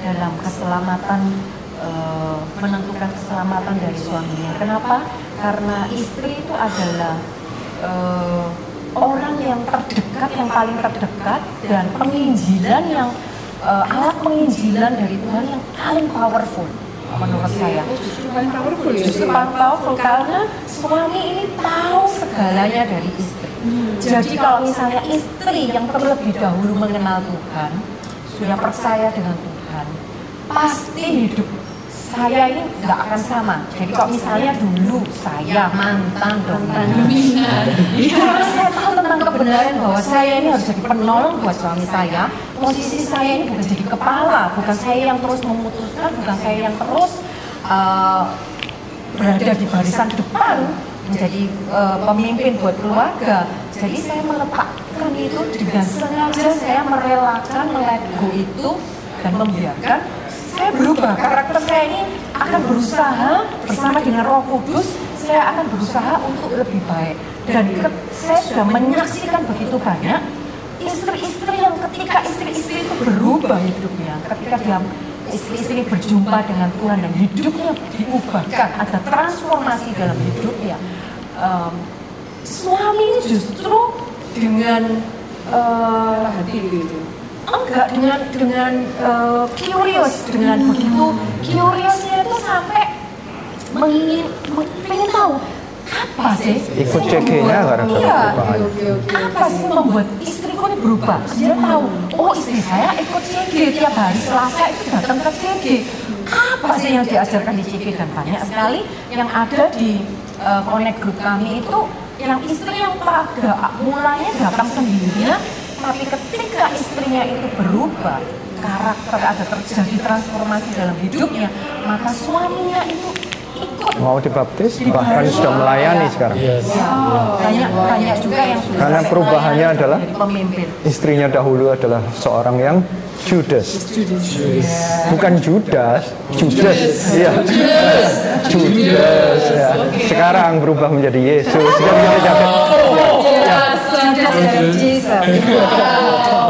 Speaker 11: dalam keselamatan uh, menentukan keselamatan dari suaminya. Kenapa? Karena istri itu adalah uh, orang yang terdekat, yang paling terdekat dan penginjilan yang uh, alat penginjilan dari Tuhan yang paling powerful menurut saya.
Speaker 8: Justru paling powerful ya.
Speaker 11: Justru paling powerful karena suami ini tahu segalanya dari istri. Jadi kalau misalnya istri yang terlebih dahulu mengenal Tuhan, sudah percaya dengan Tuhan, pasti hidup saya ini nggak akan sama. Jadi kalau misalnya dulu saya mantan dominan, karena saya tahu tentang kebenaran bahwa saya ini harus jadi penolong buat suami saya. Posisi saya ini bukan jadi kepala, bukan saya yang terus memutuskan, bukan saya yang terus uh, berada di barisan depan menjadi uh, pemimpin buat keluarga. Jadi saya meletakkan itu dengan sengaja saya merelakan go itu dan membiarkan saya berubah. Karakter saya ini akan berusaha bersama dengan Roh Kudus saya akan berusaha untuk lebih baik dan ke- saya sudah menyaksikan begitu banyak istri-istri yang ketika istri-istri itu berubah hidupnya ketika dia istri-istri berjumpa dengan Tuhan dan hidupnya diubahkan ada transformasi dalam hidupnya Em, suami justru dengan eh,
Speaker 8: hati gitu.
Speaker 11: Enggak dengan dengan eh, curious dengan begitu. Curiousnya itu sampai mengingin meng- pengen tahu apa sih
Speaker 10: Ikut CG-nya
Speaker 11: membuat-
Speaker 10: gara-gara
Speaker 11: iya, apa sih membuat istriku ini berubah? Dia tahu oh istri saya ikut CG tiap hari Selasa itu datang ke CG apa sih yang diajarkan di CG dan banyak sekali yang ada di eh, connect group kami itu yang istri yang pada mulanya datang sendirian tapi ketika istrinya itu berubah karakter ada terjadi transformasi dalam hidupnya maka suaminya itu ikut
Speaker 10: Mau dibaptis, bahkan sudah melayani sekarang.
Speaker 6: Yes.
Speaker 11: banyak banyak juga yang sudah
Speaker 10: Karena perubahannya adalah
Speaker 11: pemimpin
Speaker 10: Istrinya dahulu adalah seorang yang Judas. Bukan Judas, Judas. Iya. Judas. ya. Sekarang berubah menjadi Yesus.
Speaker 11: Judas Jesus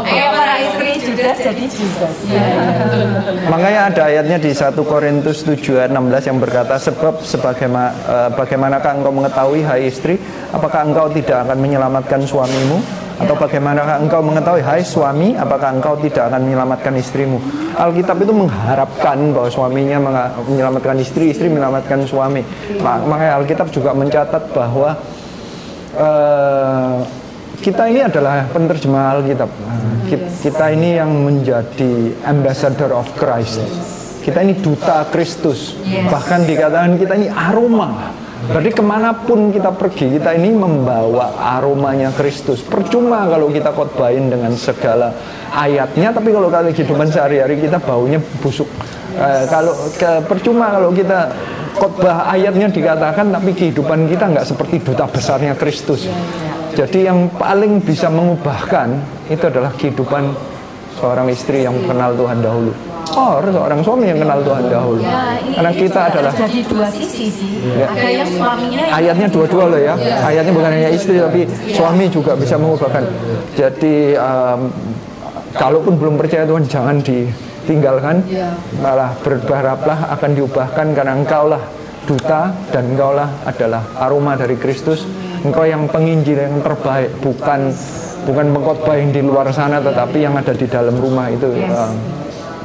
Speaker 11: ayo para istri Judas jadi Jesus
Speaker 10: Makanya ada ayatnya di 1 Korintus 7 ayat 16 yang berkata sebab sebagaimana eh, bagaimanakah engkau mengetahui hai istri apakah engkau tidak akan menyelamatkan suamimu? Atau bagaimanakah engkau mengetahui hai suami apakah engkau tidak akan menyelamatkan istrimu? Alkitab itu mengharapkan bahwa suaminya menyelamatkan istri istri menyelamatkan suami. Ma- makanya Alkitab juga mencatat bahwa eh, kita ini adalah penerjemah Alkitab. Nah, ki- Kita ini yang menjadi ambassador of Christ. Kita ini duta Kristus. Bahkan dikatakan kita ini aroma. Berarti ke mana pun kita pergi, kita ini membawa aromanya Kristus. Percuma kalau kita khotbahin dengan segala ayatnya, tapi kalau kali kehidupan sehari-hari kita baunya busuk. Eh, kalau ke, percuma kalau kita khotbah ayatnya dikatakan, tapi kehidupan kita nggak seperti duta besarnya Kristus. Jadi yang paling bisa mengubahkan itu adalah kehidupan seorang istri yang kenal Tuhan dahulu. Harus seorang suami yang kenal Tuhan dahulu.
Speaker 11: Ya, ini,
Speaker 10: Karena kita adalah
Speaker 11: jadi dua sisi sih.
Speaker 10: Ya.
Speaker 11: Ada yang suaminya yang
Speaker 10: ayatnya dua-dua loh ya. Ayatnya bukan hanya istri tapi suami juga bisa mengubahkan. Jadi um, kalaupun belum percaya Tuhan jangan ditinggalkan. Malah berharaplah akan diubahkan karena engkaulah duta dan engkaulah adalah aroma dari Kristus. Engkau yang penginjil yang terbaik bukan bukan pengkhotbah yang di luar sana tetapi yang ada di dalam rumah itu. um,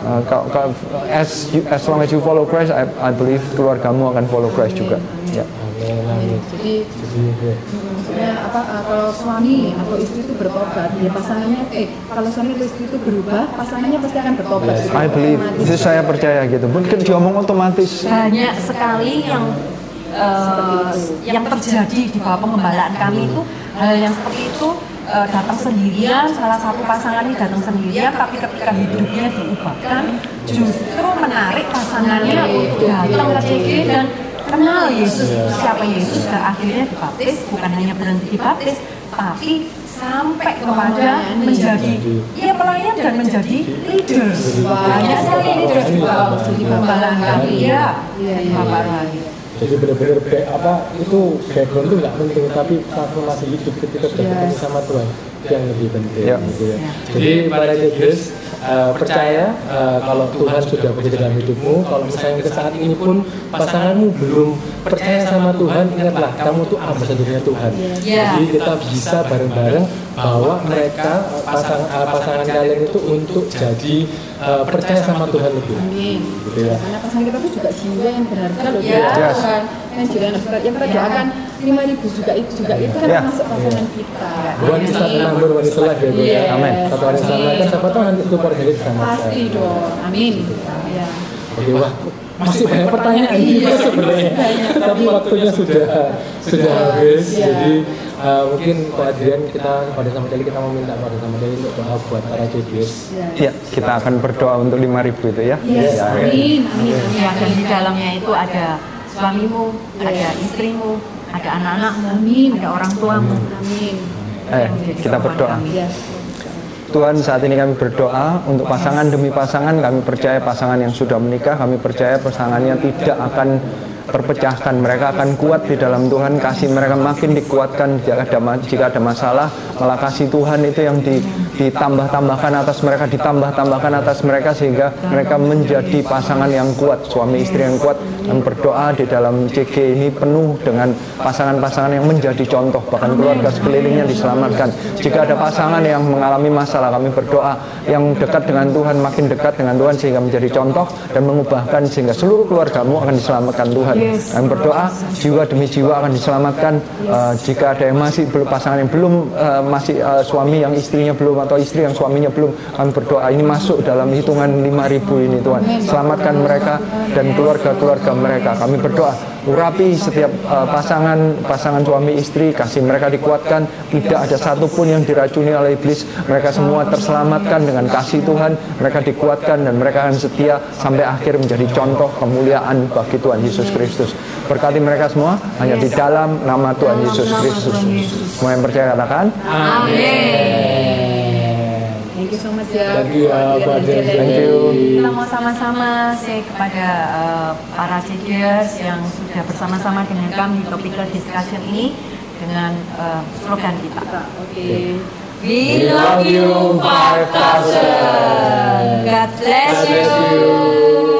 Speaker 10: uh, kau- as you- as long as you follow Christ, I, I believe keluargamu akan follow Christ juga. Ya.
Speaker 6: Amin.
Speaker 8: Jadi
Speaker 6: Jadi, ya.
Speaker 8: maksudnya apa uh, kalau suami atau istri itu bertobat ya pasangannya eh kalau suami atau istri itu berubah pasangannya pasti akan bertobat gitu.
Speaker 10: I believe, itu saya percaya gitu. Mungkin diomong otomatis.
Speaker 11: banyak sekali yang eh, yang terjadi di bawah pengembalaan kami itu hal yang seperti itu eh, datang sendirian salah satu pasangan ini datang sendirian tapi ketika hidupnya diubahkan justru menarik pasangannya untuk datang ke CG dan kenal Yesus. Siapa Yesus? Dan akhirnya dibaptis bukan hanya berhenti dibaptis tapi sampai kepada menjadi ya pelayan dan menjadi leaders banyak sekali leaders di bawah kami. Ya Bapak Rohani
Speaker 6: Jadi benar-benar back- apa itu background itu nggak penting tapi transformasi hidup ketika sudah ketemu sama Tuhan yang lebih penting.
Speaker 10: Ya.
Speaker 6: Gitu ya. Jadi para Jegres uh, percaya uh, kalau Tuhan sudah bekerja dalam hidupmu, kalau misalnya ke saat ini pun pasanganmu belum percaya sama Tuhan, ingatlah kamu tuh ambasadornya Tuhan.
Speaker 11: Ya.
Speaker 6: Jadi kita bisa bareng-bareng bawa mereka uh, pasang uh, pasangan kalian itu untuk jadi uh, percaya sama Tuhan lebih.
Speaker 8: Amin.
Speaker 6: Gitu ya.
Speaker 8: Karena pasangan kita tuh juga jiwa yang berharga loh
Speaker 11: Ya.
Speaker 10: Yes.
Speaker 8: Tuhan. Kan jiwa yang berharga. Yang kita doakan lima ribu juga itu juga itu kan
Speaker 10: Ya.
Speaker 8: masuk pasangan kita.
Speaker 6: One is not a number, one is life ya Bu ya.
Speaker 8: Yes.
Speaker 10: Amin.
Speaker 6: Satu hari sama kan siapa tahu nanti itu keluarga kita sama.
Speaker 8: Pasti dong. Amin. Ya.
Speaker 6: Oke wah masih banyak pertanyaan juga sebenarnya. Tapi waktunya sudah sudah habis. Jadi uh, mungkin Pak Adrian kita pada sama kali kita mau minta pada sama kali untuk doa buat para JBS.
Speaker 10: Ya, kita akan berdoa untuk 5000 itu ya.
Speaker 8: Yes.
Speaker 10: Ya, ya.
Speaker 8: Amin. Amin.
Speaker 11: Ya, dan di dalamnya itu ada suamimu, ada istrimu, ada anak-anakmu, ada orang tuamu.
Speaker 8: Amin.
Speaker 10: Eh, kita berdoa.
Speaker 8: Ya.
Speaker 10: Tuhan saat ini kami berdoa untuk pasangan demi pasangan. Kami percaya pasangan yang sudah menikah kami percaya pasangannya tidak akan terpecahkan mereka akan kuat di dalam Tuhan kasih mereka makin dikuatkan jika ada jika ada masalah malah kasih Tuhan itu yang di, ditambah-tambahkan atas mereka ditambah-tambahkan atas mereka sehingga mereka menjadi pasangan yang kuat suami istri yang kuat dan berdoa di dalam CG ini penuh dengan pasangan-pasangan yang menjadi contoh. Bahkan keluarga sekelilingnya diselamatkan. Jika ada pasangan yang mengalami masalah kami berdoa yang dekat dengan Tuhan makin dekat dengan Tuhan sehingga menjadi contoh dan mengubahkan sehingga seluruh keluargamu akan diselamatkan Tuhan kami berdoa jiwa demi jiwa akan diselamatkan Eh, jika ada yang masih belum pasangan yang belum eh, masih eh, suami yang istrinya belum atau istri yang suaminya belum kami berdoa. Ini masuk dalam hitungan 5000 ini Tuhan. Selamatkan mereka dan keluarga-keluarga mereka. Kami berdoa urapi setiap eh, pasangan pasangan suami istri kasih mereka dikuatkan. Tidak ada satupun yang diracuni oleh iblis. Mereka semua terselamatkan dengan kasih Tuhan. Mereka dikuatkan dan mereka akan setia sampai akhir menjadi contoh kemuliaan bagi Tuhan Yesus Kristus. Berkati mereka semua hanya di dalam nama Tuhan Yesus Kristus. Semua yang percaya katakan
Speaker 8: Thank you so much ya.
Speaker 6: Thank you, uh, Pak Adrian.
Speaker 10: Thank you.
Speaker 11: Kita mau sama-sama say kepada eh, para CGers yang sudah bersama-sama dengan kami di topical discussion ini dengan eh, slogan kita.
Speaker 8: Oke.
Speaker 11: We love you 5000. God bless you.